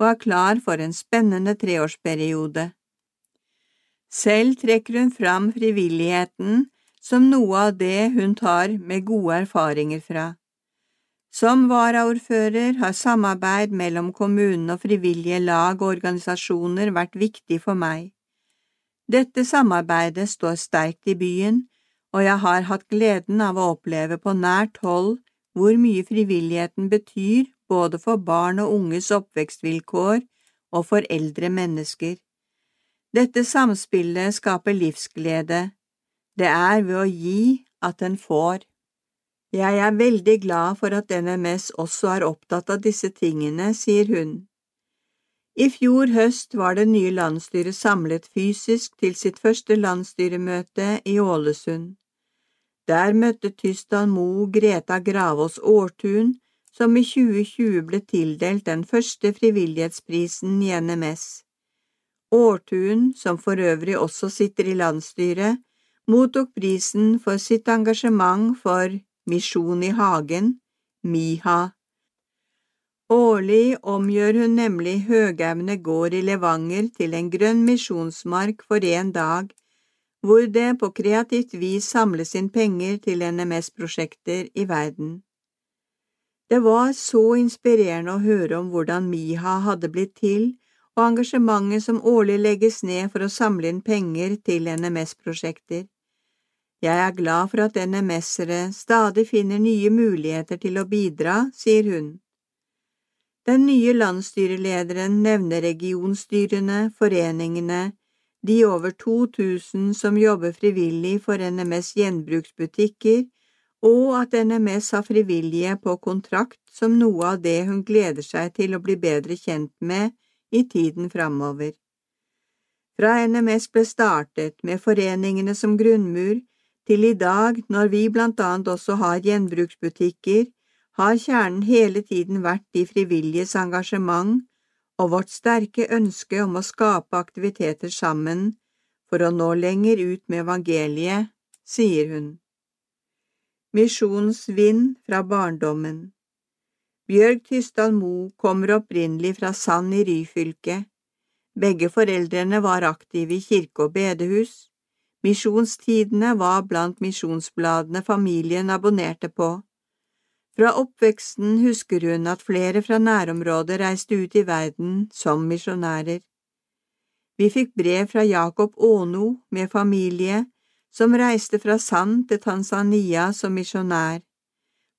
og er klar for en spennende treårsperiode. Selv trekker hun fram frivilligheten som noe av det hun tar med gode erfaringer fra. Som varaordfører har samarbeid mellom kommunen og frivillige lag og organisasjoner vært viktig for meg. Dette samarbeidet står sterkt i byen, og jeg har hatt gleden av å oppleve på nært hold hvor mye frivilligheten betyr både for barn og unges oppvekstvilkår og for eldre mennesker. Dette samspillet skaper livsglede. Det er ved å gi at en får. Jeg er veldig glad for at NMS også er opptatt av disse tingene, sier hun. I fjor høst var det nye landsstyret samlet fysisk til sitt første landsstyremøte i Ålesund. Der møtte Tystan Mo Greta Gravås Aartun, som i 2020 ble tildelt den første frivillighetsprisen i NMS. Aartun, som for øvrig også sitter i landsstyret, mottok prisen for sitt engasjement for Misjon i hagen, MIHA. Årlig omgjør hun nemlig Høgaune gård i Levanger til en grønn misjonsmark for én dag, hvor det på kreativt vis samles inn penger til NMS-prosjekter i verden. Det var så inspirerende å høre om hvordan Miha hadde blitt til, og engasjementet som årlig legges ned for å samle inn penger til NMS-prosjekter. Jeg er glad for at NMS-ere stadig finner nye muligheter til å bidra, sier hun. Den nye landsstyrelederen nevner regionstyrene, foreningene, de over 2000 som jobber frivillig for NMS gjenbruksbutikker, og at NMS har frivillige på kontrakt som noe av det hun gleder seg til å bli bedre kjent med i tiden framover. Fra NMS ble startet med foreningene som grunnmur, Til i dag, når vi blant annet også har gjenbruksbutikker, har kjernen hele tiden vært de frivilliges engasjement og vårt sterke ønske om å skape aktiviteter sammen for å nå lenger ut med evangeliet, sier hun. Misjonsvind fra barndommen Bjørg Tysdal Mo kommer opprinnelig fra Sand i Ryfylke. Begge foreldrene var aktive i kirke og bedehus. Misjonstidene var blant misjonsbladene familien abonnerte på. Fra oppveksten husker hun at flere fra nærområdet reiste ut i verden som misjonærer. Vi fikk brev fra Jakob Åno med familie som reiste fra Sand til Tanzania som misjonær.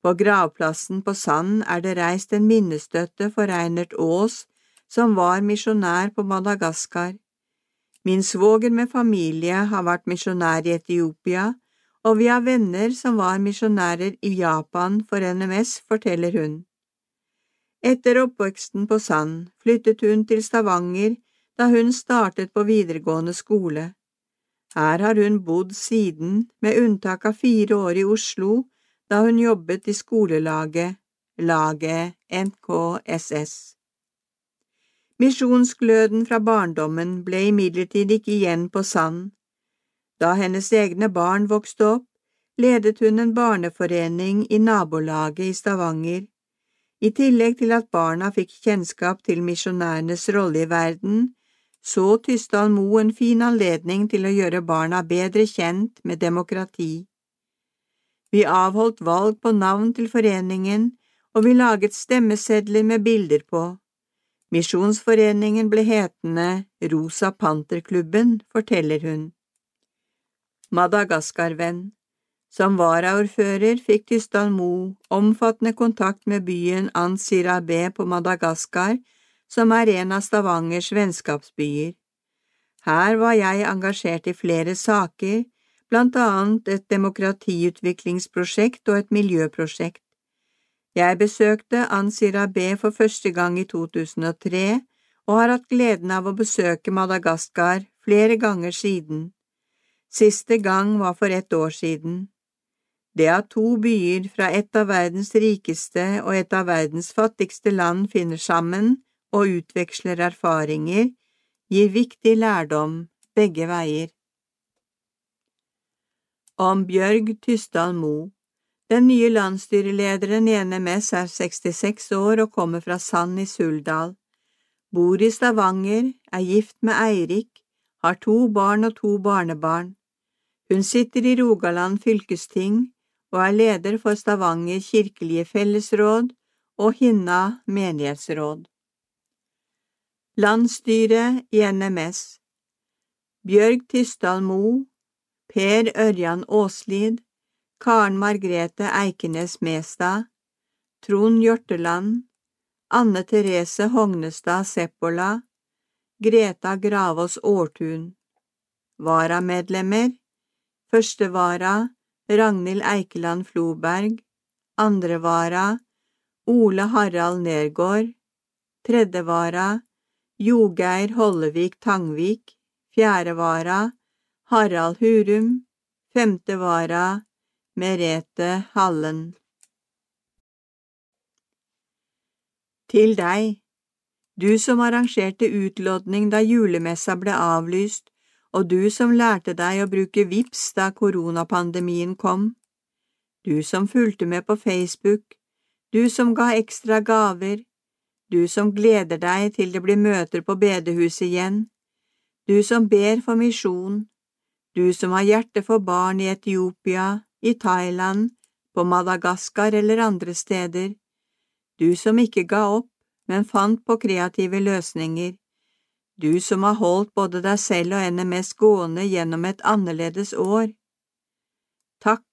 På gravplassen på Sand er det reist en minnestøtte for Reinert Aas, som var misjonær på Madagaskar. Min svoger med familie har vært misjonær i Etiopia, og vi har venner som var misjonærer i Japan for NMS, forteller hun. Etter oppveksten på Sand flyttet hun til Stavanger da hun startet på videregående skole. Her har hun bodd siden, med unntak av fire år i Oslo, da hun jobbet i skolelaget, laget NKSS. Misjonsgløden fra barndommen ble imidlertid ikke igjen på sand. Da hennes egne barn vokste opp, ledet hun en barneforening i nabolaget i Stavanger. I tillegg til at barna fikk kjennskap til misjonærenes rolle i verden, så Tysdal Mo en fin anledning til å gjøre barna bedre kjent med demokrati. Vi avholdt valg på navn til foreningen, og vi laget stemmesedler med bilder på. Misjonsforeningen ble hetende Rosa Panterklubben, forteller hun. Madagaskarvenn Som varaordfører fikk Tystan Mo omfattende kontakt med byen Ansirabe på Madagaskar som er en av Stavangers vennskapsbyer. Her var jeg engasjert i flere saker, blant annet et demokratiutviklingsprosjekt og et miljøprosjekt. Jeg besøkte Ansira B for første gang i 2003 og har hatt gleden av å besøke Madagaskar flere ganger siden. Siste gang var for ett år siden. Det at to byer fra et av verdens rikeste og et av verdens fattigste land finner sammen, og utveksler erfaringer, gir viktig lærdom begge veier. Om Bjørg Tysdal Mo Den nye landsstyrelederen i NMS er 66 år og kommer fra Sand i Suldal. Bor i Stavanger, er gift med Eirik, har to barn og to barnebarn. Hun sitter i Rogaland fylkesting og er leder for Stavanger kirkelige fellesråd og Hinna menighetsråd. Landsstyret i NMS Bjørg Tysdal Mo Per Ørjan Aaslid Karen Margrete Eikenes Mestad Trond Hjorteland Anne Therese Hognestad Seppola Greta Gravås Aartun. Varamedlemmer. Første vara Ragnhild Eikeland Floberg. Andre vara Ole Harald Nergård. Tredje vara Jogeir Hollevik Tangvik, fjerde vara, Harald Hurum, femte vara, Merete Hallen. Til deg, du som arrangerte utlodning da julemessa ble avlyst, og du som lærte deg å bruke VIPS da koronapandemien kom, du som fulgte med på Facebook, du som ga ekstra gaver, du som gleder deg til det blir møter på bedehuset igjen, du som ber for misjon, du som har hjerte for barn i Etiopia, i Thailand, på Madagaskar eller andre steder, du som ikke ga opp, men fant på kreative løsninger, du som har holdt både deg selv og NMS gående gjennom et annerledes år. Takk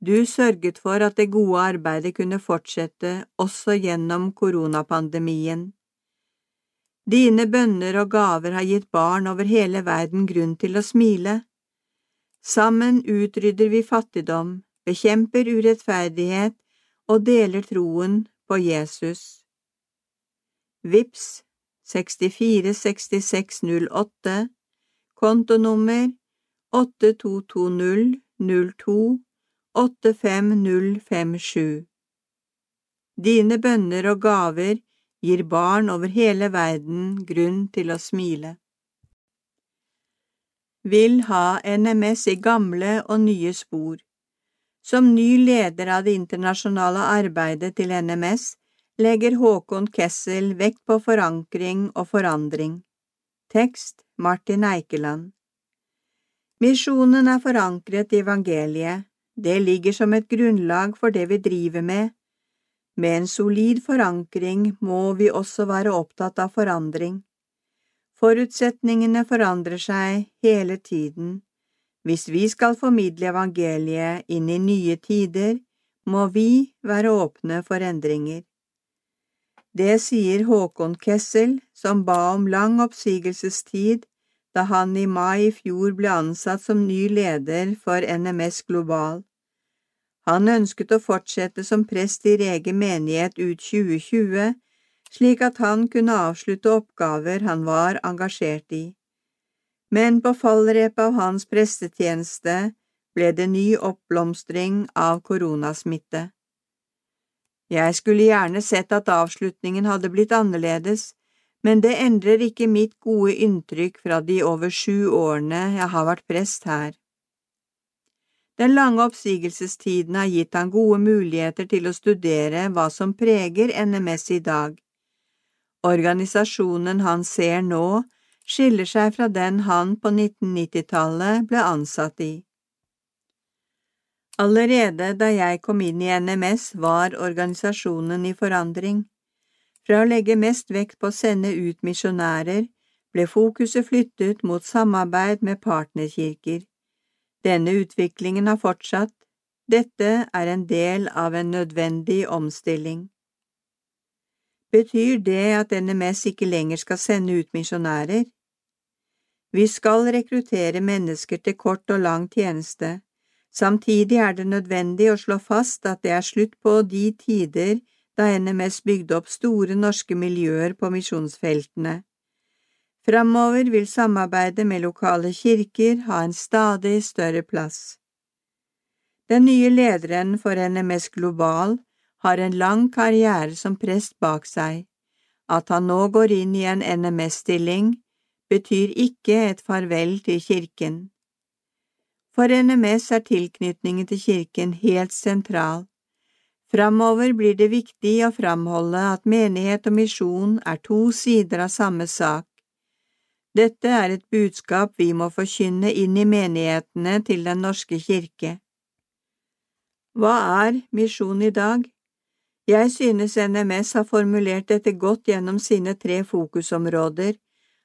du sørget for at det gode arbeidet kunne fortsette også gjennom koronapandemien. Dine bønner og gaver har gitt barn over hele verden grunn til å smile. Sammen utrydder vi fattigdom, bekjemper urettferdighet og deler troen på Jesus. Vips 646608 Kontonummer 8220 02 85057. Dine bønner og gaver gir barn over hele verden grunn til å smile. Vil ha NMS i gamle og nye spor. Som ny leder av det internasjonale arbeidet til NMS legger Håkon Kessel vekt på forankring og forandring. Tekst Martin Eikeland Misjonen er forankret i evangeliet, det ligger som et grunnlag for det vi driver med. Med en solid forankring må vi også være opptatt av forandring. Forutsetningene forandrer seg hele tiden. Hvis vi skal formidle evangeliet inn i nye tider, må vi være åpne for endringer. Det sier Håkon Kessel, som ba om lang oppsigelsestid da han i mai i fjor ble ansatt som ny leder for NMS Global. Han ønsket å fortsette som prest i Rege menighet ut 2020, slik at han kunne avslutte oppgaver han var engasjert i. Men på fallrepet av hans prestetjeneste ble det ny oppblomstring av koronasmitte. Jeg skulle gjerne sett at avslutningen hadde blitt annerledes, men det endrer ikke mitt gode inntrykk fra de over sju årene jeg har vært prest her. Den lange oppsigelsestiden har gitt han gode muligheter til å studere hva som preger NMS i dag. Organisasjonen han ser nå, skiller seg fra den han på 1990-tallet ble ansatt i. Allerede da jeg kom inn i NMS, var organisasjonen i forandring. Fra å legge mest vekt på å sende ut misjonærer, ble fokuset flyttet mot samarbeid med partnerkirker. Denne utviklingen har fortsatt. Dette er en del av en nødvendig omstilling. Betyr det at NMS ikke lenger skal sende ut misjonærer? Vi skal rekruttere mennesker til kort og lang tjeneste. Samtidig er det nødvendig å slå fast at det er slutt på de tider da NMS bygde opp store norske miljøer på misjonsfeltene. Framover vil samarbeidet med lokale kirker ha en stadig større plass. Den nye lederen for NMS Global har en lang karriere som prest bak seg. At han nå går inn i en NMS-stilling, betyr ikke et farvel til kirken. For NMS er tilknytningen til kirken helt sentral. Framover blir det viktig å framholde at menighet og misjon er to sider av samme sak. Dette er et budskap vi må forkynne inn i menighetene til Den norske kirke. Hva er misjon i dag? Jeg synes NMS har formulert dette godt gjennom sine tre fokusområder,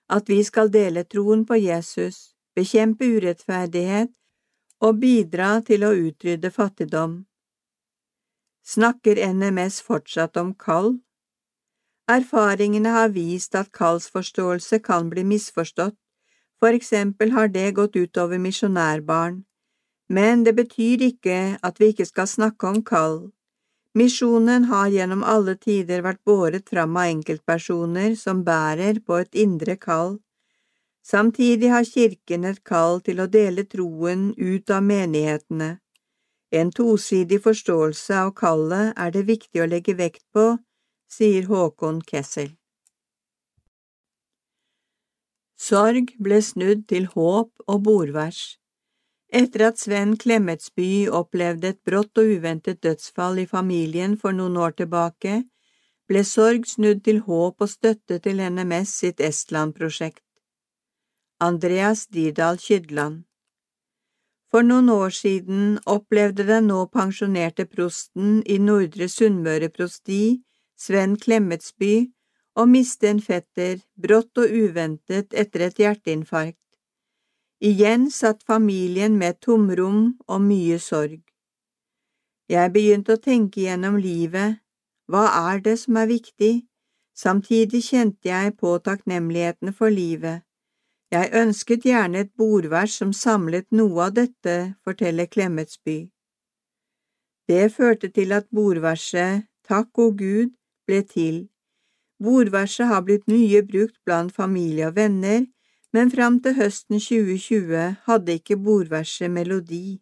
at vi skal dele troen på Jesus, bekjempe urettferdighet og bidra til å utrydde fattigdom. Snakker NMS fortsatt om kall? Erfaringene har vist at kallsforståelse kan bli misforstått, for eksempel har det gått utover misjonærbarn, men det betyr ikke at vi ikke skal snakke om kall. Misjonen har gjennom alle tider vært båret fram av enkeltpersoner som bærer på et indre kall. Samtidig har kirken et kall til å dele troen ut av menighetene. En tosidig forståelse av kallet er det viktig å legge vekt på, sier Håkon Kessel. Sorg ble snudd til håp og bordvers. Etter at Sven Klemetsby opplevde et brått og uventet dødsfall i familien for noen år tilbake, ble sorg snudd til håp og støtte til NMS sitt Estland-prosjekt. Andreas Dirdal Kydland for noen år siden opplevde den nå pensjonerte prosten i Nordre Sunnmøre prosti, Sven Klemetsby, å miste en fetter brått og uventet etter et hjerteinfarkt. Igjen satt familien med tomrom og mye sorg. Jeg begynte å tenke gjennom livet, hva er det som er viktig? Samtidig kjente jeg på takknemligheten for livet. Jeg ønsket gjerne et bordvers som samlet noe av dette, forteller Klemetsby. Det førte til at bordverset Takk o Gud ble til. Bordverset har blitt mye brukt blant familie og venner, men fram til høsten 2020 hadde ikke bordverset melodi.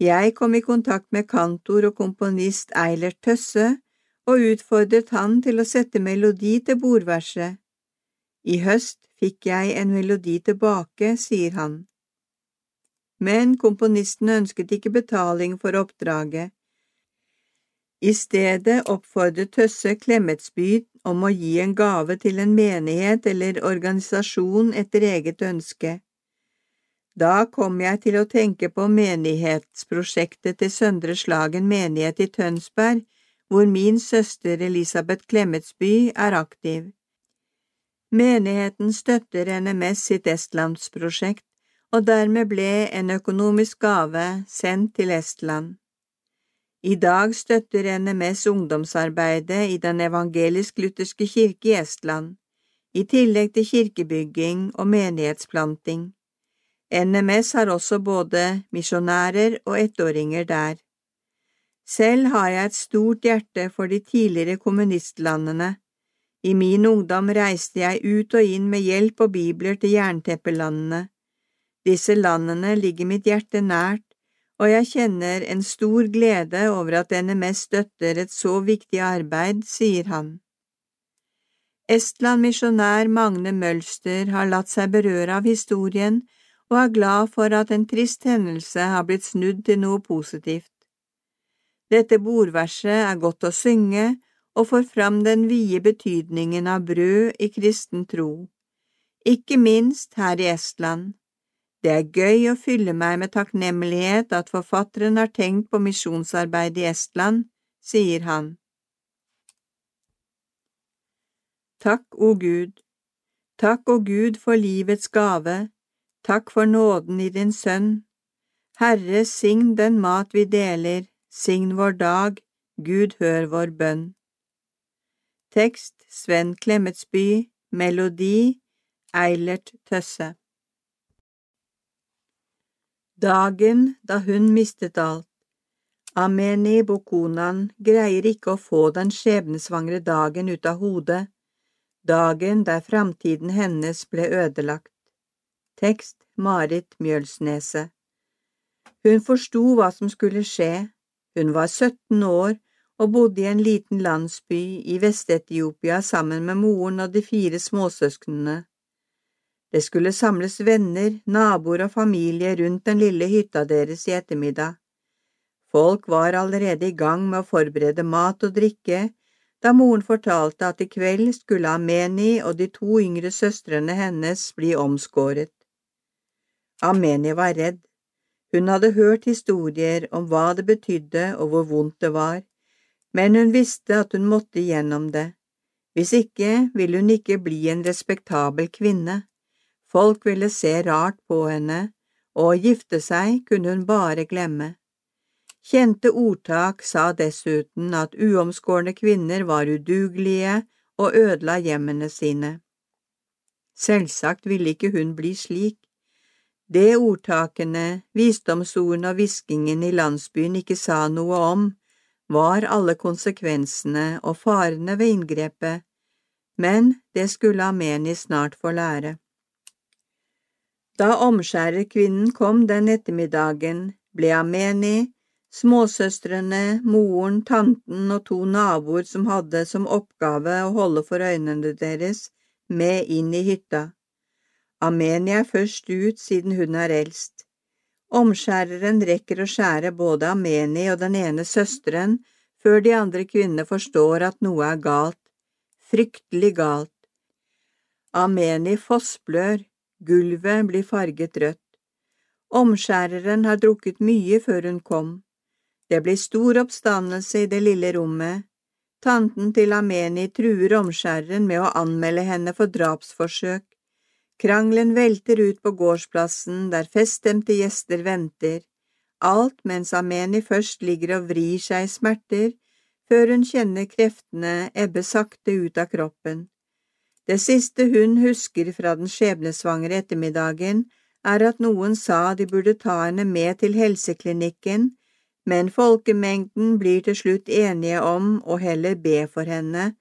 Jeg kom i kontakt med kantor og komponist Eilert Tøsse og utfordret han til å sette melodi til bordverset. I høst fikk jeg en melodi tilbake, sier han. Men komponisten ønsket ikke betaling for oppdraget. I stedet oppfordret Tøsse Klemetsby om å gi en gave til en menighet eller organisasjon etter eget ønske. Da kom jeg til å tenke på menighetsprosjektet til Søndre Slagen menighet i Tønsberg, hvor min søster Elisabeth Klemetsby er aktiv. Menigheten støtter NMS sitt estlandsprosjekt, og dermed ble en økonomisk gave sendt til Estland. I dag støtter NMS ungdomsarbeidet i Den evangelisk-lutherske kirke i Estland, i tillegg til kirkebygging og menighetsplanting. NMS har også både misjonærer og ettåringer der. Selv har jeg et stort hjerte for de tidligere kommunistlandene. I min ungdom reiste jeg ut og inn med hjelp og bibler til jernteppelandene. Disse landene ligger mitt hjerte nært, og jeg kjenner en stor glede over at NMS støtter et så viktig arbeid, sier han. Estland misjonær Magne Mølster har latt seg berøre av historien og er glad for at en trist hendelse har blitt snudd til noe positivt. Dette bordverset er godt å synge og får fram den vide betydningen av brød i kristen tro, ikke minst her i Estland. Det er gøy å fylle meg med takknemlighet at forfatteren har tenkt på misjonsarbeid i Estland, sier han. Takk, o Gud, takk, o Gud, for livets gave, Takk for nåden i din Sønn. Herre, sign den mat vi deler, sign vår dag, Gud hør vår bønn. Tekst Sven Klemetsby, melodi Eilert Tøsse. Dagen da hun mistet alt. Ameni Bokonan greier ikke å få den skjebnesvangre dagen ut av hodet, dagen der framtiden hennes ble ødelagt. Tekst Marit Mjølsneset Hun forsto hva som skulle skje. Hun var 17 år og bodde i en liten landsby i Vest-Etiopia sammen med moren og de fire småsøsknene. Det skulle samles venner, naboer og familie rundt den lille hytta deres i ettermiddag. Folk var allerede i gang med å forberede mat og drikke da moren fortalte at i kveld skulle Ameni og de to yngre søstrene hennes bli omskåret. Ameni var redd. Hun hadde hørt historier om hva det betydde og hvor vondt det var, men hun visste at hun måtte gjennom det. Hvis ikke ville hun ikke bli en respektabel kvinne. Folk ville se rart på henne, og å gifte seg kunne hun bare glemme. Kjente ordtak sa dessuten at uomskårne kvinner var udugelige og ødela hjemmene sine. Selvsagt ville ikke hun bli slik, det ordtakene, visdomsordene og hviskingen i landsbyen ikke sa noe om, var alle konsekvensene og farene ved inngrepet, men det skulle Ameni snart få lære. Da omskjærerkvinnen kom den ettermiddagen, ble Ameni, småsøstrene, moren, tanten og to naboer som hadde som oppgave å holde for øynene deres, med inn i hytta. Ameni er først ut siden hun er eldst. Omskjæreren rekker å skjære både Ameni og den ene søsteren før de andre kvinnene forstår at noe er galt, fryktelig galt. Ameni fossblør, gulvet blir farget rødt. Omskjæreren har drukket mye før hun kom. Det blir stor oppstandelse i det lille rommet. Tanten til Ameni truer omskjæreren med å anmelde henne for drapsforsøk. Krangelen velter ut på gårdsplassen der feststemte gjester venter, alt mens Ameni først ligger og vrir seg i smerter, før hun kjenner kreftene ebbe sakte ut av kroppen. Det siste hun husker fra den skjebnesvangre ettermiddagen, er at noen sa de burde ta henne med til helseklinikken, men folkemengden blir til slutt enige om å heller be for henne,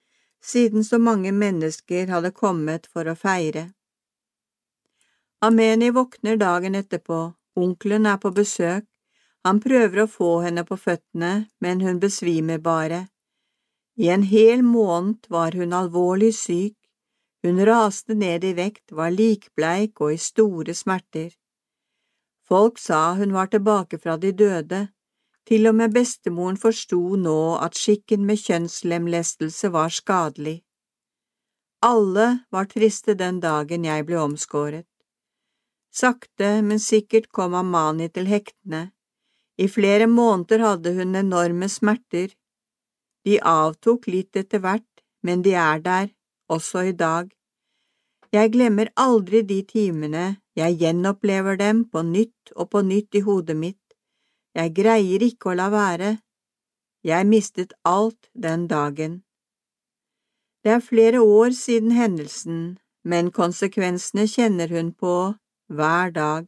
siden så mange mennesker hadde kommet for å feire. Ameni våkner dagen etterpå, onkelen er på besøk, Han prøver å få henne på føttene, men hun besvimer bare. I en hel måned var hun alvorlig syk, hun raste ned i vekt, var likbleik og i store smerter. Folk sa hun var tilbake fra de døde, til og med bestemoren forsto nå at skikken med kjønnslemlestelse var skadelig. Alle var triste den dagen jeg ble omskåret. Sakte, men sikkert kom Amani til hektene. I flere måneder hadde hun enorme smerter. De avtok litt etter hvert, men de er der, også i dag. Jeg glemmer aldri de timene, jeg gjenopplever dem på nytt og på nytt i hodet mitt. Jeg greier ikke å la være. Jeg mistet alt den dagen. Det er flere år siden hendelsen, men konsekvensene kjenner hun på hver dag.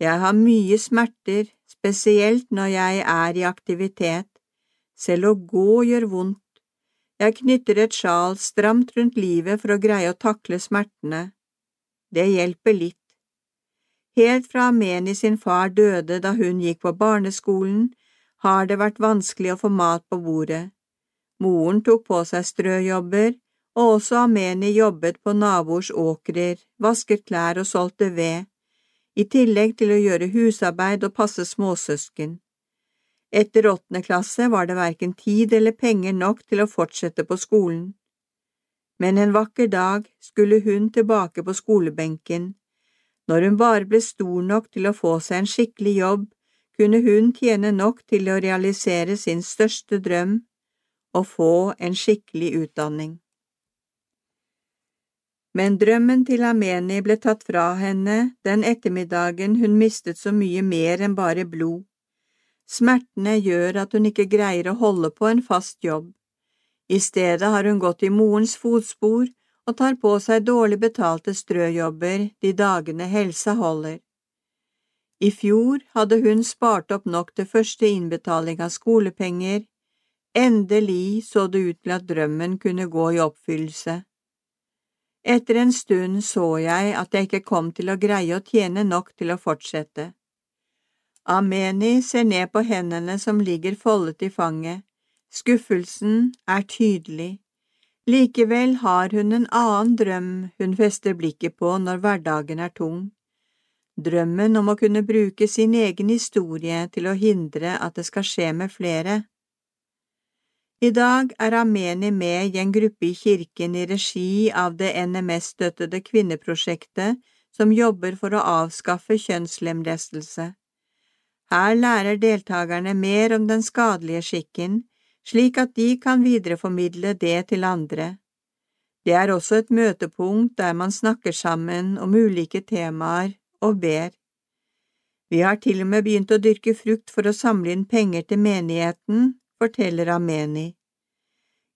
Jeg har mye smerter, spesielt når jeg er i aktivitet. Selv å gå gjør vondt. Jeg knytter et sjal stramt rundt livet for å greie å takle smertene. Det hjelper litt. Helt fra Ameni sin far døde da hun gikk på barneskolen, har det vært vanskelig å få mat på bordet. Moren tok på seg strøjobber, og også Ameni jobbet på naboers åkrer, vasket klær og solgte ved, i tillegg til å gjøre husarbeid og passe småsøsken. Etter åttende klasse var det verken tid eller penger nok til å fortsette på skolen. Men en vakker dag skulle hun tilbake på skolebenken. Når hun bare ble stor nok til å få seg en skikkelig jobb, kunne hun tjene nok til å realisere sin største drøm – å få en skikkelig utdanning. Men drømmen til Ameni ble tatt fra henne den ettermiddagen hun mistet så mye mer enn bare blod. Smertene gjør at hun ikke greier å holde på en fast jobb. I stedet har hun gått i morens fotspor og tar på seg dårlig betalte strøjobber de dagene helsa holder. I fjor hadde hun spart opp nok til første innbetaling av skolepenger. Endelig så det ut til at drømmen kunne gå i oppfyllelse. Etter en stund så jeg at jeg ikke kom til å greie å tjene nok til å fortsette. Ameni ser ned på hendene som ligger foldet i fanget. Skuffelsen er tydelig. Likevel har hun en annen drøm hun fester blikket på når hverdagen er tung. Drømmen om å kunne bruke sin egen historie til å hindre at det skal skje med flere. I dag er Ameni med i en gruppe i kirken i regi av det NMS-støttede kvinneprosjektet som jobber for å avskaffe kjønnslemlestelse. Her lærer deltakerne mer om den skadelige skikken, slik at de kan videreformidle det til andre. Det er også et møtepunkt der man snakker sammen om ulike temaer og ber. Vi har til og med begynt å dyrke frukt for å samle inn penger til menigheten, forteller Ameni.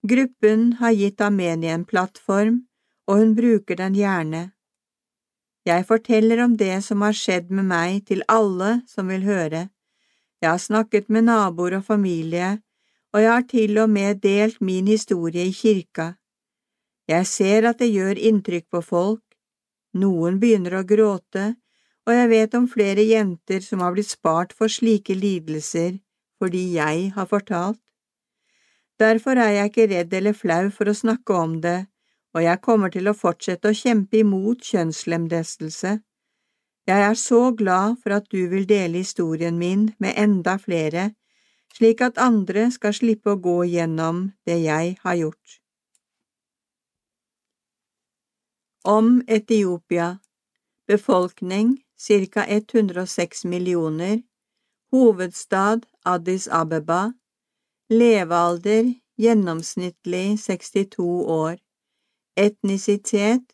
Gruppen har gitt Ameni en plattform, og hun bruker den gjerne. Jeg forteller om det som har skjedd med meg til alle som vil høre. Jeg har snakket med naboer og familie, og jeg har til og med delt min historie i kirka. Jeg ser at det gjør inntrykk på folk, noen begynner å gråte, og jeg vet om flere jenter som har blitt spart for slike lidelser fordi jeg har fortalt. Derfor er jeg ikke redd eller flau for å snakke om det, og jeg kommer til å fortsette å kjempe imot kjønnslemlestelse. Jeg er så glad for at du vil dele historien min med enda flere, slik at andre skal slippe å gå gjennom det jeg har gjort. Om Etiopia Befolkning ca 106 millioner Hovedstad Addis Abeba. Levealder gjennomsnittlig 62 år. Etnisitet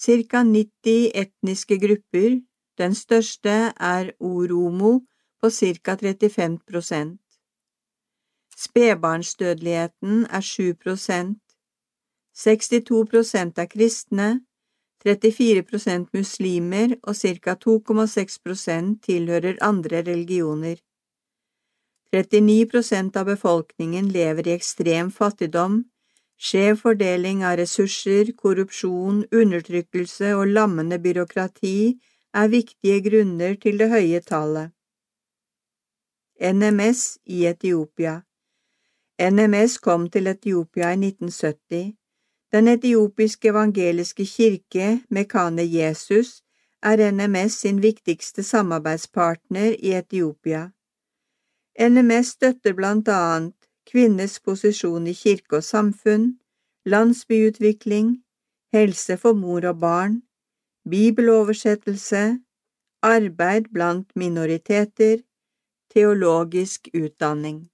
ca 90 etniske grupper, den største er oromo på ca 35% Spedbarnsdødeligheten er 7% 62% er kristne, 34% muslimer og ca 2,6% tilhører andre religioner. 39% av befolkningen lever i ekstrem fattigdom, skjev fordeling av ressurser, korrupsjon, undertrykkelse og lammende byråkrati er viktige grunner til det høye tallet. NMS i Etiopia. NMS kom til Etiopia i 1970. Den etiopiske evangeliske kirke, Mekane Jesus, er NMS sin viktigste samarbeidspartner i Etiopia. NMS støtter blant annet kvinners posisjon i kirke og samfunn, landsbyutvikling, helse for mor og barn, bibeloversettelse, arbeid blant minoriteter, teologisk utdanning.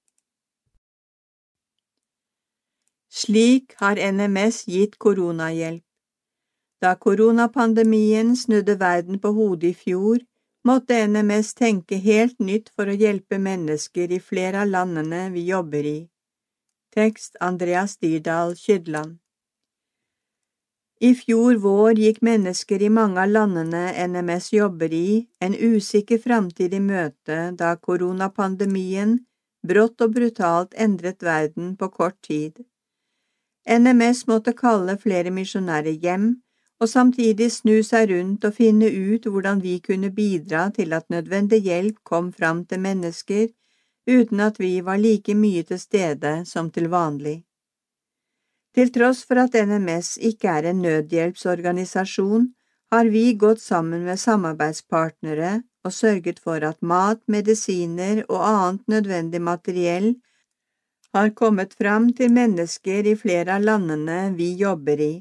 Slik har NMS gitt koronahjelp. Da koronapandemien snudde verden på hodet i fjor, måtte NMS tenke helt nytt for å hjelpe mennesker i flere av landene vi jobber i. Tekst Andreas Dirdal Kydland I fjor vår gikk mennesker i mange av landene NMS jobber i, en usikker framtid i møte da koronapandemien brått og brutalt endret verden på kort tid. NMS måtte kalle flere misjonærer hjem, og samtidig snu seg rundt og finne ut hvordan vi kunne bidra til at nødvendig hjelp kom fram til mennesker uten at vi var like mye til stede som til vanlig. Til tross for at NMS ikke er en nødhjelpsorganisasjon, har vi gått sammen med samarbeidspartnere og sørget for at mat, medisiner og annet nødvendig materiell har kommet fram til mennesker i flere av landene vi jobber i.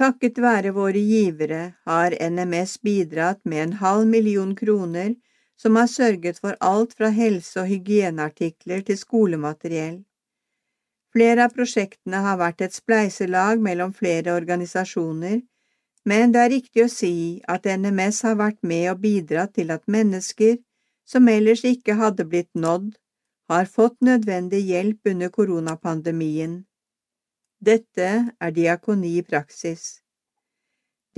Takket være våre givere har NMS bidratt med en halv million kroner som har sørget for alt fra helse- og hygieneartikler til skolemateriell. Flere av prosjektene har vært et spleiselag mellom flere organisasjoner, men det er riktig å si at NMS har vært med og bidratt til at mennesker som ellers ikke hadde blitt nådd, har fått nødvendig hjelp under koronapandemien. Dette er diakoni i praksis.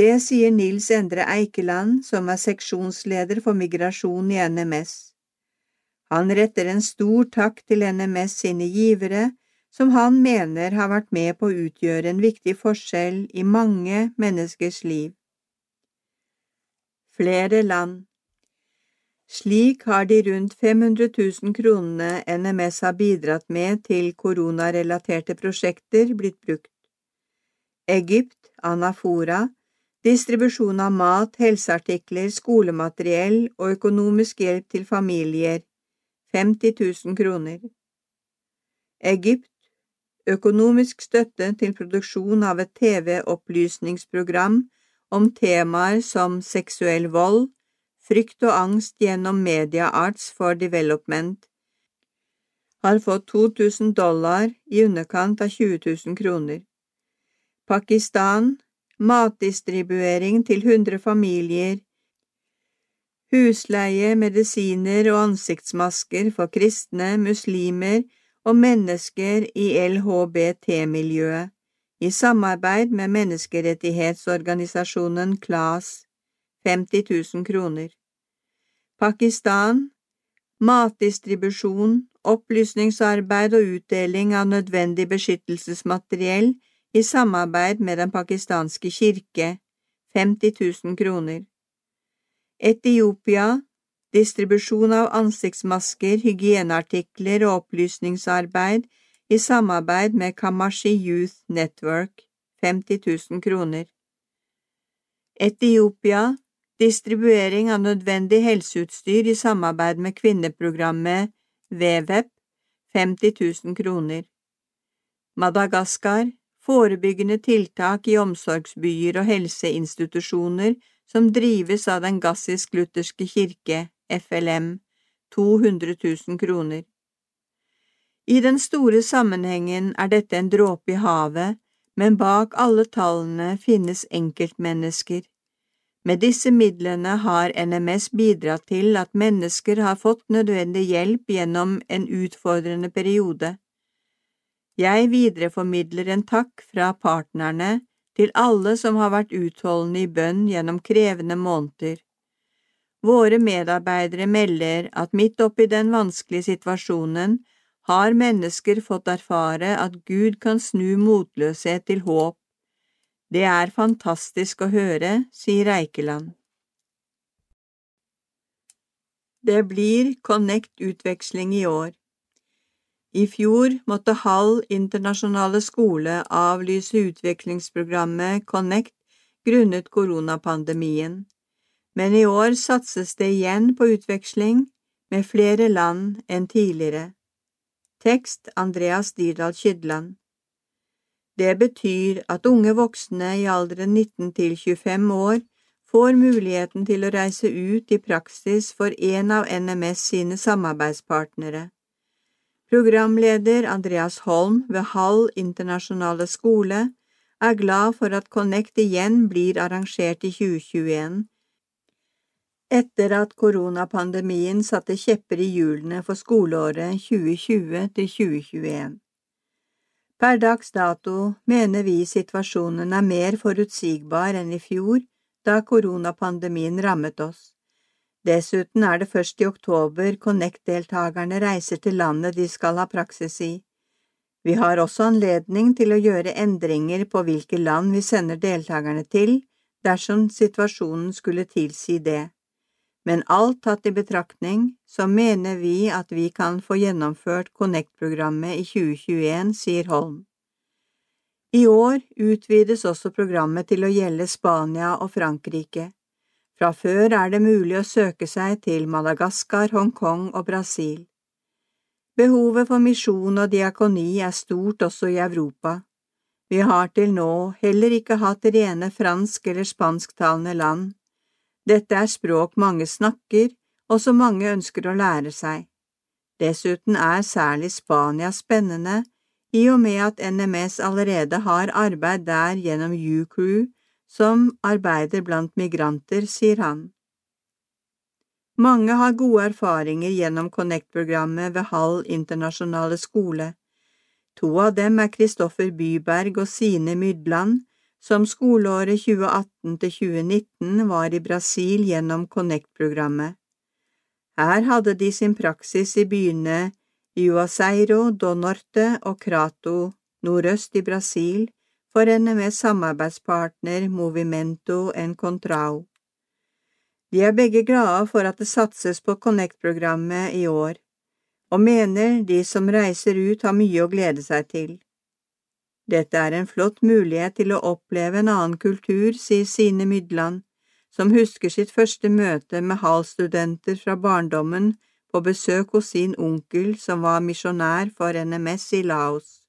Det sier Nils Endre Eikeland, som er seksjonsleder for migrasjon i NMS. Han retter en stor takk til NMS sine givere, som han mener har vært med på å utgjøre en viktig forskjell i mange menneskers liv. Flere land slik har de rundt 500 000 kronene NMS har bidratt med til koronarelaterte prosjekter blitt brukt. Egypt, Anafora, distribusjon av mat, helseartikler, skolemateriell og økonomisk hjelp til familier, 50 000 kroner. Egypt, økonomisk støtte til produksjon av et TV-opplysningsprogram om temaer som seksuell vold, Frykt og angst gjennom Media Arts for Development har fått 2000 dollar i underkant av 20 000 kroner. Pakistan matdistribuering til 100 familier, husleie, medisiner og ansiktsmasker for kristne, muslimer og mennesker i LHBT-miljøet, i samarbeid med menneskerettighetsorganisasjonen KLAS, 50 000 kroner. Pakistan matdistribusjon, opplysningsarbeid og utdeling av nødvendig beskyttelsesmateriell i samarbeid med Den pakistanske kirke, 50 000 kroner. Etiopia distribusjon av ansiktsmasker, hygieneartikler og opplysningsarbeid i samarbeid med Kamashi Youth Network, 50 000 kroner. Etiopia distribuering av nødvendig helseutstyr i samarbeid med kvinneprogrammet WWEP 50 000 kroner. Madagaskar forebyggende tiltak i omsorgsbyer og helseinstitusjoner som drives av Den gassisk-lutherske kirke, FLM, 200 000 kroner. I den store sammenhengen er dette en dråpe i havet, men bak alle tallene finnes enkeltmennesker. Med disse midlene har NMS bidratt til at mennesker har fått nødvendig hjelp gjennom en utfordrende periode. Jeg videreformidler en takk fra partnerne til alle som har vært utholdende i bønn gjennom krevende måneder. Våre medarbeidere melder at midt oppi den vanskelige situasjonen har mennesker fått erfare at Gud kan snu motløshet til håp det er fantastisk å høre, sier Eikeland. det blir Connect-utveksling i år. I fjor måtte Hall internasjonale skole avlyse utviklingsprogrammet Connect grunnet koronapandemien, men i år satses det igjen på utveksling med flere land enn tidligere. Tekst Andreas Dirdal Kydland Det betyr at unge voksne i alderen 19 til 25 år får muligheten til å reise ut i praksis for en av NMS sine samarbeidspartnere. Programleder Andreas Holm ved Hall internasjonale skole er glad for at Connect igjen blir arrangert i 2021, etter at koronapandemien satte kjepper i hjulene for skoleåret 2020 til 2021. Per dags dato mener vi situasjonen er mer forutsigbar enn i fjor, da koronapandemien rammet oss. Dessuten er det først i oktober Connect-deltakerne reiser til landet de skal ha praksis i. Vi har også anledning til å gjøre endringer på hvilke land vi sender deltakerne til, dersom situasjonen skulle tilsi det. Men alt tatt i betraktning, så mener vi at vi kan få gjennomført Connect-programmet i 2021, sier Holm. I år utvides også programmet til å gjelde Spania og Frankrike. Fra før er det mulig å søke seg til Madagaskar, Hongkong og Brasil. Behovet for misjon og diakoni er stort også i Europa. Vi har til nå heller ikke hatt rene fransk- eller spansktalende land. Dette er språk mange snakker, og som mange ønsker å lære seg. Dessuten er særlig Spania spennende, i og med at NMS allerede har arbeid der gjennom U-Crew som arbeider blant migranter, sier han. Mange har gode erfaringer gjennom Connect-programmet ved Hall internasjonale skole. To av dem er Kristoffer Byberg og Sine Mydland, som skoleåret 2018 til 2019 var i Brasil gjennom Connect-programmet. Her hadde de sin praksis i byene Juazeiro do Norte og Crato, nordøst i Brasil, for NMS samarbeidspartner Movimento Encontrao. De er begge glade for at det satses på Connect-programmet i år, og mener de som reiser ut har mye å glede seg til. Dette er en flott mulighet til å oppleve en annen kultur, sier Sine Mydland, som husker sitt første møte med Hall-studenter fra barndommen på besøk hos sin onkel som var misjonær for NMS i Laos.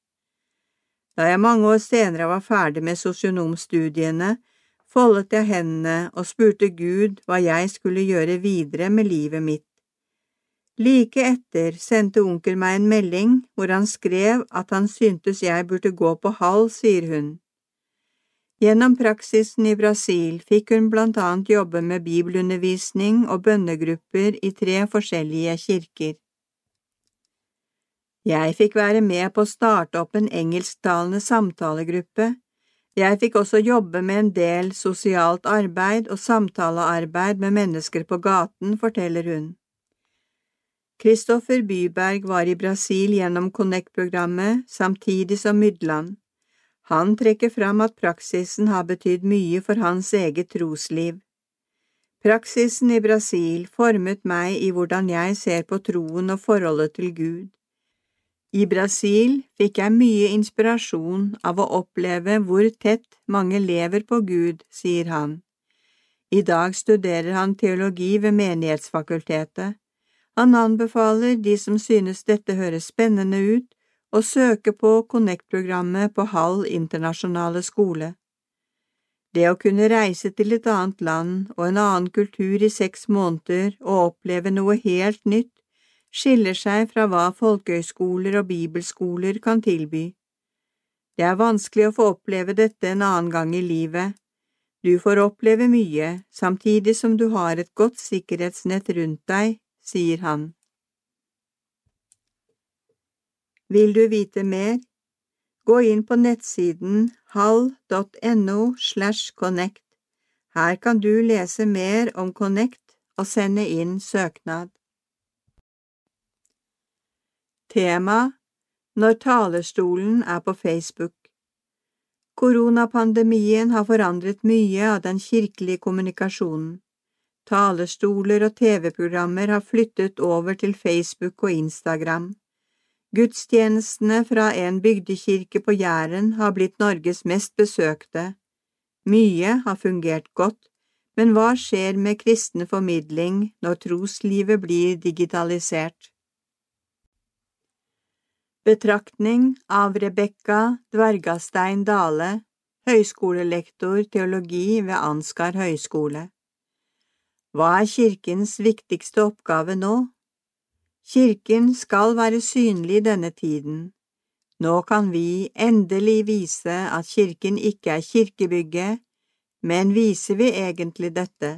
Da jeg mange år senere var ferdig med sosionomstudiene, foldet jeg hendene og spurte Gud hva jeg skulle gjøre videre med livet mitt. Like etter sendte onkel meg en melding hvor han skrev at han syntes jeg burde gå på hall, sier hun. Gjennom praksisen i Brasil fikk hun blant annet jobbe med bibelundervisning og bønnegrupper i tre forskjellige kirker. Jeg fikk være med på å starte opp en engelsktalende samtalegruppe. Jeg fikk også jobbe med en del sosialt arbeid og samtalearbeid med mennesker på gaten, forteller hun. Kristoffer Byberg var i Brasil gjennom Connect-programmet, samtidig som Mydland. Han trekker fram at praksisen har betydd mye for hans eget trosliv. Praksisen i Brasil formet meg i hvordan jeg ser på troen og forholdet til Gud. I Brasil fikk jeg mye inspirasjon av å oppleve hvor tett mange lever på Gud, sier han. I dag studerer han teologi ved Menighetsfakultetet. Han anbefaler de som synes dette høres spennende ut, å søke på Connect-programmet på Hall internasjonale skole. Det å kunne reise til et annet land og en annen kultur i seks måneder og oppleve noe helt nytt, skiller seg fra hva folkehøyskoler og bibelskoler kan tilby. Det er vanskelig å få oppleve dette en annen gang i livet. Du får oppleve mye, samtidig som du har et godt sikkerhetsnett rundt deg, sier han. Vil du vite mer? Gå inn på nettsiden hall.no slash connect. Her kan du lese mer om Connect og sende inn søknad. Tema Når talerstolen er på Facebook Koronapandemien har forandret mye av den kirkelige kommunikasjonen. Talestoler og TV-programmer har flyttet over til Facebook og Instagram. Gudstjenestene fra en bygdekirke på Jæren har blitt Norges mest besøkte. Mye har fungert godt, men hva skjer med kristen formidling når troslivet blir digitalisert? Betraktning av Rebekka Dvergastein Dale, høyskolelektor teologi ved Ansgar høgskole. Hva er kirkens viktigste oppgave nå? Kirken skal være synlig denne tiden. Nå kan vi endelig vise at kirken ikke er kirkebygget, men viser vi egentlig dette?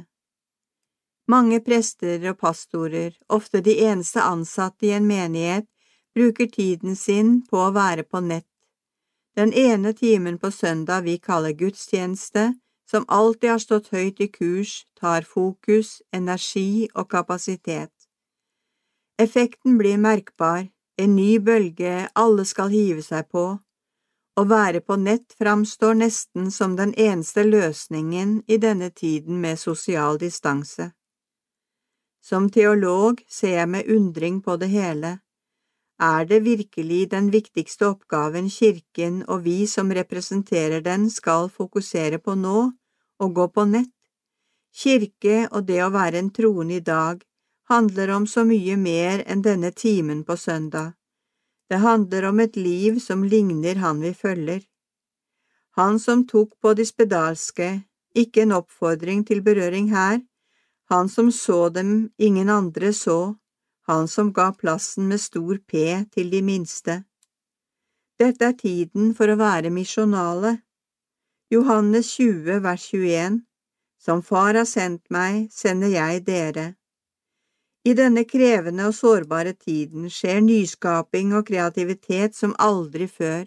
Mange prester og pastorer, ofte de eneste ansatte i en menighet, bruker tiden sin på å være på nett. Den ene timen på søndag vi kaller gudstjeneste, som alltid har stått høyt i kurs, tar fokus, energi og kapasitet. Effekten blir merkbar, en ny bølge alle skal hive seg på. Å være på nett framstår nesten som den eneste løsningen i denne tiden med sosial distanse. Som teolog ser jeg med undring på det hele. Er det virkelig den viktigste oppgaven kirken og vi som representerer den skal fokusere på nå, å gå på nett? Kirke og det å være en troende i dag handler om så mye mer enn denne timen på søndag. Det handler om et liv som ligner han vi følger. Han som tok på de spedalske, ikke en oppfordring til berøring her, han som så dem ingen andre så, han som ga plassen med stor P til de minste. Dette er tiden for å være misjonale. Johannes 20 vers 21 Som Far har sendt meg, sender jeg dere. I denne krevende og sårbare tiden skjer nyskaping og kreativitet som aldri før.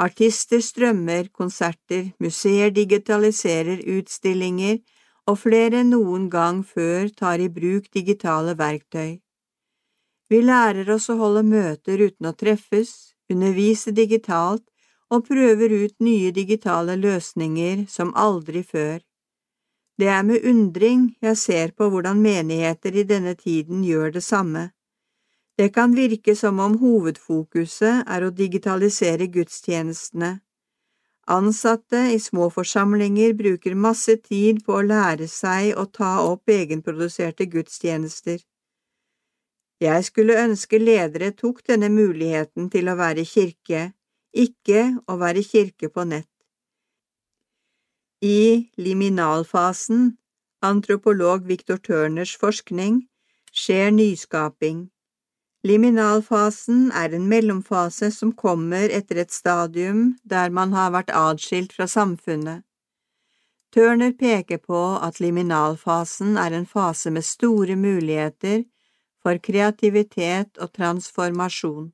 Artister strømmer, konserter, museer digitaliserer utstillinger, og flere enn noen gang før tar i bruk digitale verktøy. Vi lærer oss å holde møter uten å treffes, undervise digitalt og prøver ut nye digitale løsninger som aldri før. Det er med undring jeg ser på hvordan menigheter i denne tiden gjør det samme. Det kan virke som om hovedfokuset er å digitalisere gudstjenestene. Ansatte i små forsamlinger bruker masse tid på å lære seg å ta opp egenproduserte gudstjenester. Jeg skulle ønske ledere tok denne muligheten til å være kirke, ikke å være kirke på nett. I liminalfasen, antropolog Victor Turners forskning, skjer nyskaping. Liminalfasen er en mellomfase som kommer etter et stadium der man har vært adskilt fra samfunnet. Turner peker på at liminalfasen er en fase med store muligheter for kreativitet og transformasjon.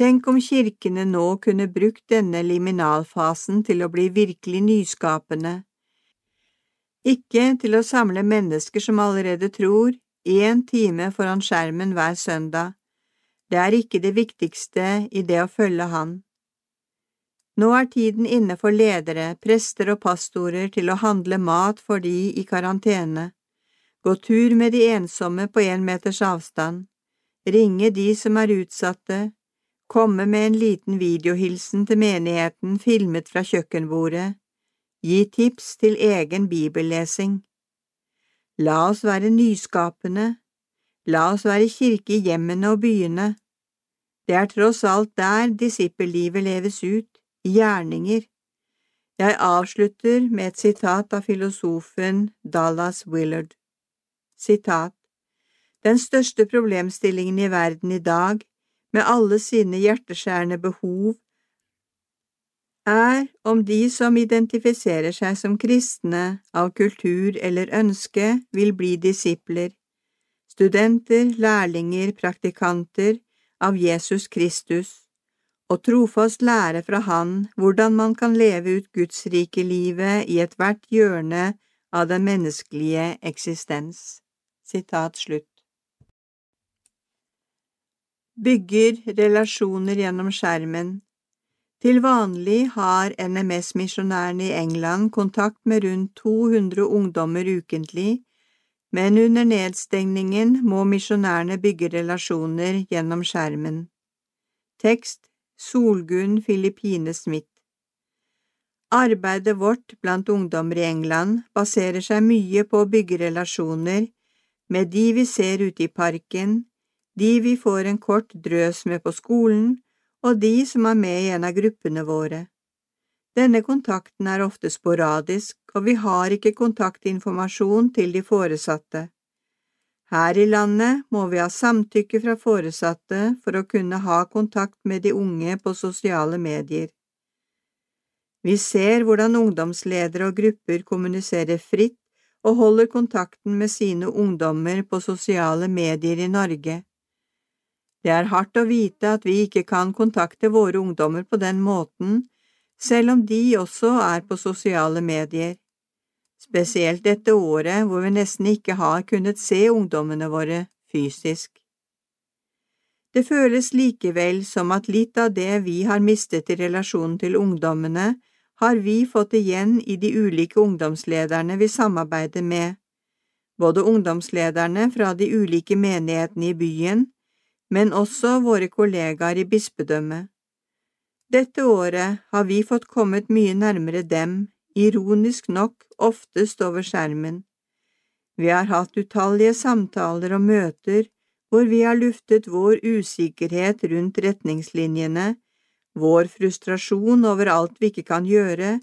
Tenk om kirkene nå kunne brukt denne liminalfasen til å bli virkelig nyskapende, ikke til å samle mennesker som allerede tror, én time foran skjermen hver søndag. Det er ikke det viktigste i det å følge Han. Nå er tiden inne for ledere, prester og pastorer til å handle mat for de i karantene gå tur med de ensomme på én meters avstand, ringe de som er utsatte, komme med en liten videohilsen til menigheten filmet fra kjøkkenbordet, gi tips til egen bibellesing. La oss være nyskapende, la oss være kirke i hjemmene og byene. Det er tross alt der disippellivet leves ut, i gjerninger. Jeg avslutter med et sitat av filosofen Dallas Willard. Sitat. Den største problemstillingen i verden i dag, med alle sine hjerteskjærende behov, er om de som identifiserer seg som kristne av kultur eller ønske, vil bli disipler, studenter, lærlinger, praktikanter av Jesus Kristus, og trofast lære fra Han hvordan man kan leve ut Guds rike livet i ethvert hjørne av den menneskelige eksistens. Sitat slutt. Bygger relasjoner gjennom skjermen. Til vanlig har NMS-misjonærene i England kontakt med rundt 200 ungdommer ukentlig, men under nedstengningen må misjonærene bygge relasjoner gjennom skjermen. Tekst Solgunn Filippine Smith Arbeidet vårt blant ungdommer i England baserer seg mye på å bygge relasjoner med de vi ser ute i parken, de vi får en kort drøs med på skolen, og de som er med i en av gruppene våre. Denne kontakten er ofte sporadisk, og vi har ikke kontaktinformasjon til de foresatte. Her i landet må vi ha samtykke fra foresatte for å kunne ha kontakt med de unge på sosiale medier. Vi ser hvordan ungdomsledere og grupper kommuniserer fritt og holder kontakten med sine ungdommer på sosiale medier i Norge. Det er hardt å vite at vi ikke kan kontakte våre ungdommer på den måten, selv om de også er på sosiale medier. Spesielt dette året hvor vi nesten ikke har kunnet se ungdommene våre fysisk. Det føles likevel som at litt av det vi har mistet i relasjonen til ungdommene, har vi fått igjen i de ulike ungdomslederne vi samarbeider med, både ungdomslederne fra de ulike menighetene i byen, men også våre kollegaer i bispedømmet. Dette året har vi fått kommet mye nærmere dem, ironisk nok oftest over skjermen. Vi har hatt utallige samtaler og møter hvor vi har luftet vår usikkerhet rundt retningslinjene, vår frustrasjon over alt vi ikke kan gjøre,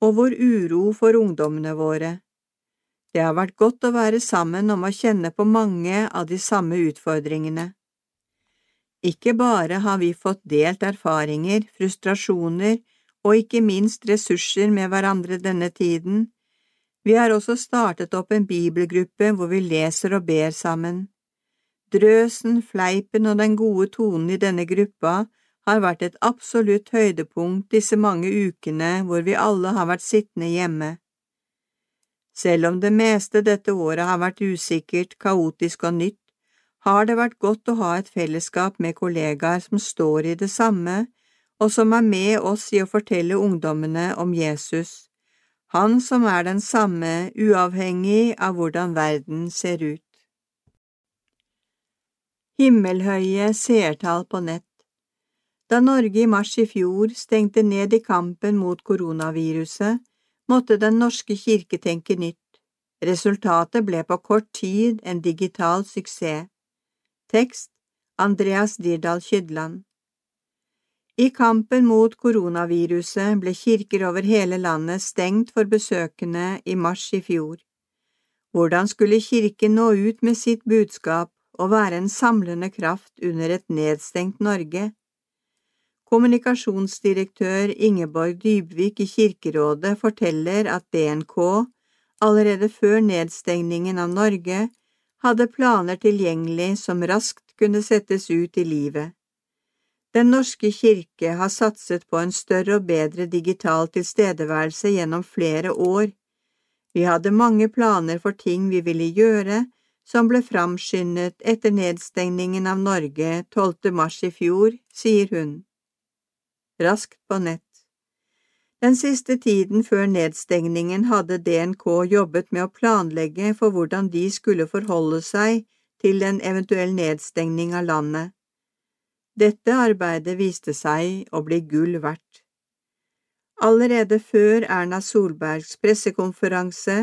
og vår uro for ungdommene våre. Det har vært godt å være sammen om å kjenne på mange av de samme utfordringene. Ikke bare har vi fått delt erfaringer, frustrasjoner og ikke minst ressurser med hverandre denne tiden, vi har også startet opp en bibelgruppe hvor vi leser og ber sammen. Drøsen, fleipen og den gode tonen i denne gruppa har vært et absolutt høydepunkt disse mange ukene hvor vi alle har vært sittende hjemme. Selv om det meste dette året har vært usikkert, kaotisk og nytt, har det vært godt å ha et fellesskap med kollegaer som står i det samme, og som er med oss i å fortelle ungdommene om Jesus, han som er den samme uavhengig av hvordan verden ser ut. Himmelhøye seertall på nett Da Norge i mars i fjor stengte ned i kampen mot koronaviruset, måtte Den norske kirke tenke nytt. Resultatet ble på kort tid en digital suksess. Tekst Andreas Dirdal Kydland I kampen mot koronaviruset ble kirker over hele landet stengt for besøkende i mars i fjor. Hvordan skulle kirken nå ut med sitt budskap og være en samlende kraft under et nedstengt Norge? Kommunikasjonsdirektør Ingeborg Dybvik i Kirkerådet forteller at DNK allerede før nedstengningen av Norge hadde planer tilgjengelig som raskt kunne settes ut i livet. Den norske kirke har satset på en større og bedre digital tilstedeværelse gjennom flere år. Vi hadde mange planer for ting vi ville gjøre, som ble framskyndet etter nedstengningen av Norge 12. mars i fjor, sier hun. Raskt på nett. Den siste tiden før nedstengningen hadde DNK jobbet med å planlegge for hvordan de skulle forholde seg til en eventuell nedstengning av landet. Dette arbeidet viste seg å bli gull verdt. Allerede før Erna Solbergs pressekonferanse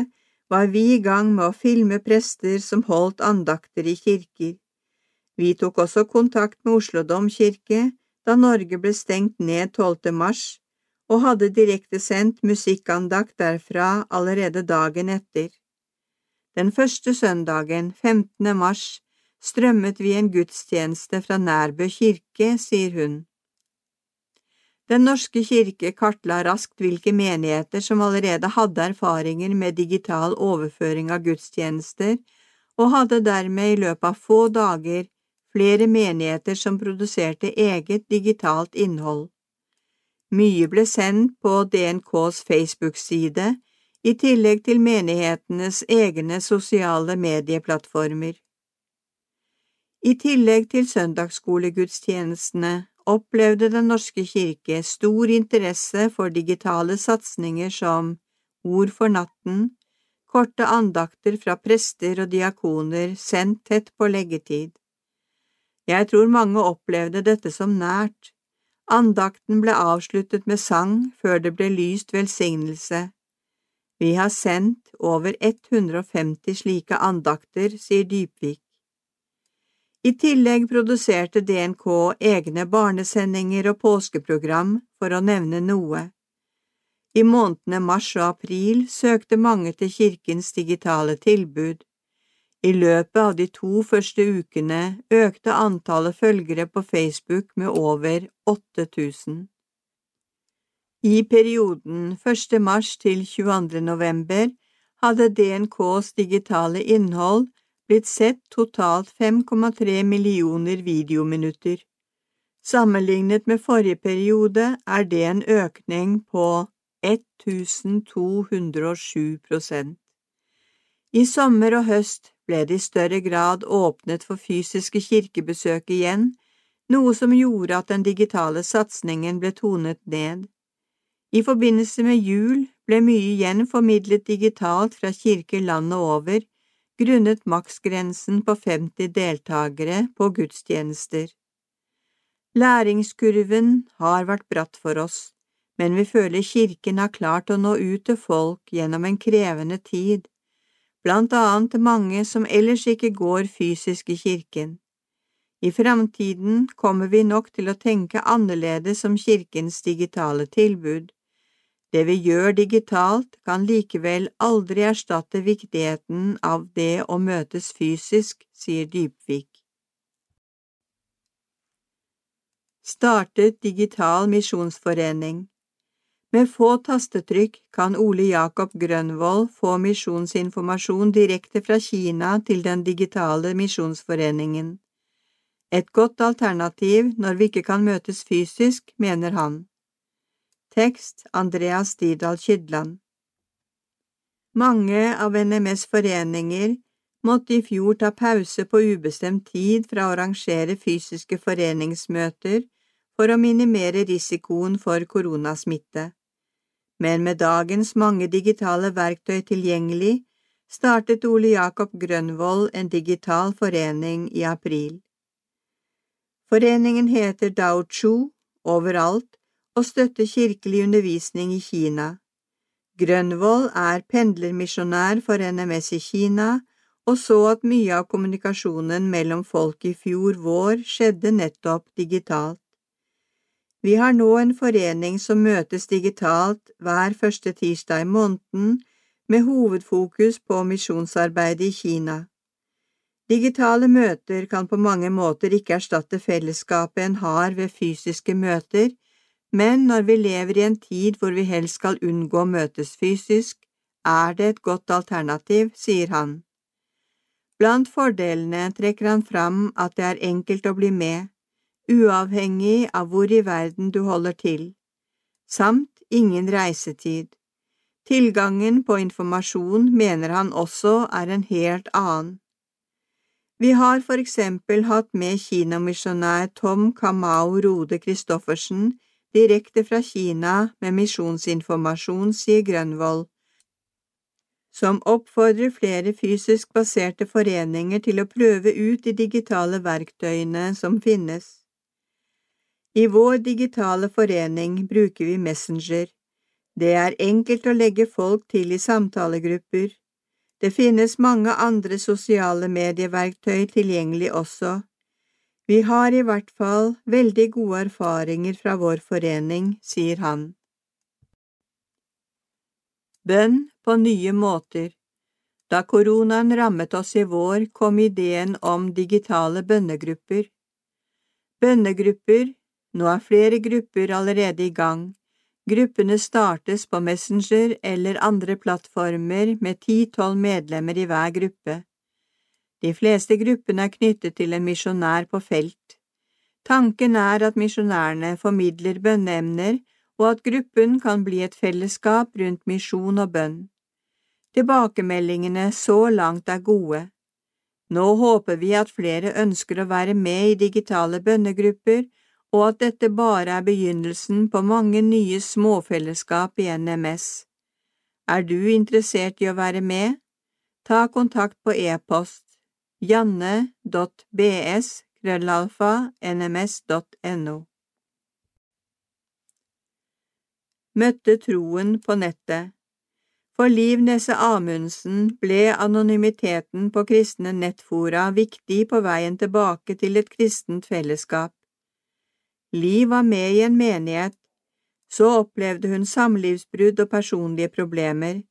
var vi i gang med å filme prester som holdt andakter i kirker. Vi tok også kontakt med Oslo domkirke da Norge ble stengt ned 12. mars og hadde direktesendt musikkandakt derfra allerede dagen etter. Den første søndagen, 15. mars, strømmet vi en gudstjeneste fra Nærbø kirke, sier hun. Den norske kirke kartla raskt hvilke menigheter som allerede hadde erfaringer med digital overføring av gudstjenester, og hadde dermed i løpet av få dager flere menigheter som produserte eget digitalt innhold. Mye ble sendt på DNKs Facebook-side, i tillegg til menighetenes egne sosiale medieplattformer. I tillegg til søndagsskolegudstjenestene opplevde Den norske kirke stor interesse for digitale satsinger som Ord for natten, korte andakter fra prester og diakoner sendt tett på leggetid. Jeg tror mange opplevde dette som nært. Andakten ble avsluttet med sang før det ble lyst velsignelse. Vi har sendt over 150 slike andakter, sier Dypvik. I tillegg produserte DNK egne barnesendinger og påskeprogram, for å nevne noe. I månedene mars og april søkte mange til kirkens digitale tilbud. I løpet av de to første ukene økte antallet følgere på Facebook med over 8000. I perioden 1. mars til 22. november hadde DNKs digitale innhold blitt sett totalt 5,3 millioner videominutter. Sammenlignet med forrige periode er det en økning på 1207 prosent. I sommer og høst ble det i større grad åpnet for fysiske kirkebesøk igjen, noe som gjorde at den digitale satsingen ble tonet ned. I forbindelse med jul ble mye igjen formidlet digitalt fra kirker landet over, grunnet maksgrensen på 50 deltakere på gudstjenester. Læringskurven har vært bratt for oss, men vi føler kirken har klart å nå ut til folk gjennom en krevende tid, blant annet mange som ellers ikke går fysisk i kirken. I framtiden kommer vi nok til å tenke annerledes om kirkens digitale tilbud. Det vi gjør digitalt, kan likevel aldri erstatte viktigheten av det å møtes fysisk, sier Dypvik. Startet Digital misjonsforening med få tastetrykk kan Ole Jakob Grønvold få misjonsinformasjon direkte fra Kina til den digitale misjonsforeningen. Et godt alternativ når vi ikke kan møtes fysisk, mener han. Tekst Andreas Didal Kydland Mange av NMS foreninger måtte i fjor ta pause på ubestemt tid fra å arrangere fysiske foreningsmøter for å minimere risikoen for koronasmitte men med dagens mange digitale verktøy tilgjengelig startet Ole Jakob Grønvold en digital forening i april. Foreningen heter Dao Chu overalt og støtter kirkelig undervisning i Kina. Grønvold er pendlermisjonær for NMS i Kina og så at mye av kommunikasjonen mellom folk i fjor vår skjedde nettopp digitalt. Vi har nå en forening som møtes digitalt hver første tirsdag i måneden, med hovedfokus på misjonsarbeidet i Kina. Digitale møter kan på mange måter ikke erstatte fellesskapet en har ved fysiske møter, men når vi lever i en tid hvor vi helst skal unngå å møtes fysisk, er det et godt alternativ, sier han. Blant fordelene trekker han fram at det er enkelt å bli med, uavhengig av hvor i verden du holder til, samt ingen reisetid. Tilgangen på informasjon mener han også er en helt annen. Vi har for eksempel hatt med kinamisjonær Tom Kamau Rode Christoffersen direkte fra Kina med misjonsinformasjon, sier Grønvoll, som oppfordrer flere fysisk baserte foreninger til å prøve ut de digitale verktøyene som finnes. I vår digitale forening bruker vi Messenger. Det er enkelt å legge folk til i samtalegrupper. Det finnes mange andre sosiale medieverktøy tilgjengelig også. Vi har i hvert fall veldig gode erfaringer fra vår forening, sier han. Bønn på nye måter Da koronaen rammet oss i vår, kom ideen om digitale bønnegrupper. Bønnegrupper nå er flere grupper allerede i gang. Gruppene startes på Messenger eller andre plattformer med ti–tolv medlemmer i hver gruppe. De fleste gruppene er knyttet til en misjonær på felt. Tanken er at misjonærene formidler bønneemner, og at gruppen kan bli et fellesskap rundt misjon og bønn. Tilbakemeldingene så langt er gode. Nå håper vi at flere ønsker å være med i digitale bønnegrupper og at dette bare er begynnelsen på mange nye småfellesskap i NMS. Er du interessert i å være med? Ta kontakt på e-post janne.bs-nms.no Møtte troen på nettet. For Liv Nesse Amundsen ble anonymiteten på kristne nettfora viktig på veien tilbake til et kristent fellesskap. Liv var med i en menighet, så opplevde hun samlivsbrudd og personlige problemer.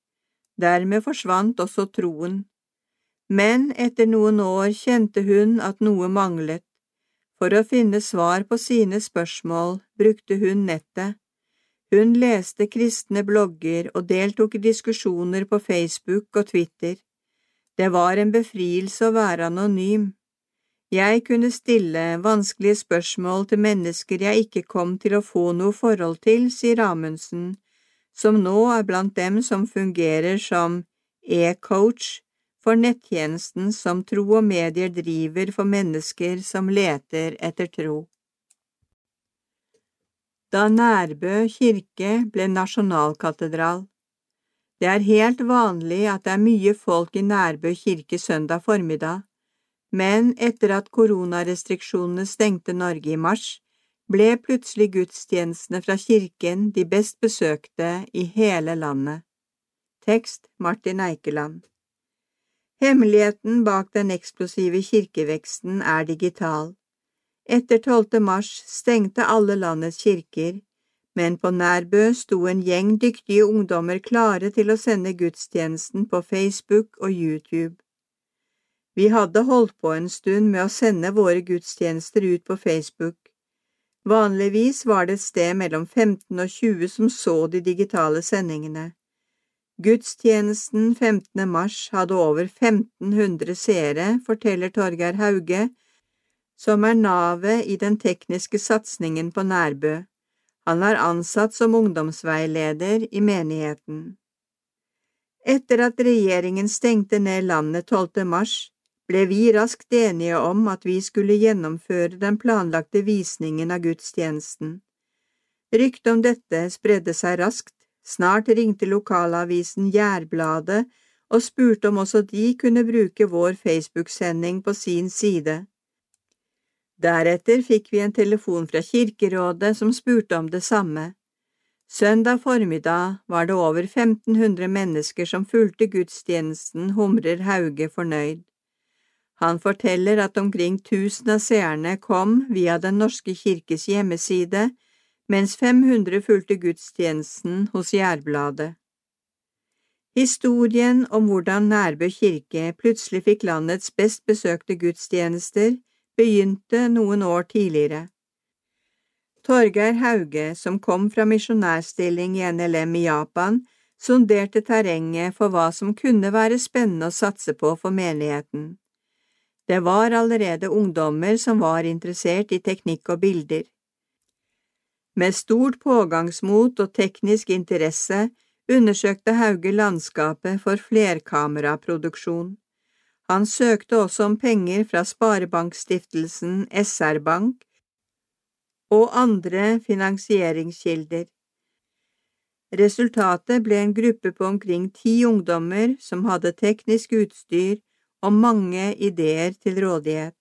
Dermed forsvant også troen. Men etter noen år kjente hun at noe manglet. For å finne svar på sine spørsmål brukte hun nettet. Hun leste kristne blogger og deltok i diskusjoner på Facebook og Twitter. Det var en befrielse å være anonym. Jeg kunne stille vanskelige spørsmål til mennesker jeg ikke kom til å få noe forhold til, sier Amundsen, som nå er blant dem som fungerer som e-coach for nettjenesten som Tro og Medier driver for mennesker som leter etter tro. Da Nærbø kirke ble nasjonalkatedral. Det er helt vanlig at det er mye folk i Nærbø kirke søndag formiddag, men etter at koronarestriksjonene stengte Norge i mars, ble plutselig gudstjenestene fra kirken de best besøkte i hele landet. Tekst Martin Eikeland Hemmeligheten bak den eksplosive kirkeveksten er digital. Etter 12. mars stengte alle landets kirker, men på Nærbø sto en gjeng dyktige ungdommer klare til å sende gudstjenesten på Facebook og YouTube. Vi hadde holdt på en stund med å sende våre gudstjenester ut på Facebook. Vanligvis var det et sted mellom 15 og 20 som så de digitale sendingene. Gudstjenesten 15. mars hadde over 1500 seere, forteller Torgeir Hauge, som er navet i den tekniske satsingen på Nærbø. Han er ansatt som ungdomsveileder i menigheten. Etter at regjeringen stengte ned landet 12. mars, ble vi raskt enige om at vi skulle gjennomføre den planlagte visningen av gudstjenesten. Ryktet om dette spredde seg raskt, Snart ringte lokalavisen Jærbladet og spurte om også de kunne bruke vår Facebook-sending på sin side. Deretter fikk vi en telefon fra Kirkerådet som spurte om det samme. Søndag formiddag var det over 1500 mennesker som fulgte gudstjenesten, humrer Hauge fornøyd. Han forteller at omkring tusen av seerne kom via Den norske kirkes hjemmeside, mens 500 fulgte gudstjenesten hos Jærbladet. Historien om hvordan Nærbø kirke plutselig fikk landets best besøkte gudstjenester, begynte noen år tidligere. Torgeir Hauge, som kom fra misjonærstilling i NLM i Japan, sonderte terrenget for hva som kunne være spennende å satse på for menigheten. Det var allerede ungdommer som var interessert i teknikk og bilder. Med stort pågangsmot og teknisk interesse undersøkte Hauge landskapet for flerkameraproduksjon. Han søkte også om penger fra Sparebankstiftelsen SR-Bank og andre finansieringskilder. Resultatet ble en gruppe på omkring ti ungdommer som hadde teknisk utstyr og mange ideer til rådighet.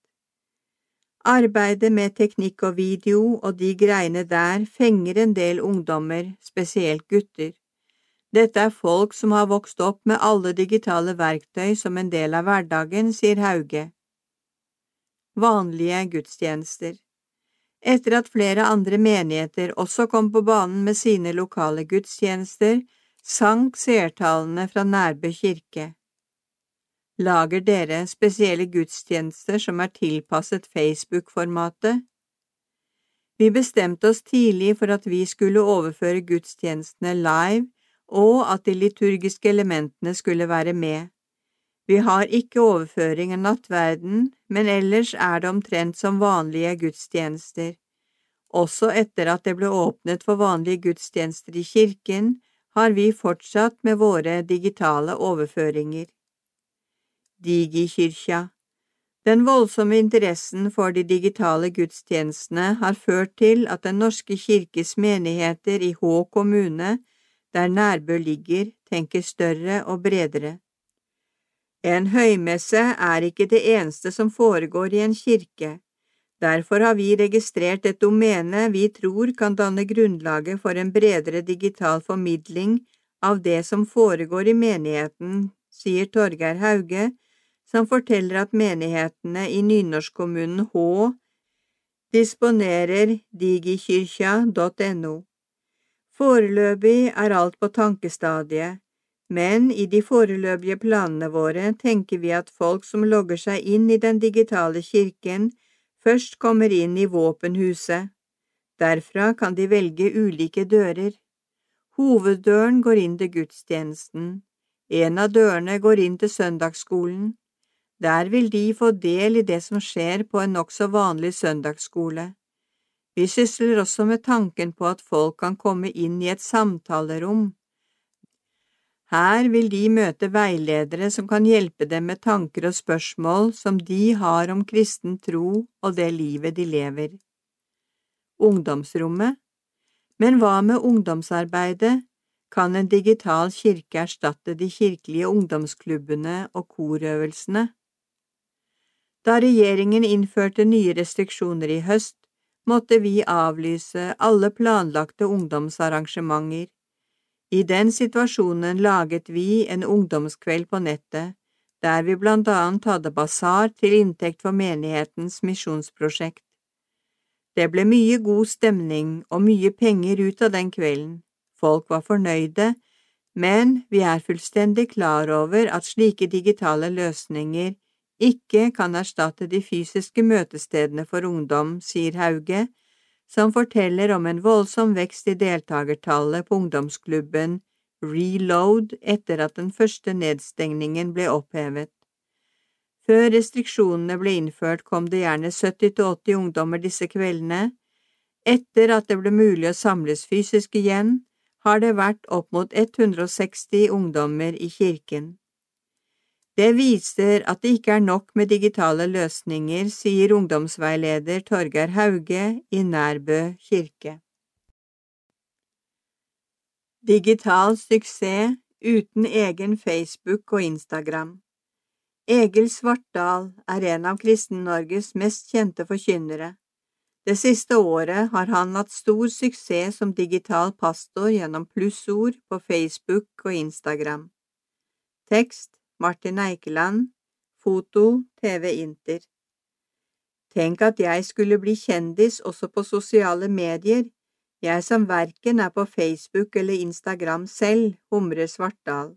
Arbeidet med teknikk og video og de greiene der fenger en del ungdommer, spesielt gutter. Dette er folk som har vokst opp med alle digitale verktøy som en del av hverdagen, sier Hauge. Vanlige gudstjenester Etter at flere andre menigheter også kom på banen med sine lokale gudstjenester, sank seertallene fra Nærbø kirke. Lager dere spesielle gudstjenester som er tilpasset Facebook-formatet? Vi bestemte oss tidlig for at vi skulle overføre gudstjenestene live, og at de liturgiske elementene skulle være med. Vi har ikke overføring av nattverden, men ellers er det omtrent som vanlige gudstjenester. Også etter at det ble åpnet for vanlige gudstjenester i kirken, har vi fortsatt med våre digitale overføringer. Digikyrkja. Den voldsomme interessen for de digitale gudstjenestene har ført til at Den norske kirkes menigheter i Hå kommune, der Nærbø ligger, tenker større og bredere. En høymesse er ikke det eneste som foregår i en kirke. Derfor har vi registrert et domene vi tror kan danne grunnlaget for en bredere digital formidling av det som foregår i menigheten, sier Torgeir Hauge, som forteller at menighetene i nynorskkommunen Hå disponerer digikyrkja.no. Foreløpig er alt på tankestadiet, men i de foreløpige planene våre tenker vi at folk som logger seg inn i den digitale kirken, først kommer inn i våpenhuset. Derfra kan de velge ulike dører. Hoveddøren går inn til gudstjenesten, en av dørene går inn til søndagsskolen, der vil de få del i det som skjer på en nokså vanlig søndagsskole. Vi sysler også med tanken på at folk kan komme inn i et samtalerom. Her vil de møte veiledere som kan hjelpe dem med tanker og spørsmål som de har om kristen tro og det livet de lever. Ungdomsrommet Men hva med ungdomsarbeidet? Kan en digital kirke erstatte de kirkelige ungdomsklubbene og korøvelsene? Da regjeringen innførte nye restriksjoner i høst, måtte vi avlyse alle planlagte ungdomsarrangementer. I den situasjonen laget vi en ungdomskveld på nettet, der vi blant annet hadde basar til inntekt for menighetens misjonsprosjekt. Det ble mye god stemning og mye penger ut av den kvelden, folk var fornøyde, men vi er fullstendig klar over at slike digitale løsninger ikke kan erstatte de fysiske møtestedene for ungdom, sier Hauge, som forteller om en voldsom vekst i deltakertallet på ungdomsklubben Reload etter at den første nedstengningen ble opphevet. Før restriksjonene ble innført, kom det gjerne 70–80 ungdommer disse kveldene. Etter at det ble mulig å samles fysisk igjen, har det vært opp mot 160 ungdommer i kirken. Det viser at det ikke er nok med digitale løsninger, sier ungdomsveileder Torgeir Hauge i Nærbø kirke. Digital suksess uten egen Facebook og Instagram Egil Svartdal er en av Kristen-Norges mest kjente forkynnere. Det siste året har han hatt stor suksess som digital pastor gjennom plussord på Facebook og Instagram. Tekst Martin Eikeland, foto TV Inter. Tenk at jeg skulle bli kjendis også på sosiale medier, jeg som verken er på Facebook eller Instagram selv, humrer Svartdal.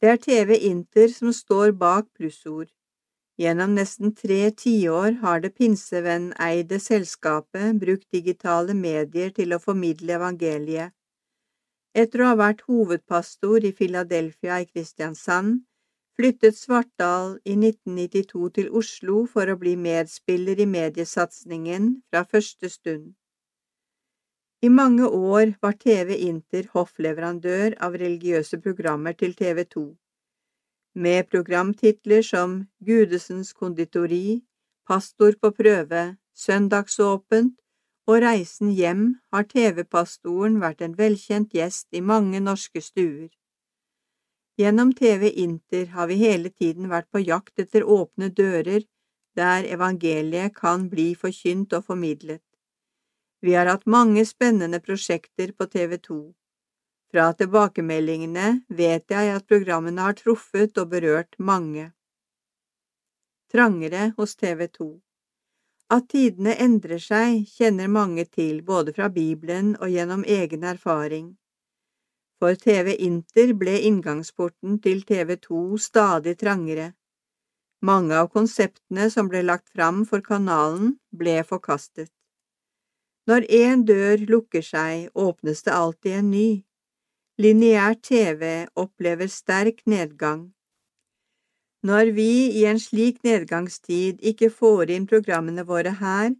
Det er TV Inter som står bak plussord. Gjennom nesten tre tiår har det pinsevenneide selskapet brukt digitale medier til å formidle evangeliet. Etter å ha vært hovedpastor i Philadelphia i Kristiansand, flyttet Svartdal i 1992 til Oslo for å bli medspiller i mediesatsingen fra første stund. I mange år var TV Inter hoffleverandør av religiøse programmer til TV 2, med programtitler som Gudesens konditori, Pastor på prøve, Søndagsåpent og Reisen hjem har TV-pastoren vært en velkjent gjest i mange norske stuer. Gjennom TV Inter har vi hele tiden vært på jakt etter åpne dører der evangeliet kan bli forkynt og formidlet. Vi har hatt mange spennende prosjekter på TV 2. Fra tilbakemeldingene vet jeg at programmene har truffet og berørt mange. Trangere hos TV 2 at tidene endrer seg, kjenner mange til både fra Bibelen og gjennom egen erfaring. For TV Inter ble inngangsporten til TV 2 stadig trangere. Mange av konseptene som ble lagt fram for kanalen, ble forkastet. Når én dør lukker seg, åpnes det alltid en ny. Lineær TV opplever sterk nedgang. Når vi i en slik nedgangstid ikke får inn programmene våre her,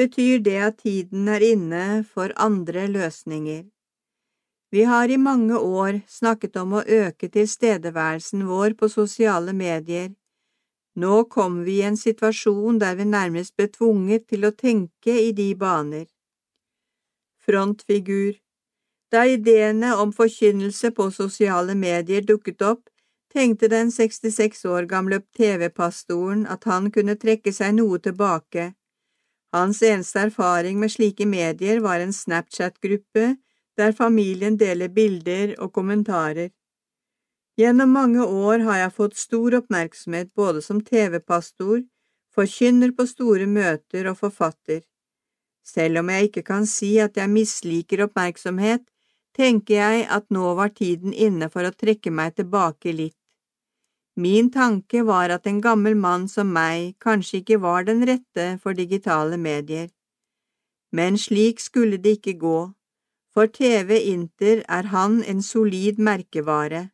betyr det at tiden er inne for andre løsninger. Vi har i mange år snakket om å øke tilstedeværelsen vår på sosiale medier. Nå kom vi i en situasjon der vi nærmest ble tvunget til å tenke i de baner. Frontfigur Da ideene om forkynnelse på sosiale medier dukket opp, tenkte den 66 år gamle TV-pastoren at han kunne trekke seg noe tilbake. Hans eneste erfaring med slike medier var en Snapchat-gruppe der familien deler bilder og kommentarer. Gjennom mange år har jeg fått stor oppmerksomhet både som TV-pastor, forkynner på store møter og forfatter. Selv om jeg ikke kan si at jeg misliker oppmerksomhet, tenker jeg at nå var tiden inne for å trekke meg tilbake litt. Min tanke var at en gammel mann som meg kanskje ikke var den rette for digitale medier. Men slik skulle det ikke gå. For TV Inter er han en solid merkevare.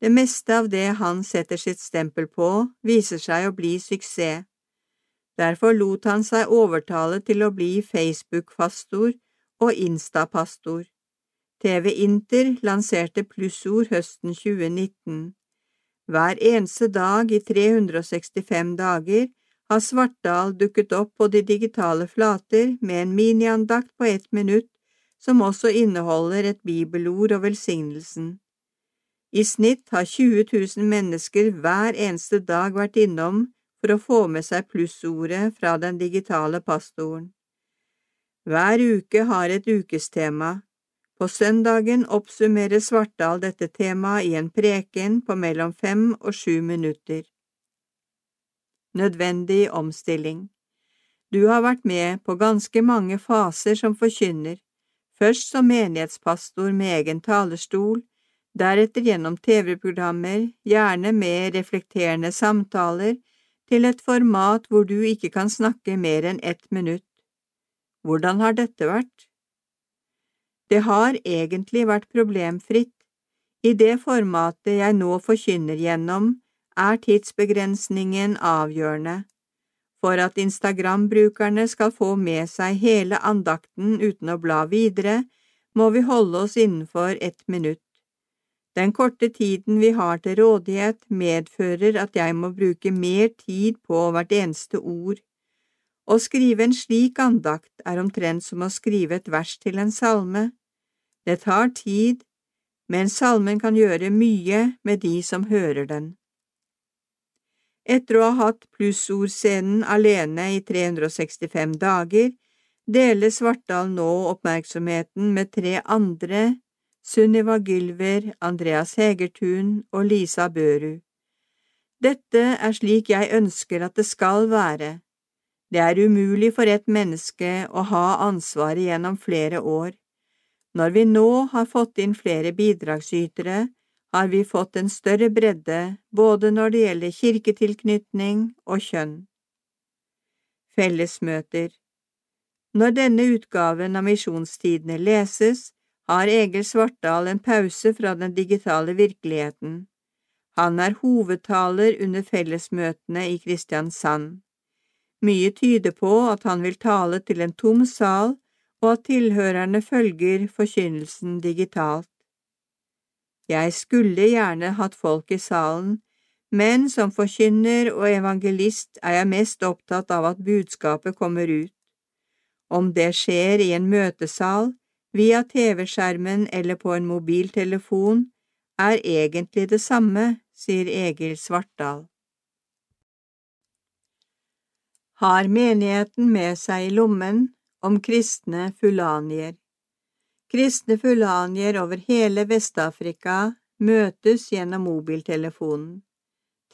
Det meste av det han setter sitt stempel på, viser seg å bli suksess. Derfor lot han seg overtale til å bli Facebook-pastor og Insta-pastor. TV Inter lanserte plussord høsten 2019. Hver eneste dag i 365 dager har Svartdal dukket opp på de digitale flater med en miniandakt på ett minutt som også inneholder et bibelord og velsignelsen. I snitt har 20 000 mennesker hver eneste dag vært innom for å få med seg plussordet fra den digitale pastoren. Hver uke har et ukestema. På søndagen oppsummerer Svartdal dette temaet i en preken på mellom fem og sju minutter. Nødvendig omstilling Du har vært med på ganske mange faser som forkynner, først som menighetspastor med egen talerstol, deretter gjennom TV-programmer, gjerne med reflekterende samtaler, til et format hvor du ikke kan snakke mer enn ett minutt. Hvordan har dette vært? Det har egentlig vært problemfritt. I det formatet jeg nå forkynner gjennom, er tidsbegrensningen avgjørende. For at Instagram-brukerne skal få med seg hele andakten uten å bla videre, må vi holde oss innenfor ett minutt. Den korte tiden vi har til rådighet, medfører at jeg må bruke mer tid på hvert eneste ord. Å skrive en slik andakt er omtrent som å skrive et vers til en salme. Det tar tid, men salmen kan gjøre mye med de som hører den. Etter å ha hatt plussordscenen alene i 365 dager, deler Svartdal nå oppmerksomheten med tre andre Sunniva Gylver, Andreas Hegertun og Lisa Børu. Dette er slik jeg ønsker at det skal være. Det er umulig for et menneske å ha ansvaret gjennom flere år. Når vi nå har fått inn flere bidragsytere, har vi fått en større bredde både når det gjelder kirketilknytning og kjønn. Fellesmøter Når denne utgaven av Misjonstidene leses, har Egil Svartdal en pause fra den digitale virkeligheten. Han er hovedtaler under fellesmøtene i Kristiansand. Mye tyder på at han vil tale til en tom sal, og at tilhørerne følger forkynnelsen digitalt. Jeg skulle gjerne hatt folk i salen, men som forkynner og evangelist er jeg mest opptatt av at budskapet kommer ut. Om det skjer i en møtesal, via TV-skjermen eller på en mobiltelefon, er egentlig det samme, sier Egil Svartdal. Har menigheten med seg i lommen om kristne fulanier. Kristne fulanier over hele Vest-Afrika møtes gjennom mobiltelefonen.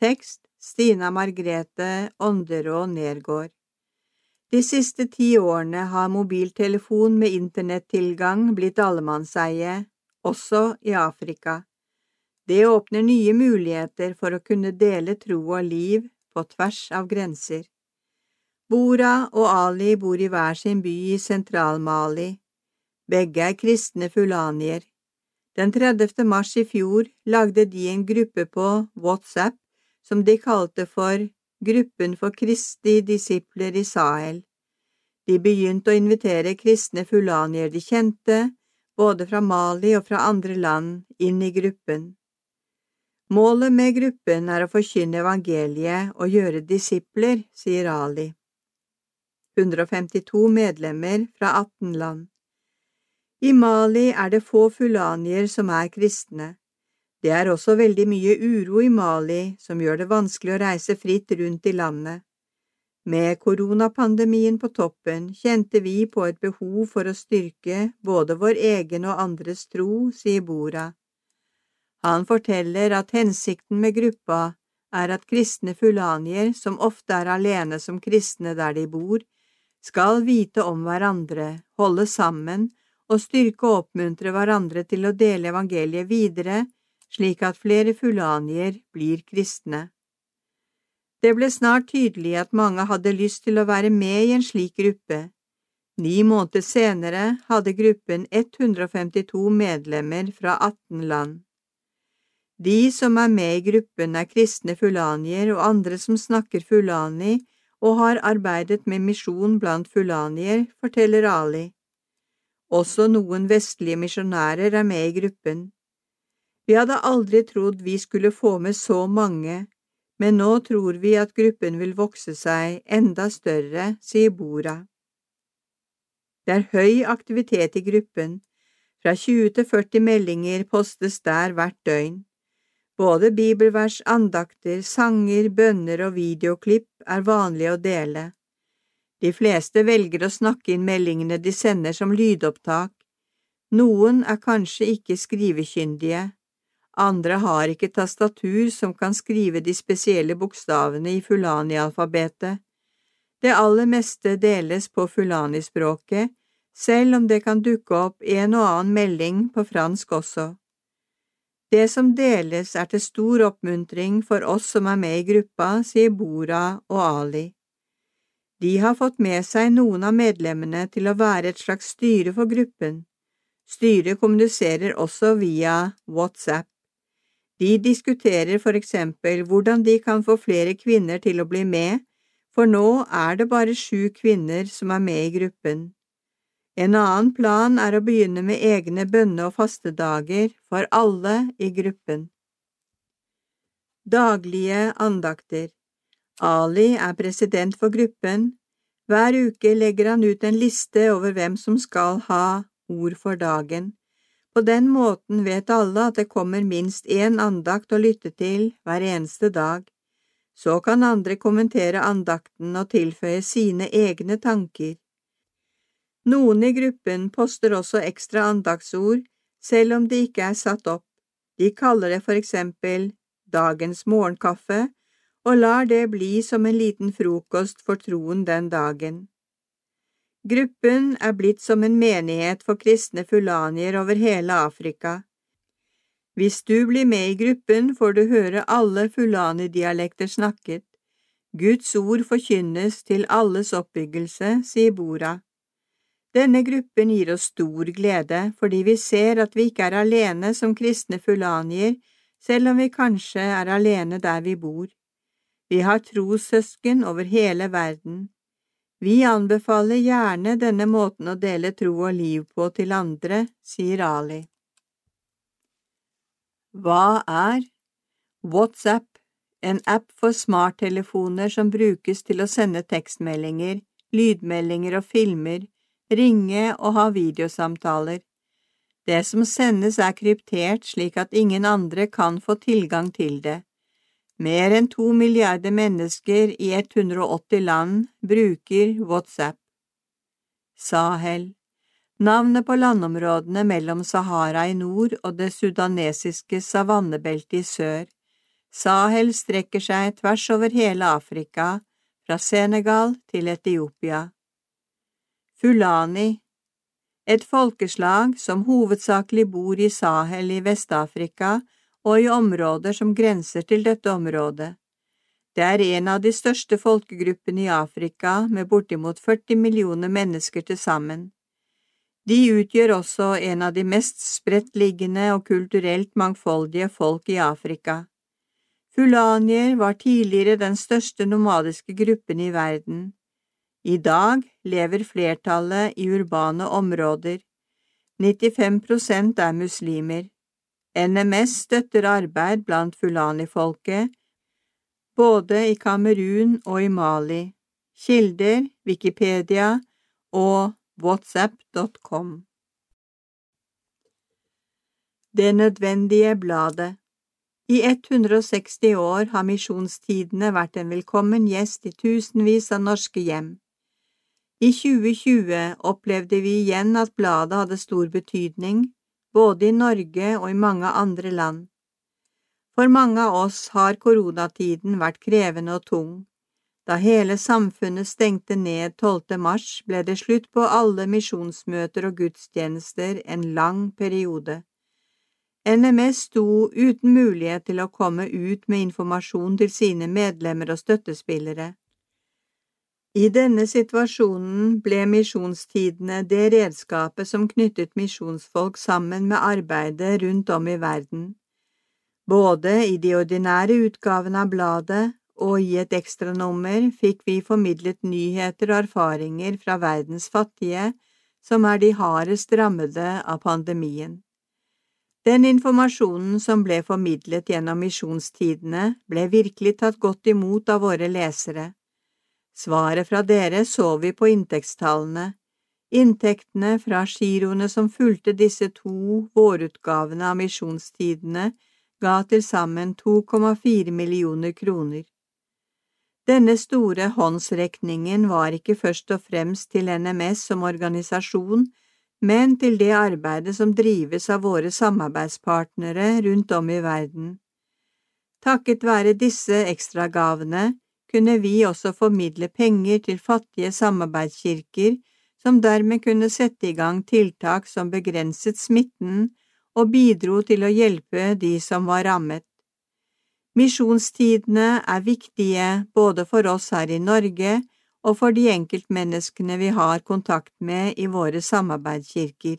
Tekst Stina Margrethe Ånderå Nergård de siste ti årene har mobiltelefon med internettilgang blitt allemannseie, også i Afrika. Det åpner nye muligheter for å kunne dele tro og liv på tvers av grenser. Bora og Ali bor i hver sin by i Sentral-Mali. Begge er kristne fulanier. Den 30. mars i fjor lagde de en gruppe på WhatsApp som de kalte for Gruppen for Kristi disipler i Sahel. De begynte å invitere kristne fulanier de kjente, både fra Mali og fra andre land, inn i gruppen. Målet med gruppen er å forkynne evangeliet og gjøre disipler, sier Ali. 152 medlemmer fra 18 land. I Mali er det få fulanier som er kristne. Det er også veldig mye uro i Mali som gjør det vanskelig å reise fritt rundt i landet. Med koronapandemien på toppen kjente vi på et behov for å styrke både vår egen og andres tro, sier Bora. Han forteller at hensikten med gruppa er at kristne fulanier, som ofte er alene som kristne der de bor, skal vite om hverandre, holde sammen og styrke og oppmuntre hverandre til å dele evangeliet videre slik at flere fulanier blir kristne. Det ble snart tydelig at mange hadde lyst til å være med i en slik gruppe. Ni måneder senere hadde gruppen 152 medlemmer fra 18 land. De som er med i gruppen er kristne fulanier og andre som snakker fulani og har arbeidet med misjon blant fulanier, forteller Ali. Også noen vestlige misjonærer er med i gruppen. Vi hadde aldri trodd vi skulle få med så mange, men nå tror vi at gruppen vil vokse seg enda større, sier Bora. Det er høy aktivitet i gruppen. Fra 20 til 40 meldinger postes der hvert døgn. Både bibelvers, andakter, sanger, bønner og videoklipp er vanlig å dele. De fleste velger å snakke inn meldingene de sender som lydopptak. Noen er kanskje ikke skrivekyndige, andre har ikke tastatur som kan skrive de spesielle bokstavene i fulani-alfabetet. Det aller meste deles på fulani-språket, selv om det kan dukke opp en og annen melding på fransk også. Det som deles er til stor oppmuntring for oss som er med i gruppa, sier Bora og Ali. De har fått med seg noen av medlemmene til å være et slags styre for gruppen. Styret kommuniserer også via WhatsApp. De diskuterer for eksempel hvordan de kan få flere kvinner til å bli med, for nå er det bare sju kvinner som er med i gruppen. En annen plan er å begynne med egne bønne- og fastedager for alle i gruppen. Daglige andakter Ali er president for gruppen. Hver uke legger han ut en liste over hvem som skal ha ord for dagen. På den måten vet alle at det kommer minst én andakt å lytte til hver eneste dag. Så kan andre kommentere andakten og tilføye sine egne tanker. Noen i gruppen poster også ekstra andaktsord, selv om de ikke er satt opp. De kaller det for eksempel dagens morgenkaffe, og lar det bli som en liten frokost for troen den dagen. Gruppen er blitt som en menighet for kristne fulanier over hele Afrika. Hvis du blir med i gruppen, får du høre alle fulani-dialekter snakket. Guds ord forkynnes til alles oppbyggelse, sier Bora. Denne gruppen gir oss stor glede fordi vi ser at vi ikke er alene som kristne fulanier, selv om vi kanskje er alene der vi bor. Vi har trossøsken over hele verden. Vi anbefaler gjerne denne måten å dele tro og liv på til andre, sier Ali. Hva er WhatsApp, en app for smarttelefoner som brukes til å sende tekstmeldinger, lydmeldinger og filmer, ringe og ha videosamtaler. Det som sendes er kryptert slik at ingen andre kan få tilgang til det. Mer enn to milliarder mennesker i 180 land bruker WhatsApp. Sahel Navnet på landområdene mellom Sahara i nord og det sudanesiske savannebeltet i sør. Sahel strekker seg tvers over hele Afrika, fra Senegal til Etiopia. Fulani Et folkeslag som hovedsakelig bor i Sahel i Vest-Afrika og i områder som grenser til dette området. Det er en av de største folkegruppene i Afrika, med bortimot 40 millioner mennesker til sammen. De utgjør også en av de mest spredtliggende og kulturelt mangfoldige folk i Afrika. Fulanier var tidligere den største nomadiske gruppen i verden. I dag lever flertallet i urbane områder. 95 prosent er muslimer. NMS støtter arbeid blant fulani-folket, både i Kamerun og i Mali. Kilder Wikipedia og whatsapp.com. Det nødvendige bladet I 160 år har Misjonstidene vært en velkommen gjest i tusenvis av norske hjem. I 2020 opplevde vi igjen at bladet hadde stor betydning, både i Norge og i mange andre land. For mange av oss har koronatiden vært krevende og tung. Da hele samfunnet stengte ned 12. mars, ble det slutt på alle misjonsmøter og gudstjenester en lang periode. NMS sto uten mulighet til å komme ut med informasjon til sine medlemmer og støttespillere. I denne situasjonen ble misjonstidene det redskapet som knyttet misjonsfolk sammen med arbeidet rundt om i verden. Både i de ordinære utgavene av bladet og i et ekstranummer fikk vi formidlet nyheter og erfaringer fra verdens fattige, som er de hardest rammede av pandemien. Den informasjonen som ble formidlet gjennom misjonstidene, ble virkelig tatt godt imot av våre lesere. Svaret fra dere så vi på inntektstallene. Inntektene fra giroene som fulgte disse to vårutgavene av misjonstidene, ga til sammen 2,4 millioner kroner. Denne store håndsrekningen var ikke først og fremst til NMS som organisasjon, men til det arbeidet som drives av våre samarbeidspartnere rundt om i verden. Takket være disse ekstragavene kunne vi også formidle penger til fattige samarbeidskirker som dermed kunne sette i gang tiltak som begrenset smitten og bidro til å hjelpe de som var rammet. Misjonstidene er viktige både for oss her i Norge og for de enkeltmenneskene vi har kontakt med i våre samarbeidskirker.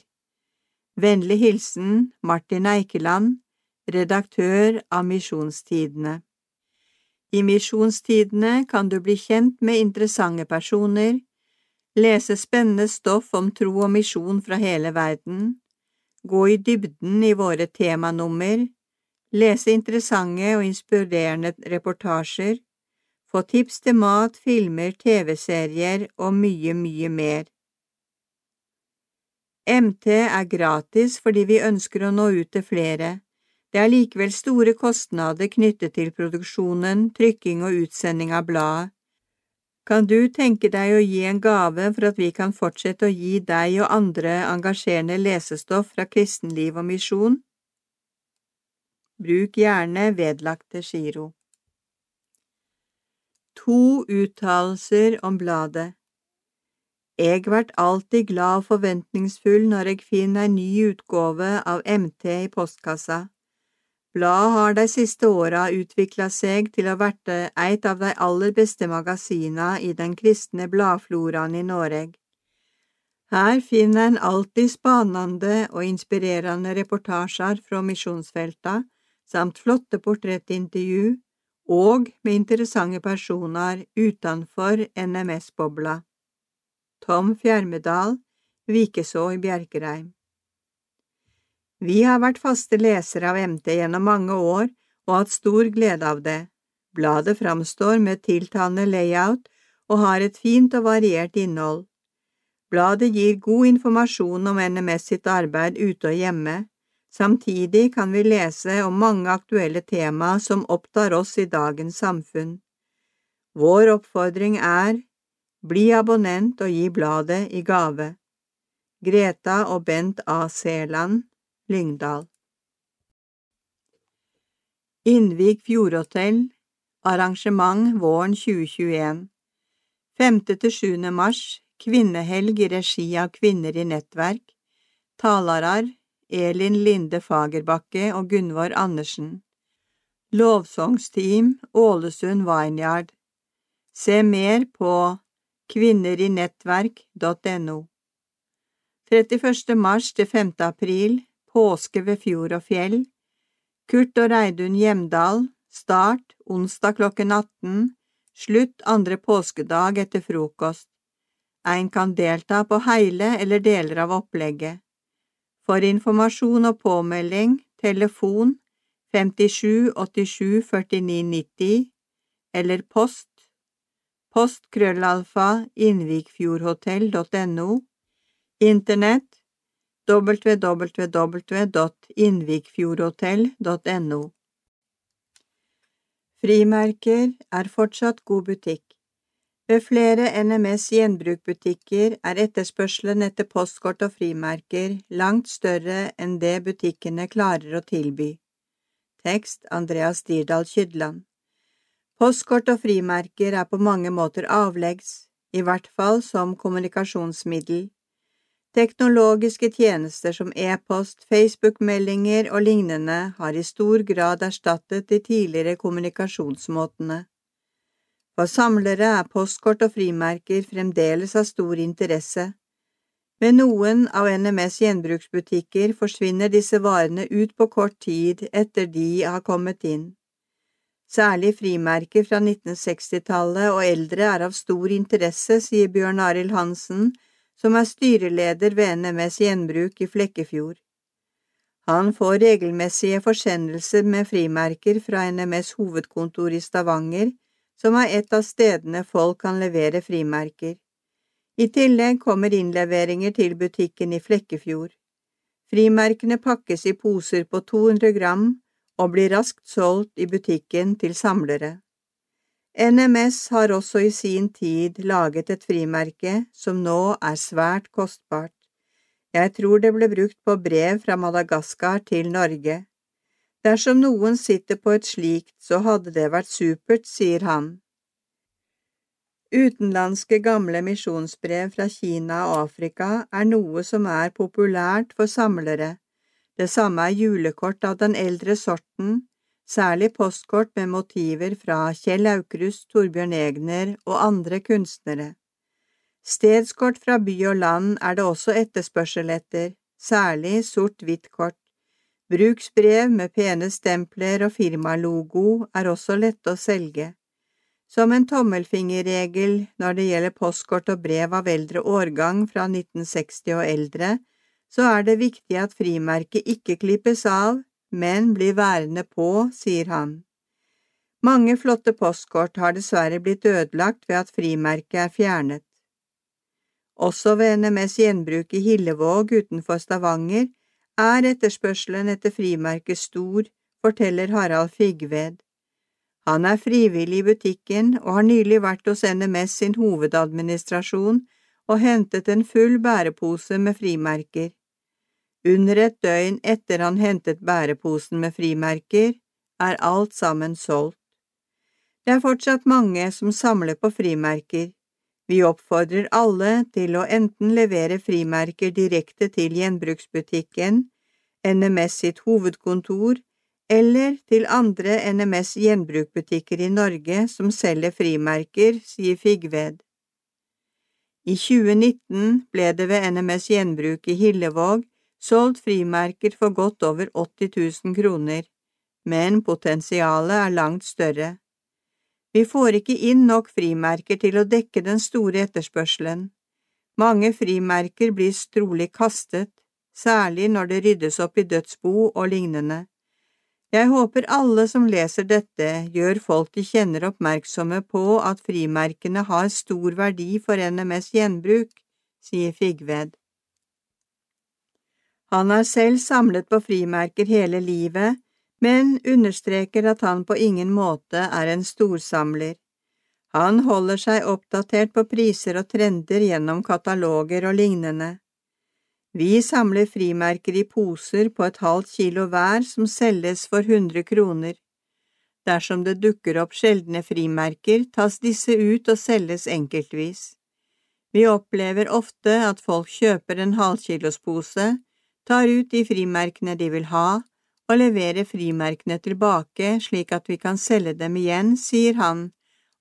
Vennlig hilsen Martin Eikeland, redaktør av Misjonstidene. I Misjonstidene kan du bli kjent med interessante personer, lese spennende stoff om tro og misjon fra hele verden, gå i dybden i våre temanummer, lese interessante og inspirerende reportasjer, få tips til mat, filmer, TV-serier og mye, mye mer. MT er gratis fordi vi ønsker å nå ut til flere. Det er likevel store kostnader knyttet til produksjonen, trykking og utsending av bladet. Kan du tenke deg å gi en gave for at vi kan fortsette å gi deg og andre engasjerende lesestoff fra kristenliv og misjon? Bruk gjerne vedlagte giro. To uttalelser om bladet Eg vert alltid glad og forventningsfull når eg finner en ny utgåve av MT i postkassa. Bladet har de siste åra utvikla seg til å verte eit av de aller beste magasina i den kristne bladfloraen i Noreg. Her finner en alltid spanende og inspirerende reportasjer fra misjonsfelta, samt flotte portrettintervju og med interessante personer utenfor NMS-bobla. Tom Fjermedal, Vikeså i Bjerkreim. Vi har vært faste lesere av MT gjennom mange år og hatt stor glede av det. Bladet framstår med tiltalende layout og har et fint og variert innhold. Bladet gir god informasjon om NMS sitt arbeid ute og hjemme, Samtidig kan vi lese om mange aktuelle tema som opptar oss i dagens samfunn. Vår oppfordring er bli abonnent og gi bladet i gave. Greta og Bent A. Seland, Lyngdal Innvik Fjordhotell Arrangement våren 2021 5.–7. mars Kvinnehelg i regi av Kvinner i nettverk Talarar Elin Linde Fagerbakke og Gunvor Andersen. Lovsangsteam Ålesund Vineyard. Se mer på kvinnerinettverk.no. 31. mars til 5. april Påske ved fjord og fjell. Kurt og Reidun Hjemdal. Start onsdag klokken 18. Slutt andre påskedag etter frokost. En kan delta på hele eller deler av opplegget. For informasjon og påmelding telefon 57 87 49 90 eller post post krøllalfa innvikfjordhotell.no internett www.innvikfjordhotell.no Frimerker er fortsatt god butikk. Ved flere NMS gjenbrukbutikker er etterspørselen etter postkort og frimerker langt større enn det butikkene klarer å tilby. Tekst Andreas Dirdal Kydland Postkort og frimerker er på mange måter avleggs, i hvert fall som kommunikasjonsmiddel. Teknologiske tjenester som e-post, Facebook-meldinger og lignende har i stor grad erstattet de tidligere kommunikasjonsmåtene. For samlere er postkort og frimerker fremdeles av stor interesse. Ved noen av NMS gjenbruksbutikker forsvinner disse varene ut på kort tid etter de har kommet inn. Særlig frimerker fra 1960-tallet og eldre er av stor interesse, sier Bjørn Arild Hansen, som er styreleder ved NMS Gjenbruk i Flekkefjord. Han får regelmessige forsendelser med frimerker fra NMS hovedkontor i Stavanger, som er et av stedene folk kan levere frimerker. I tillegg kommer innleveringer til butikken i Flekkefjord. Frimerkene pakkes i poser på 200 gram og blir raskt solgt i butikken til samlere. NMS har også i sin tid laget et frimerke som nå er svært kostbart. Jeg tror det ble brukt på brev fra Madagaskar til Norge. Dersom noen sitter på et slikt, så hadde det vært supert, sier han. Utenlandske gamle misjonsbrev fra Kina og Afrika er noe som er populært for samlere. Det samme er julekort av den eldre sorten, særlig postkort med motiver fra Kjell Aukrust, Torbjørn Egner og andre kunstnere. Stedskort fra by og land er det også etterspørsel etter, særlig sort-hvitt-kort. Bruksbrev med pene stempler og firmalogo er også lette å selge. Som en tommelfingerregel når det gjelder postkort og brev av eldre årgang fra 1960 og eldre, så er det viktig at frimerket ikke klippes av, men blir værende på, sier han. Mange flotte postkort har dessverre blitt ødelagt ved at frimerket er fjernet. Også ved NMS gjenbruk i Hillevåg utenfor Stavanger er etterspørselen etter frimerket stor, forteller Harald Figved. Han er frivillig i butikken og har nylig vært hos NMS sin hovedadministrasjon og hentet en full bærepose med frimerker. Under et døgn etter han hentet bæreposen med frimerker, er alt sammen solgt. Det er fortsatt mange som samler på frimerker. Vi oppfordrer alle til å enten levere frimerker direkte til gjenbruksbutikken, NMS sitt hovedkontor, eller til andre NMS gjenbrukbutikker i Norge som selger frimerker, sier Figved. I 2019 ble det ved NMS gjenbruk i Hillevåg solgt frimerker for godt over 80 000 kroner, men potensialet er langt større. Vi får ikke inn nok frimerker til å dekke den store etterspørselen. Mange frimerker blir trolig kastet, særlig når det ryddes opp i dødsbo og lignende. Jeg håper alle som leser dette, gjør folk de kjenner oppmerksomme på at frimerkene har stor verdi for NMS gjenbruk, sier Figved. Han har selv samlet på frimerker hele livet, men understreker at han på ingen måte er en storsamler. Han holder seg oppdatert på priser og trender gjennom kataloger og lignende. Vi samler frimerker i poser på et halvt kilo hver som selges for 100 kroner. Dersom det dukker opp sjeldne frimerker, tas disse ut og selges enkeltvis. Vi opplever ofte at folk kjøper en halvkilospose, tar ut de frimerkene de vil ha, og leverer frimerkene tilbake slik at vi kan selge dem igjen, sier han,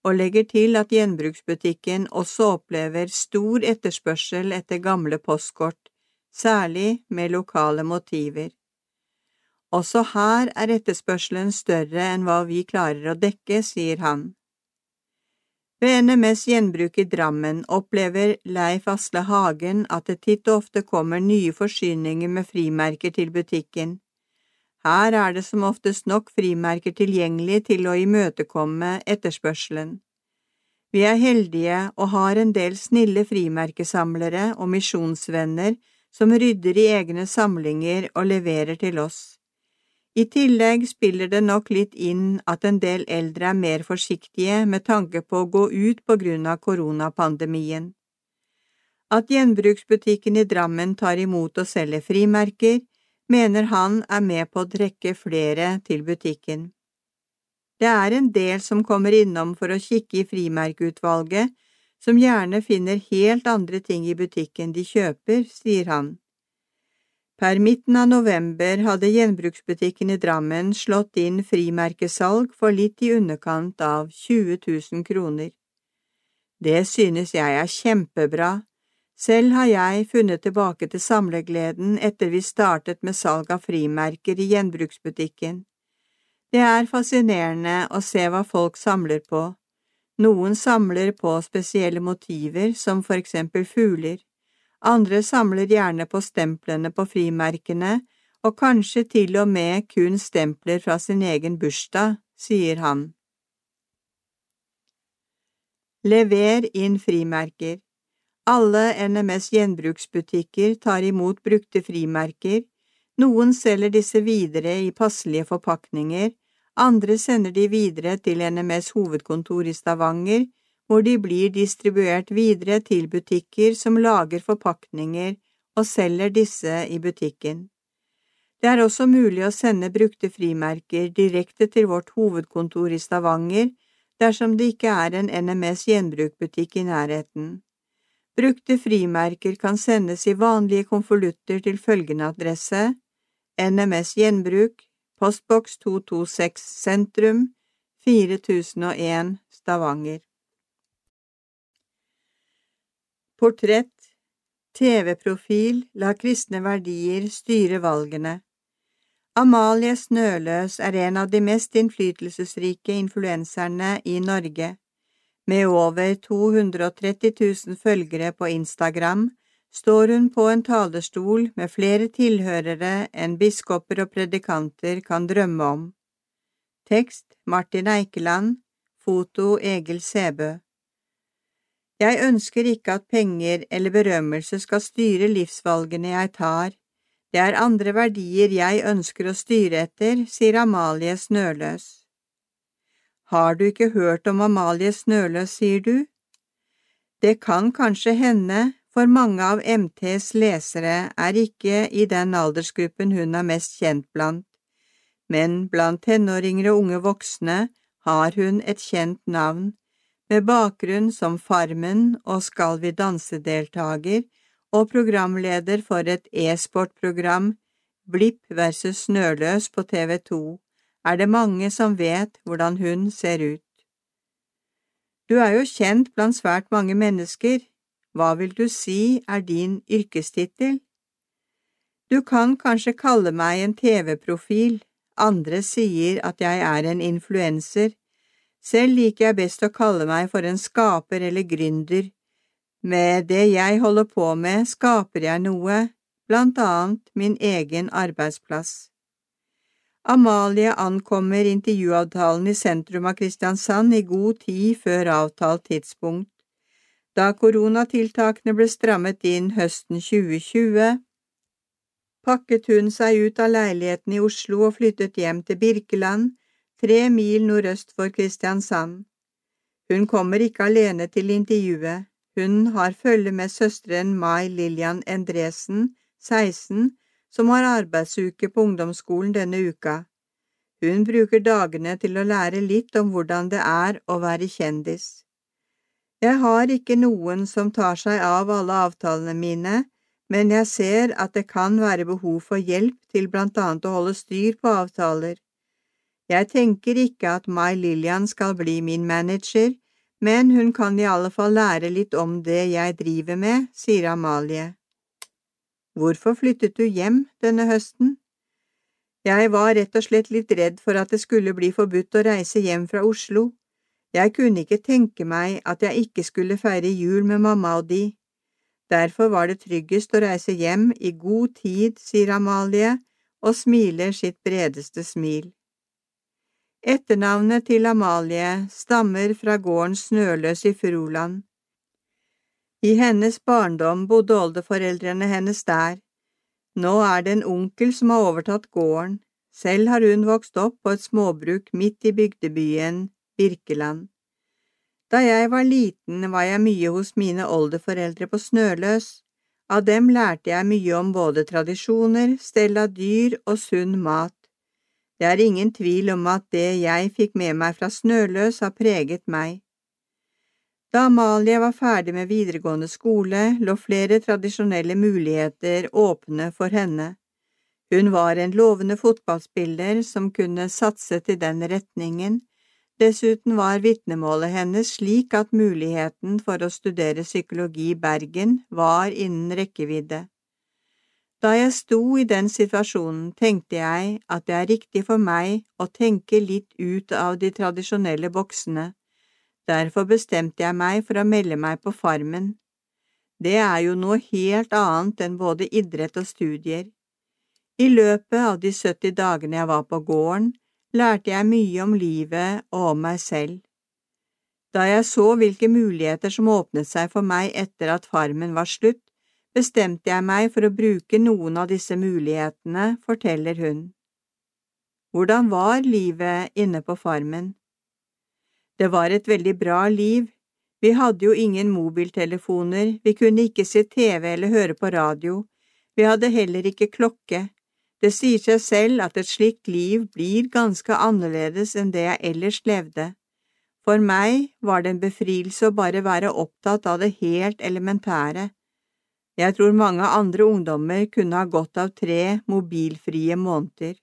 og legger til at gjenbruksbutikken også opplever stor etterspørsel etter gamle postkort, særlig med lokale motiver. Også her er etterspørselen større enn hva vi klarer å dekke, sier han. Ved NMS gjenbruk i Drammen opplever Leif Asle Hagen at det titt og ofte kommer nye forsyninger med frimerker til butikken. Her er det som oftest nok frimerker tilgjengelig til å imøtekomme etterspørselen. Vi er heldige og har en del snille frimerkesamlere og misjonsvenner som rydder i egne samlinger og leverer til oss. I tillegg spiller det nok litt inn at en del eldre er mer forsiktige med tanke på å gå ut på grunn av koronapandemien. At gjenbruksbutikken i Drammen tar imot og selger frimerker, mener han er med på å trekke flere til butikken. Det er en del som kommer innom for å kikke i frimerkeutvalget, som gjerne finner helt andre ting i butikken de kjøper, sier han. Per midten av november hadde gjenbruksbutikken i Drammen slått inn frimerkesalg for litt i underkant av 20 000 kroner. Det synes jeg er kjempebra. Selv har jeg funnet tilbake til samlegleden etter vi startet med salg av frimerker i gjenbruksbutikken. Det er fascinerende å se hva folk samler på. Noen samler på spesielle motiver, som for eksempel fugler. Andre samler gjerne på stemplene på frimerkene, og kanskje til og med kun stempler fra sin egen bursdag, sier han. Lever inn frimerker. Alle NMS gjenbruksbutikker tar imot brukte frimerker, noen selger disse videre i passelige forpakninger, andre sender de videre til NMS hovedkontor i Stavanger, hvor de blir distribuert videre til butikker som lager forpakninger og selger disse i butikken. Det er også mulig å sende brukte frimerker direkte til vårt hovedkontor i Stavanger dersom det ikke er en NMS gjenbrukbutikk i nærheten. Brukte frimerker kan sendes i vanlige konvolutter til følgende adresse NMS Gjenbruk, postboks 226 Sentrum, 4001 Stavanger. Portrett TV-profil La kristne verdier styre valgene Amalie Snøløs er en av de mest innflytelsesrike influenserne i Norge. Med over 230 000 følgere på Instagram står hun på en talerstol med flere tilhørere enn biskoper og predikanter kan drømme om. Tekst Martin Eikeland Foto Egil Sæbø jeg ønsker ikke at penger eller berømmelse skal styre livsvalgene jeg tar, det er andre verdier jeg ønsker å styre etter, sier Amalie Snøløs. Har du ikke hørt om Amalie Snøløs, sier du? Det kan kanskje hende, for mange av MTs lesere er ikke i den aldersgruppen hun er mest kjent blant, men blant tenåringer og unge voksne har hun et kjent navn med bakgrunn som Farmen og Skal vi danse-deltaker og programleder for et e-sportprogram, Blipp versus Snøløs på TV 2, er det mange som vet hvordan hun ser ut. Du er jo kjent blant svært mange mennesker, hva vil du si er din yrkestittel? Du kan kanskje kalle meg en TV-profil, andre sier at jeg er en influenser, selv liker jeg best å kalle meg for en skaper eller gründer. Med det jeg holder på med, skaper jeg noe, blant annet min egen arbeidsplass. Amalie ankommer intervjuavtalen i sentrum av Kristiansand i god tid før avtalt tidspunkt. Da koronatiltakene ble strammet inn høsten 2020, pakket hun seg ut av leiligheten i Oslo og flyttet hjem til Birkeland, tre mil nordøst for Kristiansand. Hun kommer ikke alene til intervjuet, hun har følge med søsteren Mai Lillian Endresen, 16, som har arbeidsuke på ungdomsskolen denne uka. Hun bruker dagene til å lære litt om hvordan det er å være kjendis. Jeg har ikke noen som tar seg av alle avtalene mine, men jeg ser at det kan være behov for hjelp til blant annet å holde styr på avtaler. Jeg tenker ikke at Mai Lillian skal bli min manager, men hun kan i alle fall lære litt om det jeg driver med, sier Amalie. Hvorfor flyttet du hjem denne høsten? Jeg var rett og slett litt redd for at det skulle bli forbudt å reise hjem fra Oslo. Jeg kunne ikke tenke meg at jeg ikke skulle feire jul med mamma og de. Derfor var det tryggest å reise hjem i god tid, sier Amalie, og smiler sitt bredeste smil. Etternavnet til Amalie stammer fra gården Snøløs i Froland. I hennes barndom bodde oldeforeldrene hennes der. Nå er det en onkel som har overtatt gården, selv har hun vokst opp på et småbruk midt i bygdebyen Birkeland. Da jeg var liten, var jeg mye hos mine oldeforeldre på Snøløs. Av dem lærte jeg mye om både tradisjoner, stell av dyr og sunn mat. Det er ingen tvil om at det jeg fikk med meg fra Snøløs, har preget meg. Da Amalie var ferdig med videregående skole, lå flere tradisjonelle muligheter åpne for henne. Hun var en lovende fotballspiller som kunne satse til den retningen, dessuten var vitnemålet hennes slik at muligheten for å studere psykologi i Bergen var innen rekkevidde. Da jeg sto i den situasjonen, tenkte jeg at det er riktig for meg å tenke litt ut av de tradisjonelle boksene, derfor bestemte jeg meg for å melde meg på Farmen. Det er jo noe helt annet enn både idrett og studier. I løpet av de 70 dagene jeg var på gården, lærte jeg mye om livet og om meg selv. Da jeg så hvilke muligheter som åpnet seg for meg etter at farmen var slutt, bestemte jeg meg for å bruke noen av disse mulighetene, forteller hun. Hvordan var livet inne på farmen? Det var et veldig bra liv. Vi hadde jo ingen mobiltelefoner, vi kunne ikke se TV eller høre på radio, vi hadde heller ikke klokke, det sier seg selv at et slikt liv blir ganske annerledes enn det jeg ellers levde. For meg var det en befrielse å bare være opptatt av det helt elementære. Jeg tror mange andre ungdommer kunne ha godt av tre mobilfrie måneder.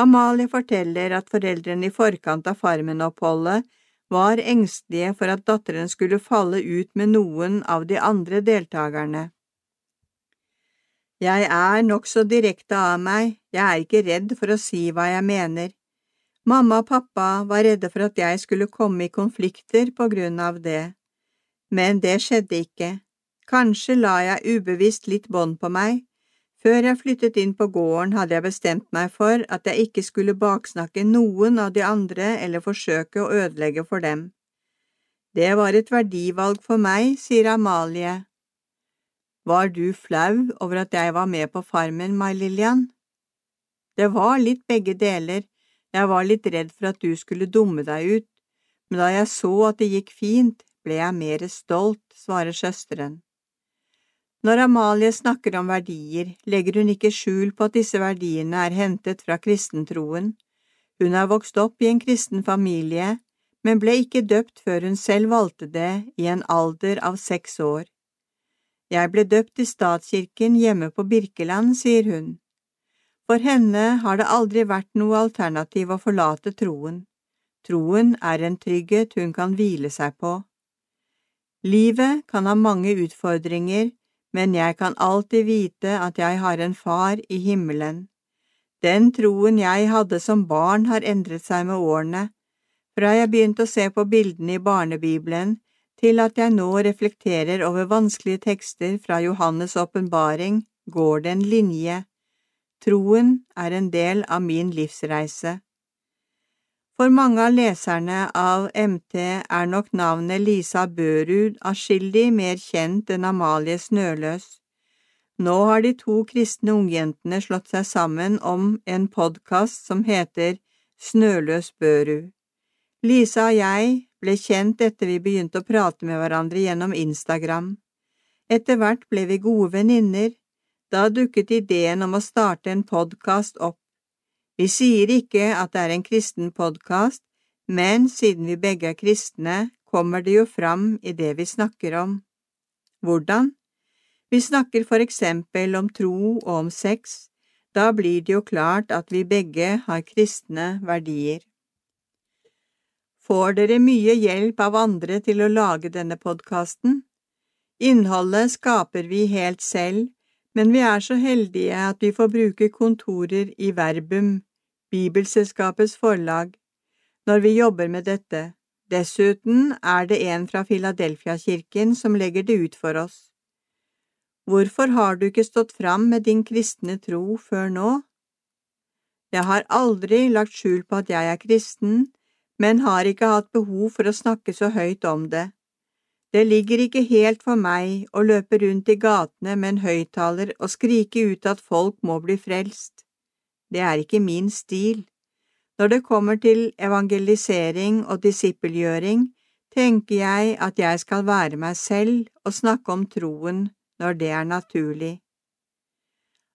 Amalie forteller at foreldrene i forkant av Farmen-oppholdet var engstelige for at datteren skulle falle ut med noen av de andre deltakerne. Jeg er nokså direkte av meg, jeg er ikke redd for å si hva jeg mener. Mamma og pappa var redde for at jeg skulle komme i konflikter på grunn av det, men det skjedde ikke. Kanskje la jeg ubevisst litt bånd på meg. Før jeg flyttet inn på gården hadde jeg bestemt meg for at jeg ikke skulle baksnakke noen av de andre eller forsøke å ødelegge for dem. Det var et verdivalg for meg, sier Amalie var du flau over at jeg var med på Farmen, Mai Lillian? Det var litt begge deler, jeg var litt redd for at du skulle dumme deg ut, men da jeg så at det gikk fint, ble jeg mer stolt, svarer søsteren. Når Amalie snakker om verdier, legger hun ikke skjul på at disse verdiene er hentet fra kristentroen. Hun har vokst opp i en kristen familie, men ble ikke døpt før hun selv valgte det i en alder av seks år. Jeg ble døpt i statskirken hjemme på Birkeland, sier hun. For henne har det aldri vært noe alternativ å forlate troen. Troen er en trygghet hun kan hvile seg på. Livet kan ha mange utfordringer, men jeg kan alltid vite at jeg har en far i himmelen. Den troen jeg hadde som barn har endret seg med årene. Fra jeg begynte å se på bildene i barnebibelen, til at jeg nå reflekterer over vanskelige tekster fra Johannes' åpenbaring, går det en linje. Troen er en del av min livsreise. For mange av leserne av MT er nok navnet Lisa Børud atskillig mer kjent enn Amalie Snøløs. Nå har de to kristne ungjentene slått seg sammen om en podkast som heter Snøløs Børud. Lisa og jeg ble kjent etter vi begynte å prate med hverandre gjennom Instagram. Etter hvert ble vi gode venninner. Da dukket ideen om å starte en podkast opp. Vi sier ikke at det er en kristen podkast, men siden vi begge er kristne, kommer det jo fram i det vi snakker om. Hvordan? Vi snakker for eksempel om tro og om sex, da blir det jo klart at vi begge har kristne verdier. Får dere mye hjelp av andre til å lage denne podkasten? Innholdet skaper vi helt selv, men vi er så heldige at vi får bruke kontorer i Verbum, Bibelselskapets forlag, når vi jobber med dette. Dessuten er det en fra Filadelfia-kirken som legger det ut for oss. Hvorfor har du ikke stått fram med din kristne tro før nå? Jeg har aldri lagt skjul på at jeg er kristen, men har ikke hatt behov for å snakke så høyt om det. Det ligger ikke helt for meg å løpe rundt i gatene med en høyttaler og skrike ut at folk må bli frelst. Det er ikke min stil. Når det kommer til evangelisering og disippelgjøring, tenker jeg at jeg skal være meg selv og snakke om troen når det er naturlig.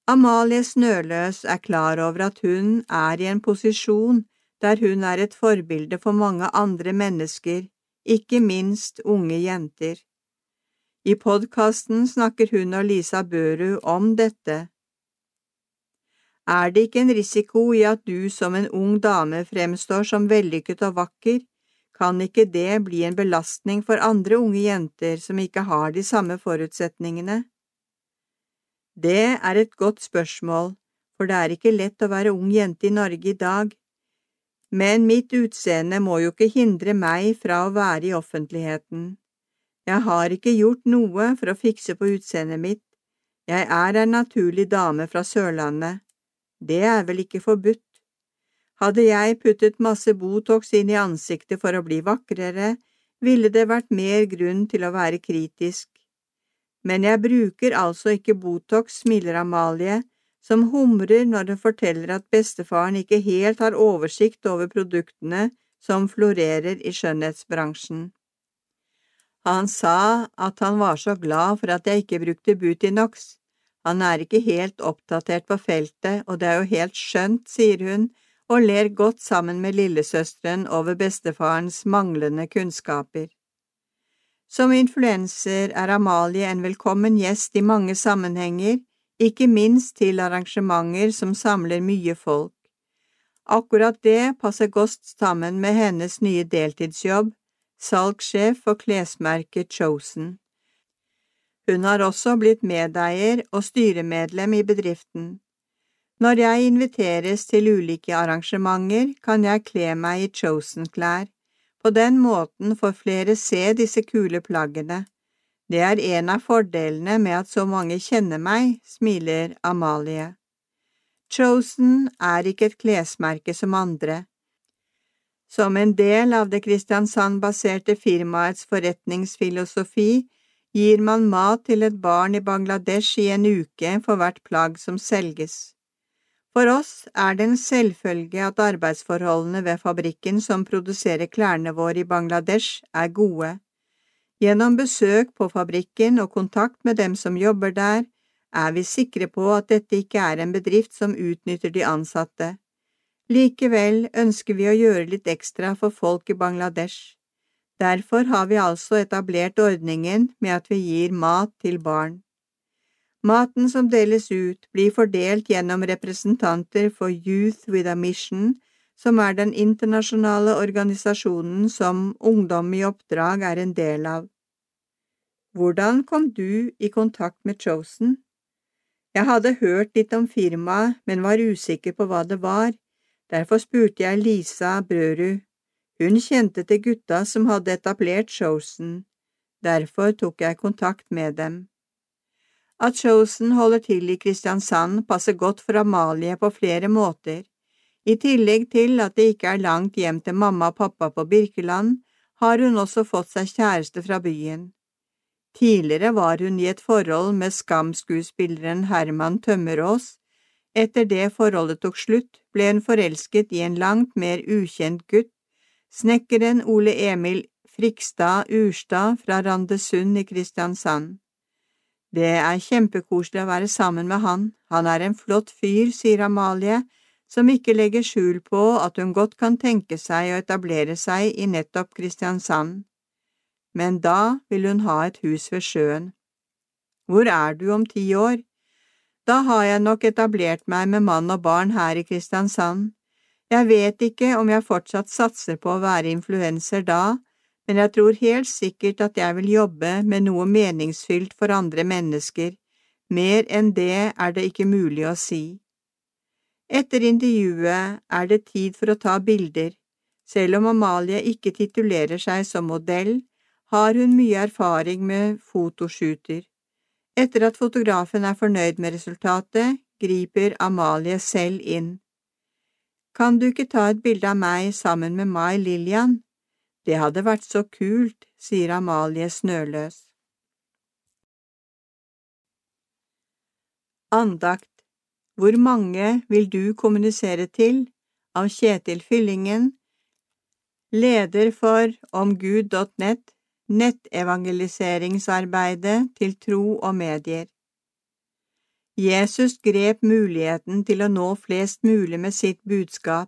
Amalie Snøløs er klar over at hun er i en posisjon der hun er et forbilde for mange andre mennesker, ikke minst unge jenter. I podkasten snakker hun og Lisa Børud om dette. Er det ikke en risiko i at du som en ung dame fremstår som vellykket og vakker, kan ikke det bli en belastning for andre unge jenter som ikke har de samme forutsetningene? Det er et godt spørsmål, for det er ikke lett å være ung jente i Norge i dag. Men mitt utseende må jo ikke hindre meg fra å være i offentligheten. Jeg har ikke gjort noe for å fikse på utseendet mitt, jeg er en naturlig dame fra Sørlandet. Det er vel ikke forbudt? Hadde jeg puttet masse Botox inn i ansiktet for å bli vakrere, ville det vært mer grunn til å være kritisk. Men jeg bruker altså ikke Botox, smiler Amalie, som humrer når hun forteller at bestefaren ikke helt har oversikt over produktene som florerer i skjønnhetsbransjen. Han sa at han var så glad for at jeg ikke brukte Butinox. Han er ikke helt oppdatert på feltet, og det er jo helt skjønt, sier hun, og ler godt sammen med lillesøsteren over bestefarens manglende kunnskaper. Som influenser er Amalie en velkommen gjest i mange sammenhenger, ikke minst til arrangementer som samler mye folk. Akkurat det passer godt sammen med hennes nye deltidsjobb, salgssjef for klesmerket Chosen. Hun har også blitt medeier og styremedlem i bedriften. Når jeg inviteres til ulike arrangementer, kan jeg kle meg i Chosen-klær. På den måten får flere se disse kule plaggene. Det er en av fordelene med at så mange kjenner meg, smiler Amalie. Chosen er ikke et klesmerke som andre. Som en del av det Kristiansand-baserte firmaets forretningsfilosofi gir man mat til et barn i Bangladesh i en uke for hvert plagg som selges. For oss er det en selvfølge at arbeidsforholdene ved fabrikken som produserer klærne våre i Bangladesh, er gode. Gjennom besøk på fabrikken og kontakt med dem som jobber der, er vi sikre på at dette ikke er en bedrift som utnytter de ansatte. Likevel ønsker vi å gjøre litt ekstra for folk i Bangladesh. Derfor har vi altså etablert ordningen med at vi gir mat til barn. Maten som deles ut, blir fordelt gjennom representanter for Youth with a Mission, som er den internasjonale organisasjonen som Ungdom i oppdrag er en del av. Hvordan kom du i kontakt med Chosen? Jeg hadde hørt litt om firmaet, men var usikker på hva det var, derfor spurte jeg Lisa Brørud. Hun kjente til gutta som hadde etablert Chosen, derfor tok jeg kontakt med dem. At Chosen holder til i Kristiansand passer godt for Amalie på flere måter. I tillegg til at det ikke er langt hjem til mamma og pappa på Birkeland, har hun også fått seg kjæreste fra byen. Tidligere var hun i et forhold med Skam-skuespilleren Herman Tømmerås. Etter det forholdet tok slutt, ble hun forelsket i en langt mer ukjent gutt, snekkeren Ole Emil Frikstad Urstad fra Randesund i Kristiansand. Det er kjempekoselig å være sammen med han, han er en flott fyr, sier Amalie, som ikke legger skjul på at hun godt kan tenke seg å etablere seg i nettopp Kristiansand. Men da vil hun ha et hus ved sjøen. Hvor er du om ti år? Da har jeg nok etablert meg med mann og barn her i Kristiansand. Jeg vet ikke om jeg fortsatt satser på å være influenser da, men jeg tror helt sikkert at jeg vil jobbe med noe meningsfylt for andre mennesker, mer enn det er det ikke mulig å si. Etter intervjuet er det tid for å ta bilder. Selv om Amalie ikke titulerer seg som modell, har hun mye erfaring med fotoshooter. Etter at fotografen er fornøyd med resultatet, griper Amalie selv inn. Kan du ikke ta et bilde av meg sammen med Mai Lillian? Det hadde vært så kult, sier Amalie snøløs. Andakt Hvor mange vil du kommunisere til? av Kjetil Fyllingen, leder for omgud.net, nettevangeliseringsarbeidet til tro og medier. Jesus grep muligheten til å nå flest mulig med sitt budskap.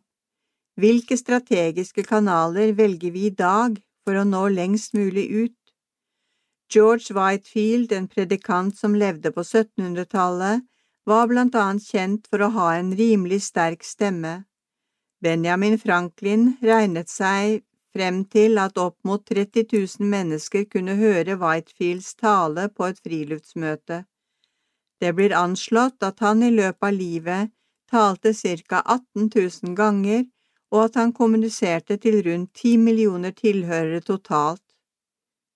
Hvilke strategiske kanaler velger vi i dag for å nå lengst mulig ut? George Whitefield, en predikant som levde på 1700-tallet, var blant annet kjent for å ha en rimelig sterk stemme. Benjamin Franklin regnet seg frem til at opp mot 30 000 mennesker kunne høre Whitefields tale på et friluftsmøte. Det blir anslått at han i løpet av livet talte ca 18 000 ganger, og at han kommuniserte til rundt 10 millioner tilhørere totalt.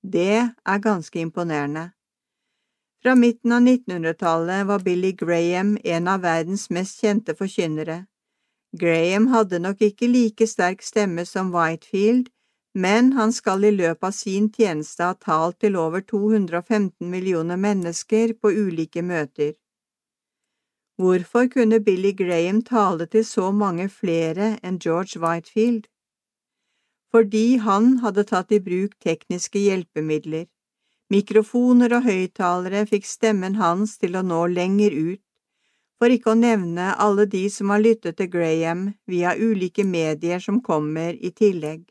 Det er ganske imponerende. Fra midten av 1900-tallet var Billy Graham en av verdens mest kjente forkynnere. Graham hadde nok ikke like sterk stemme som Whitefield, men han skal i løpet av sin tjeneste ha talt til over 215 millioner mennesker på ulike møter. Hvorfor kunne Billy Graham tale til så mange flere enn George Whitefield? Fordi han hadde tatt i bruk tekniske hjelpemidler. Mikrofoner og høyttalere fikk stemmen hans til å nå lenger ut, for ikke å nevne alle de som har lyttet til Graham via ulike medier som kommer i tillegg.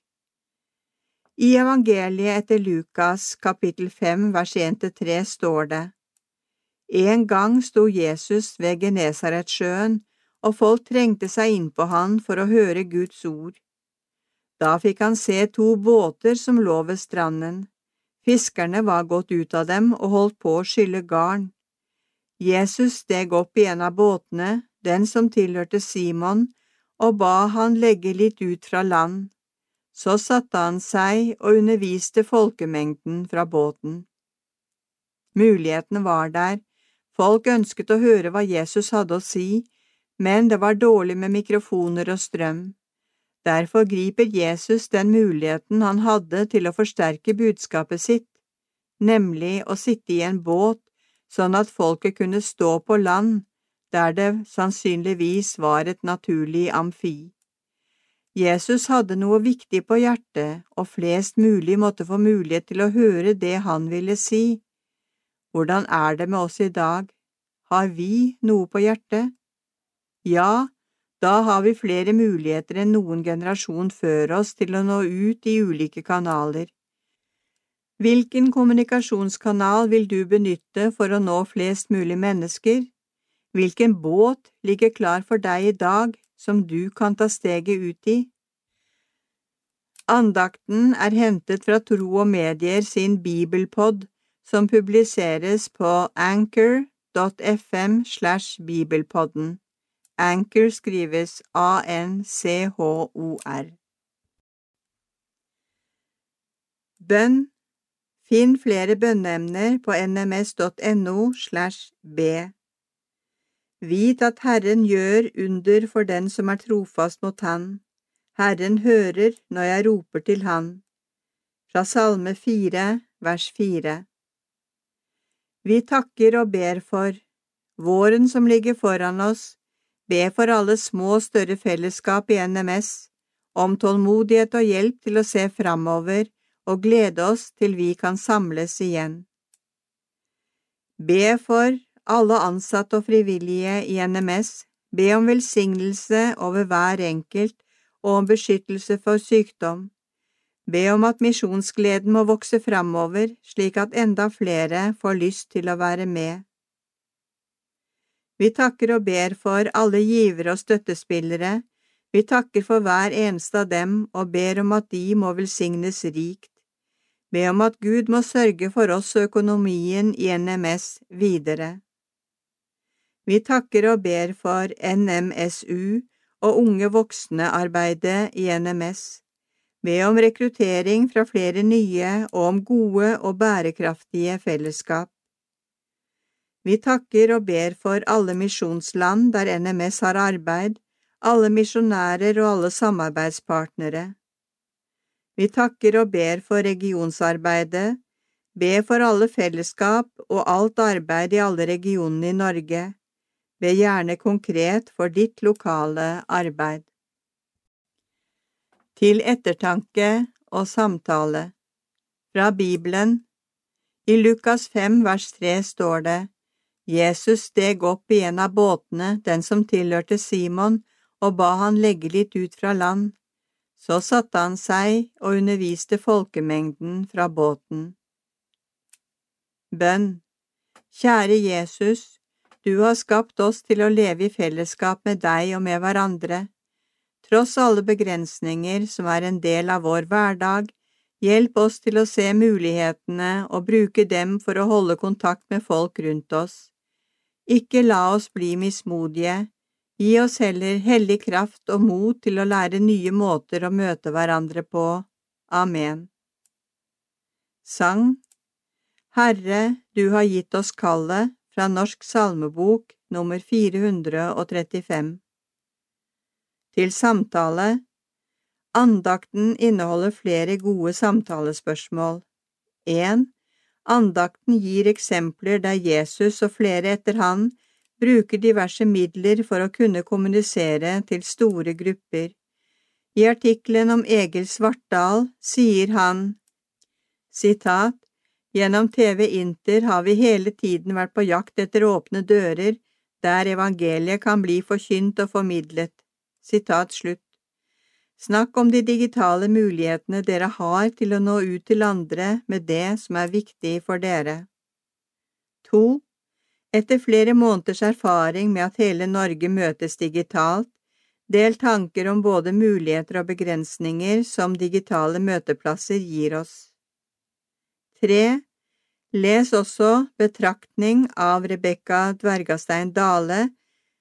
I evangeliet etter Lukas kapittel 5 vers 1–3 står det, En gang sto Jesus ved Genesaretsjøen, og folk trengte seg innpå han for å høre Guds ord. Da fikk han se to båter som lå ved stranden. Fiskerne var gått ut av dem og holdt på å skylle garn. Jesus steg opp i en av båtene, den som tilhørte Simon, og ba han legge litt ut fra land. Så satte han seg og underviste folkemengden fra båten. Mulighetene var der, folk ønsket å høre hva Jesus hadde å si, men det var dårlig med mikrofoner og strøm. Derfor griper Jesus den muligheten han hadde til å forsterke budskapet sitt, nemlig å sitte i en båt sånn at folket kunne stå på land, der det sannsynligvis var et naturlig amfi. Jesus hadde noe viktig på hjertet, og flest mulig måtte få mulighet til å høre det han ville si. Hvordan er det med oss i dag? Har vi noe på hjertet? Ja, da har vi flere muligheter enn noen generasjon før oss til å nå ut i ulike kanaler. Hvilken kommunikasjonskanal vil du benytte for å nå flest mulig mennesker? Hvilken båt ligger klar for deg i dag som du kan ta steget ut i? Andakten er hentet fra Tro og Medier sin bibelpod, som publiseres på anchor.fm slash bibelpodden. Anchor skrives A-N-C-H-O-R. Bønn Finn flere bønneemner på nms.no slash b. Vit at Herren gjør under for den som er trofast mot Han. Herren hører når jeg roper til Han. Fra Salme 4, vers 4 Vi takker og ber for våren som ligger foran oss, be for alle små og større fellesskap i NMS, om tålmodighet og hjelp til å se framover og glede oss til vi kan samles igjen. Be for alle ansatte og frivillige i NMS, be om velsignelse over hver enkelt og om beskyttelse for sykdom. Be om at misjonsgleden må vokse framover slik at enda flere får lyst til å være med. Vi takker og ber for alle givere og støttespillere, vi takker for hver eneste av dem og ber om at de må velsignes rikt. Be om at Gud må sørge for oss og økonomien i NMS videre. Vi takker og ber for NMSU og unge voksne-arbeidet i NMS. Be om rekruttering fra flere nye og om gode og bærekraftige fellesskap. Vi takker og ber for alle misjonsland der NMS har arbeid, alle misjonærer og alle samarbeidspartnere. Vi takker og ber for regionsarbeidet, be for alle fellesskap og alt arbeid i alle regionene i Norge, be gjerne konkret for ditt lokale arbeid. Til ettertanke og samtale Fra Bibelen I Lukas 5 vers 3 står det Jesus steg opp i en av båtene, den som tilhørte Simon, og ba han legge litt ut fra land. Så satte han seg og underviste folkemengden fra båten. Bønn Kjære Jesus, du har skapt oss til å leve i fellesskap med deg og med hverandre. Tross alle begrensninger som er en del av vår hverdag, hjelp oss til å se mulighetene og bruke dem for å holde kontakt med folk rundt oss. Ikke la oss bli mismodige, gi oss heller hellig kraft og mot til å lære nye måter å møte hverandre på. Amen. Sang Herre, du har gitt oss kallet fra Norsk salmebok nummer 435. Til samtale Andakten inneholder flere gode samtalespørsmål. 1. Andakten gir eksempler der Jesus og flere etter han bruker diverse midler for å kunne kommunisere til store grupper. I artikkelen om Egil Svartdal sier han, sitat, Gjennom TV Inter har vi hele tiden vært på jakt etter åpne dører der evangeliet kan bli forkynt og formidlet. Sitat slutt. Snakk om de digitale mulighetene dere har til å nå ut til andre med det som er viktig for dere. 2. Etter flere måneders erfaring med at hele Norge møtes digitalt, del tanker om både muligheter og begrensninger som digitale møteplasser gir oss. 3. Les også Betraktning av Rebekka Dvergastein Dale,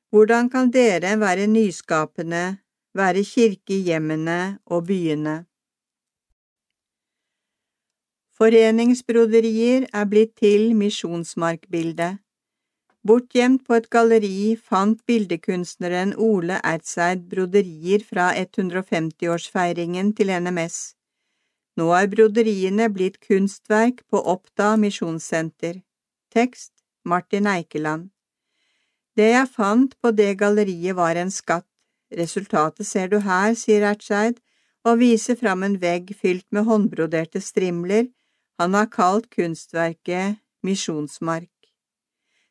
Hvordan kan dere være nyskapende være kirke i hjemmene og byene. Foreningsbroderier er blitt til misjonsmarkbildet. Bortgjemt på et galleri fant bildekunstneren Ole Ertseid broderier fra 150-årsfeiringen til NMS. Nå er broderiene blitt kunstverk på Oppda misjonssenter. Tekst Martin Eikeland. Det jeg fant på det galleriet var en skatt. Resultatet ser du her, sier Ertseid og viser fram en vegg fylt med håndbroderte strimler han har kalt kunstverket Misjonsmark.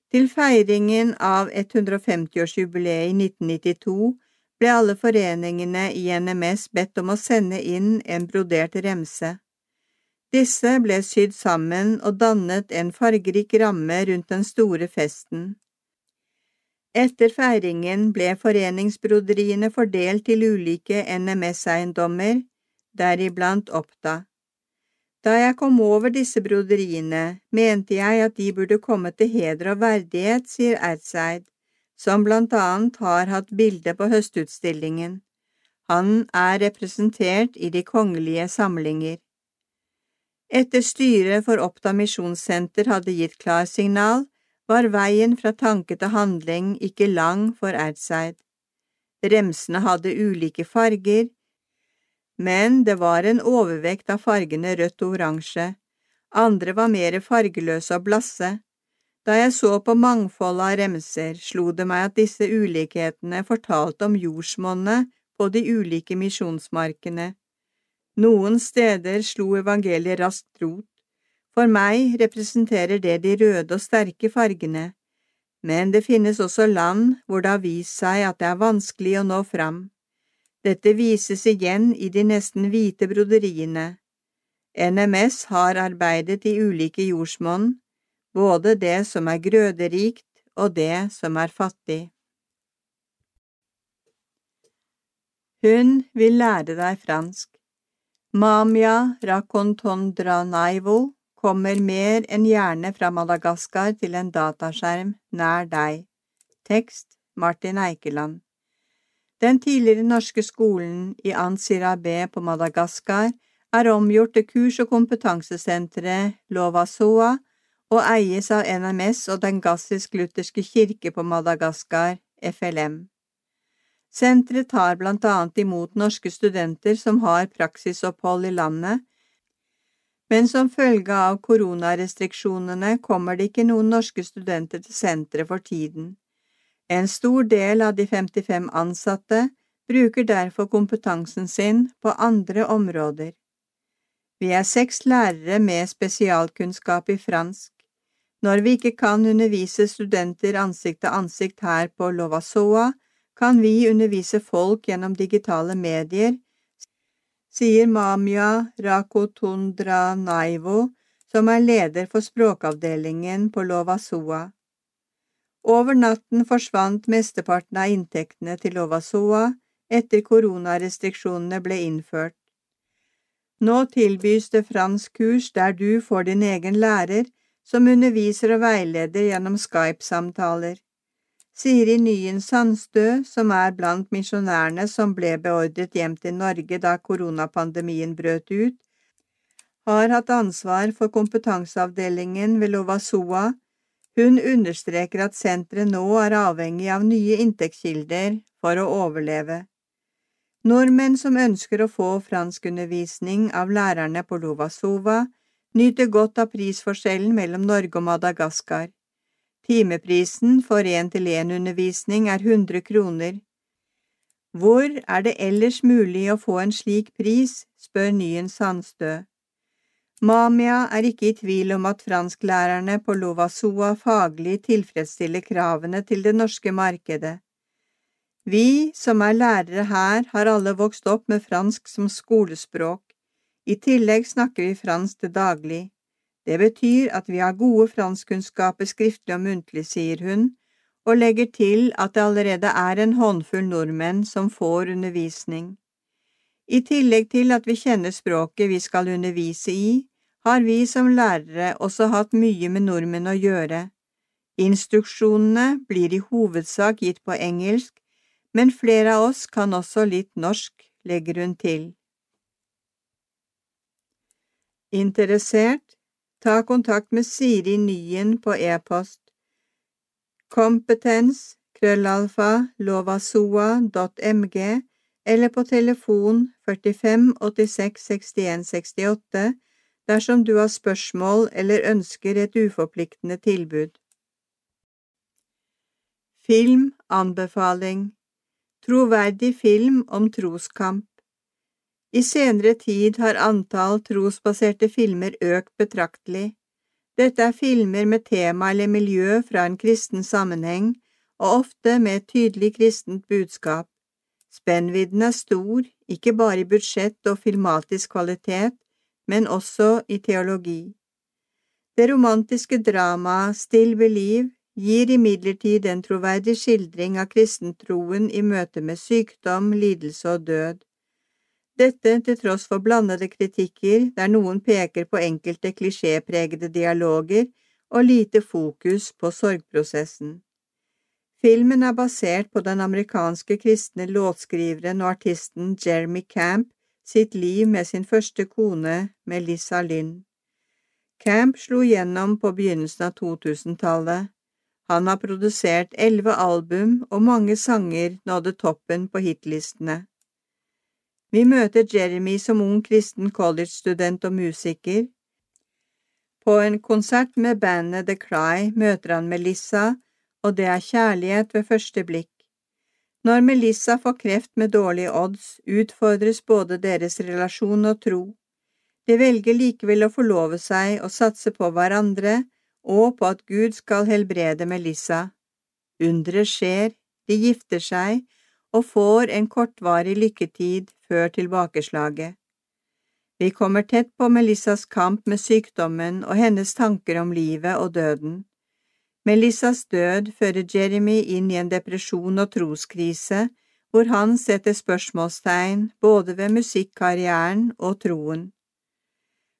Til feiringen av 150-årsjubileet i 1992 ble alle foreningene i NMS bedt om å sende inn en brodert remse. Disse ble sydd sammen og dannet en fargerik ramme rundt den store festen. Etter feiringen ble foreningsbroderiene fordelt til ulike NMS-eiendommer, deriblant Oppda. Da jeg kom over disse broderiene, mente jeg at de burde komme til heder og verdighet, sier Ertseid, som blant annet har hatt bilde på høstutstillingen. Han er representert i de kongelige samlinger. Etter styret for Oppda misjonssenter hadde gitt klarsignal, var veien fra tanke til handling ikke lang for Erdseid. Remsene hadde ulike farger, men det var en overvekt av fargene rødt og oransje, andre var mer fargeløse og blasse. Da jeg så på mangfoldet av remser, slo det meg at disse ulikhetene fortalte om jordsmonnet på de ulike misjonsmarkene. Noen steder slo evangeliet raskt rot, for meg representerer det de røde og sterke fargene, men det finnes også land hvor det har vist seg at det er vanskelig å nå fram. Dette vises igjen i de nesten hvite broderiene. NMS har arbeidet i ulike jordsmonn, både det som er grøderikt og det som er fattig. Hun vil lære deg fransk. Mamia racontondranaivo kommer mer enn gjerne fra Madagaskar til en dataskjerm nær deg. Tekst Martin Eikeland Den tidligere norske skolen i Ansirabé på Madagaskar er omgjort til kurs- og kompetansesenteret Lovasoa og eies av NMS og Den gassisk-lutherske kirke på Madagaskar, FLM. Senteret tar blant annet imot norske studenter som har praksisopphold i landet, men som følge av koronarestriksjonene kommer det ikke noen norske studenter til senteret for tiden. En stor del av de 55 ansatte bruker derfor kompetansen sin på andre områder. Vi er seks lærere med spesialkunnskap i fransk. Når vi ikke kan undervise studenter ansikt til ansikt her på Lovasoa, kan vi undervise folk gjennom digitale medier, sier Mamia Rakotundranaivo, som er leder for språkavdelingen på Lovasoa. Over natten forsvant mesteparten av inntektene til Lovasoa etter koronarestriksjonene ble innført. Nå tilbys det fransk kurs der du får din egen lærer, som underviser og veileder gjennom Skype-samtaler. Siri Nyen Sandstø, som er blant misjonærene som ble beordret hjem til Norge da koronapandemien brøt ut, har hatt ansvar for kompetanseavdelingen ved Lovasoa. Hun understreker at senteret nå er avhengig av nye inntektskilder for å overleve. Nordmenn som ønsker å få franskundervisning av lærerne på Lovasova, nyter godt av prisforskjellen mellom Norge og Madagaskar. Timeprisen for én-til-én-undervisning er 100 kroner. Hvor er det ellers mulig å få en slik pris, spør Nyen Sandstø. Mamia er ikke i tvil om at fransklærerne på Lovasoa faglig tilfredsstiller kravene til det norske markedet. Vi som er lærere her, har alle vokst opp med fransk som skolespråk. I tillegg snakker vi fransk til daglig. Det betyr at vi har gode franskkunnskaper skriftlig og muntlig, sier hun, og legger til at det allerede er en håndfull nordmenn som får undervisning. I tillegg til at vi kjenner språket vi skal undervise i, har vi som lærere også hatt mye med nordmenn å gjøre. Instruksjonene blir i hovedsak gitt på engelsk, men flere av oss kan også litt norsk, legger hun til. Interessert? Ta kontakt med Siri Nyen på e-post kompetens krøllalfa lovasoa.mg eller på telefon 45 86 61 68 dersom du har spørsmål eller ønsker et uforpliktende tilbud. Filmanbefaling Troverdig film om troskamp I senere tid har antall trosbaserte filmer økt betraktelig. Dette er filmer med tema eller miljø fra en kristen sammenheng, og ofte med et tydelig kristent budskap. Spennvidden er stor, ikke bare i budsjett og filmatisk kvalitet, men også i teologi. Det romantiske dramaet Still Believe gir imidlertid en troverdig skildring av kristentroen i møte med sykdom, lidelse og død. Dette til tross for blandede kritikker der noen peker på enkelte klisjépregede dialoger og lite fokus på sorgprosessen. Filmen er basert på den amerikanske kristne låtskriveren og artisten Jeremy Camp sitt liv med sin første kone, Melissa Lynn. Camp slo gjennom på begynnelsen av 2000-tallet. Han har produsert elleve album, og mange sanger nådde toppen på hitlistene. Vi møter Jeremy som ung kristen college-student og musiker. På en konsert med bandet The Cry møter han Melissa, og det er kjærlighet ved første blikk. Når Melissa får kreft med dårlige odds, utfordres både deres relasjon og tro. De velger likevel å forlove seg og satse på hverandre, og på at Gud skal helbrede Melissa. Underet skjer, de gifter seg og får en kortvarig lykketid før tilbakeslaget. Vi kommer tett på Melissas kamp med sykdommen og hennes tanker om livet og døden. Melissas død fører Jeremy inn i en depresjon og troskrise, hvor han setter spørsmålstegn både ved musikkarrieren og troen.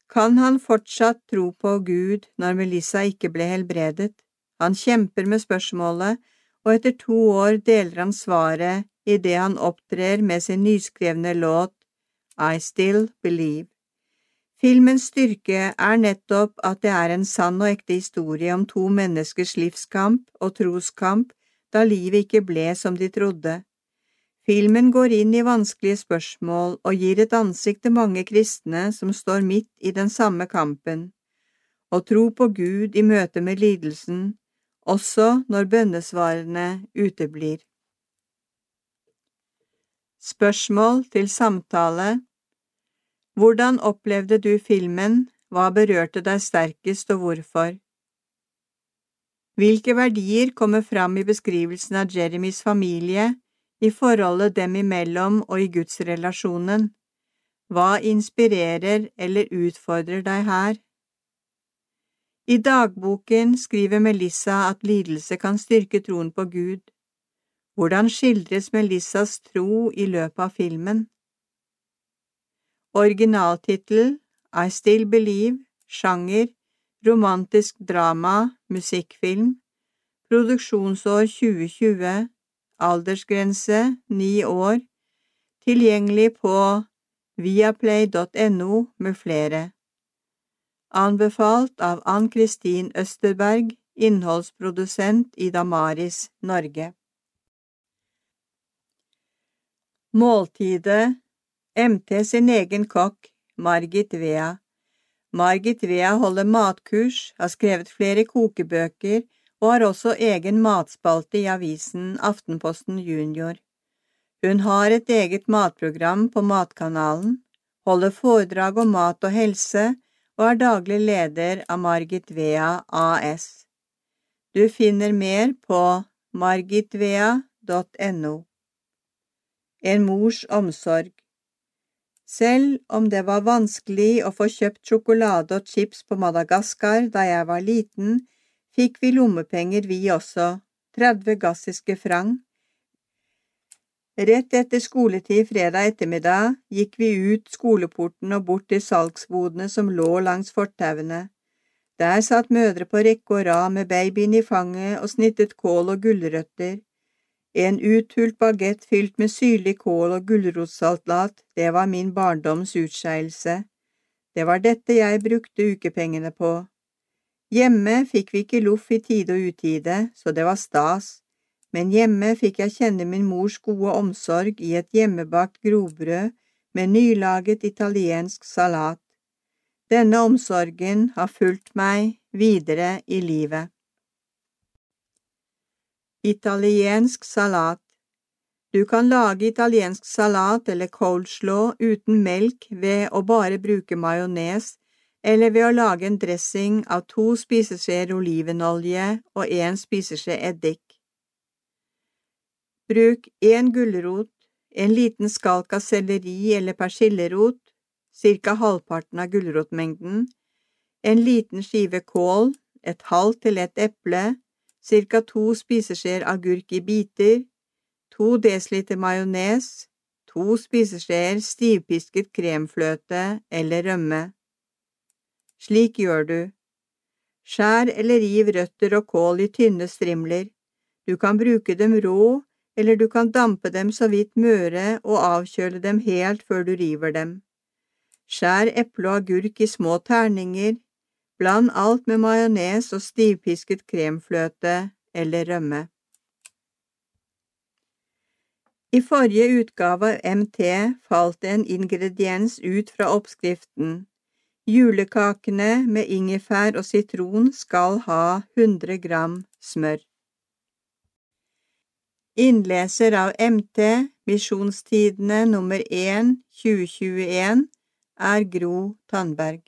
Kan han fortsatt tro på Gud når Melissa ikke ble helbredet? Han kjemper med spørsmålet, og etter to år deler han svaret idet han opptrer med sin nyskrevne låt I Still Believe. Filmens styrke er nettopp at det er en sann og ekte historie om to menneskers livskamp og troskamp da livet ikke ble som de trodde. Filmen går inn i vanskelige spørsmål og gir et ansikt til mange kristne som står midt i den samme kampen. Å tro på Gud i møte med lidelsen, også når bønnesvarene uteblir. Spørsmål til samtale hvordan opplevde du filmen, hva berørte deg sterkest og hvorfor? Hvilke verdier kommer fram i beskrivelsen av Jeremys familie, i forholdet dem imellom og i gudsrelasjonen? Hva inspirerer eller utfordrer deg her? I dagboken skriver Melissa at lidelse kan styrke troen på Gud. Hvordan skildres Melissas tro i løpet av filmen? Originaltittel I Still Believe, sjanger, romantisk drama, musikkfilm, produksjonsår 2020, aldersgrense 9 år, tilgjengelig på viaplay.no med flere. Anbefalt av Ann-Kristin Østerberg, innholdsprodusent i Damaris, Norge. Måltidet MT sin egen kokk, Margit Vea. Margit Vea holder matkurs, har skrevet flere kokebøker og har også egen matspalte i avisen Aftenposten Junior. Hun har et eget matprogram på Matkanalen, holder foredrag om mat og helse og er daglig leder av Margit Vea AS. Du finner mer på margitvea.no. En mors omsorg selv om det var vanskelig å få kjøpt sjokolade og chips på Madagaskar da jeg var liten, fikk vi lommepenger vi også, 30 gassiske franc. Rett etter skoletid fredag ettermiddag gikk vi ut skoleporten og bort til salgsbodene som lå langs fortauene. Der satt mødre på rekke og rad med babyen i fanget og snittet kål og gulrøtter. En uthult bagett fylt med syrlig kål og gulrotsalat, det var min barndoms utskeielse. Det var dette jeg brukte ukepengene på. Hjemme fikk vi ikke loff i tide og utide, så det var stas, men hjemme fikk jeg kjenne min mors gode omsorg i et hjemmebakt grovbrød med nylaget italiensk salat. Denne omsorgen har fulgt meg videre i livet. Italiensk salat Du kan lage italiensk salat eller coleslaw uten melk ved å bare bruke majones, eller ved å lage en dressing av to spiseskjeer olivenolje og en spiseskje eddik. Bruk en gulrot, en liten skalk av selleri eller persillerot, cirka halvparten av gulrotmengden, en liten skive kål, et halvt til et eple, ca. to spiseskjeer agurk i biter, to dl majones, to spiseskjeer stivpisket kremfløte eller rømme. Slik gjør du. Skjær eller riv røtter og kål i tynne strimler. Du kan bruke dem rå, eller du kan dampe dem så vidt møre og avkjøle dem helt før du river dem. Skjær eple og agurk i små terninger, Bland alt med majones og stivpisket kremfløte eller rømme. I forrige utgave av MT falt en ingrediens ut fra oppskriften. Julekakene med ingefær og sitron skal ha 100 gram smør. Innleser av MT, Misjonstidene nummer 1 2021, er Gro Tandberg.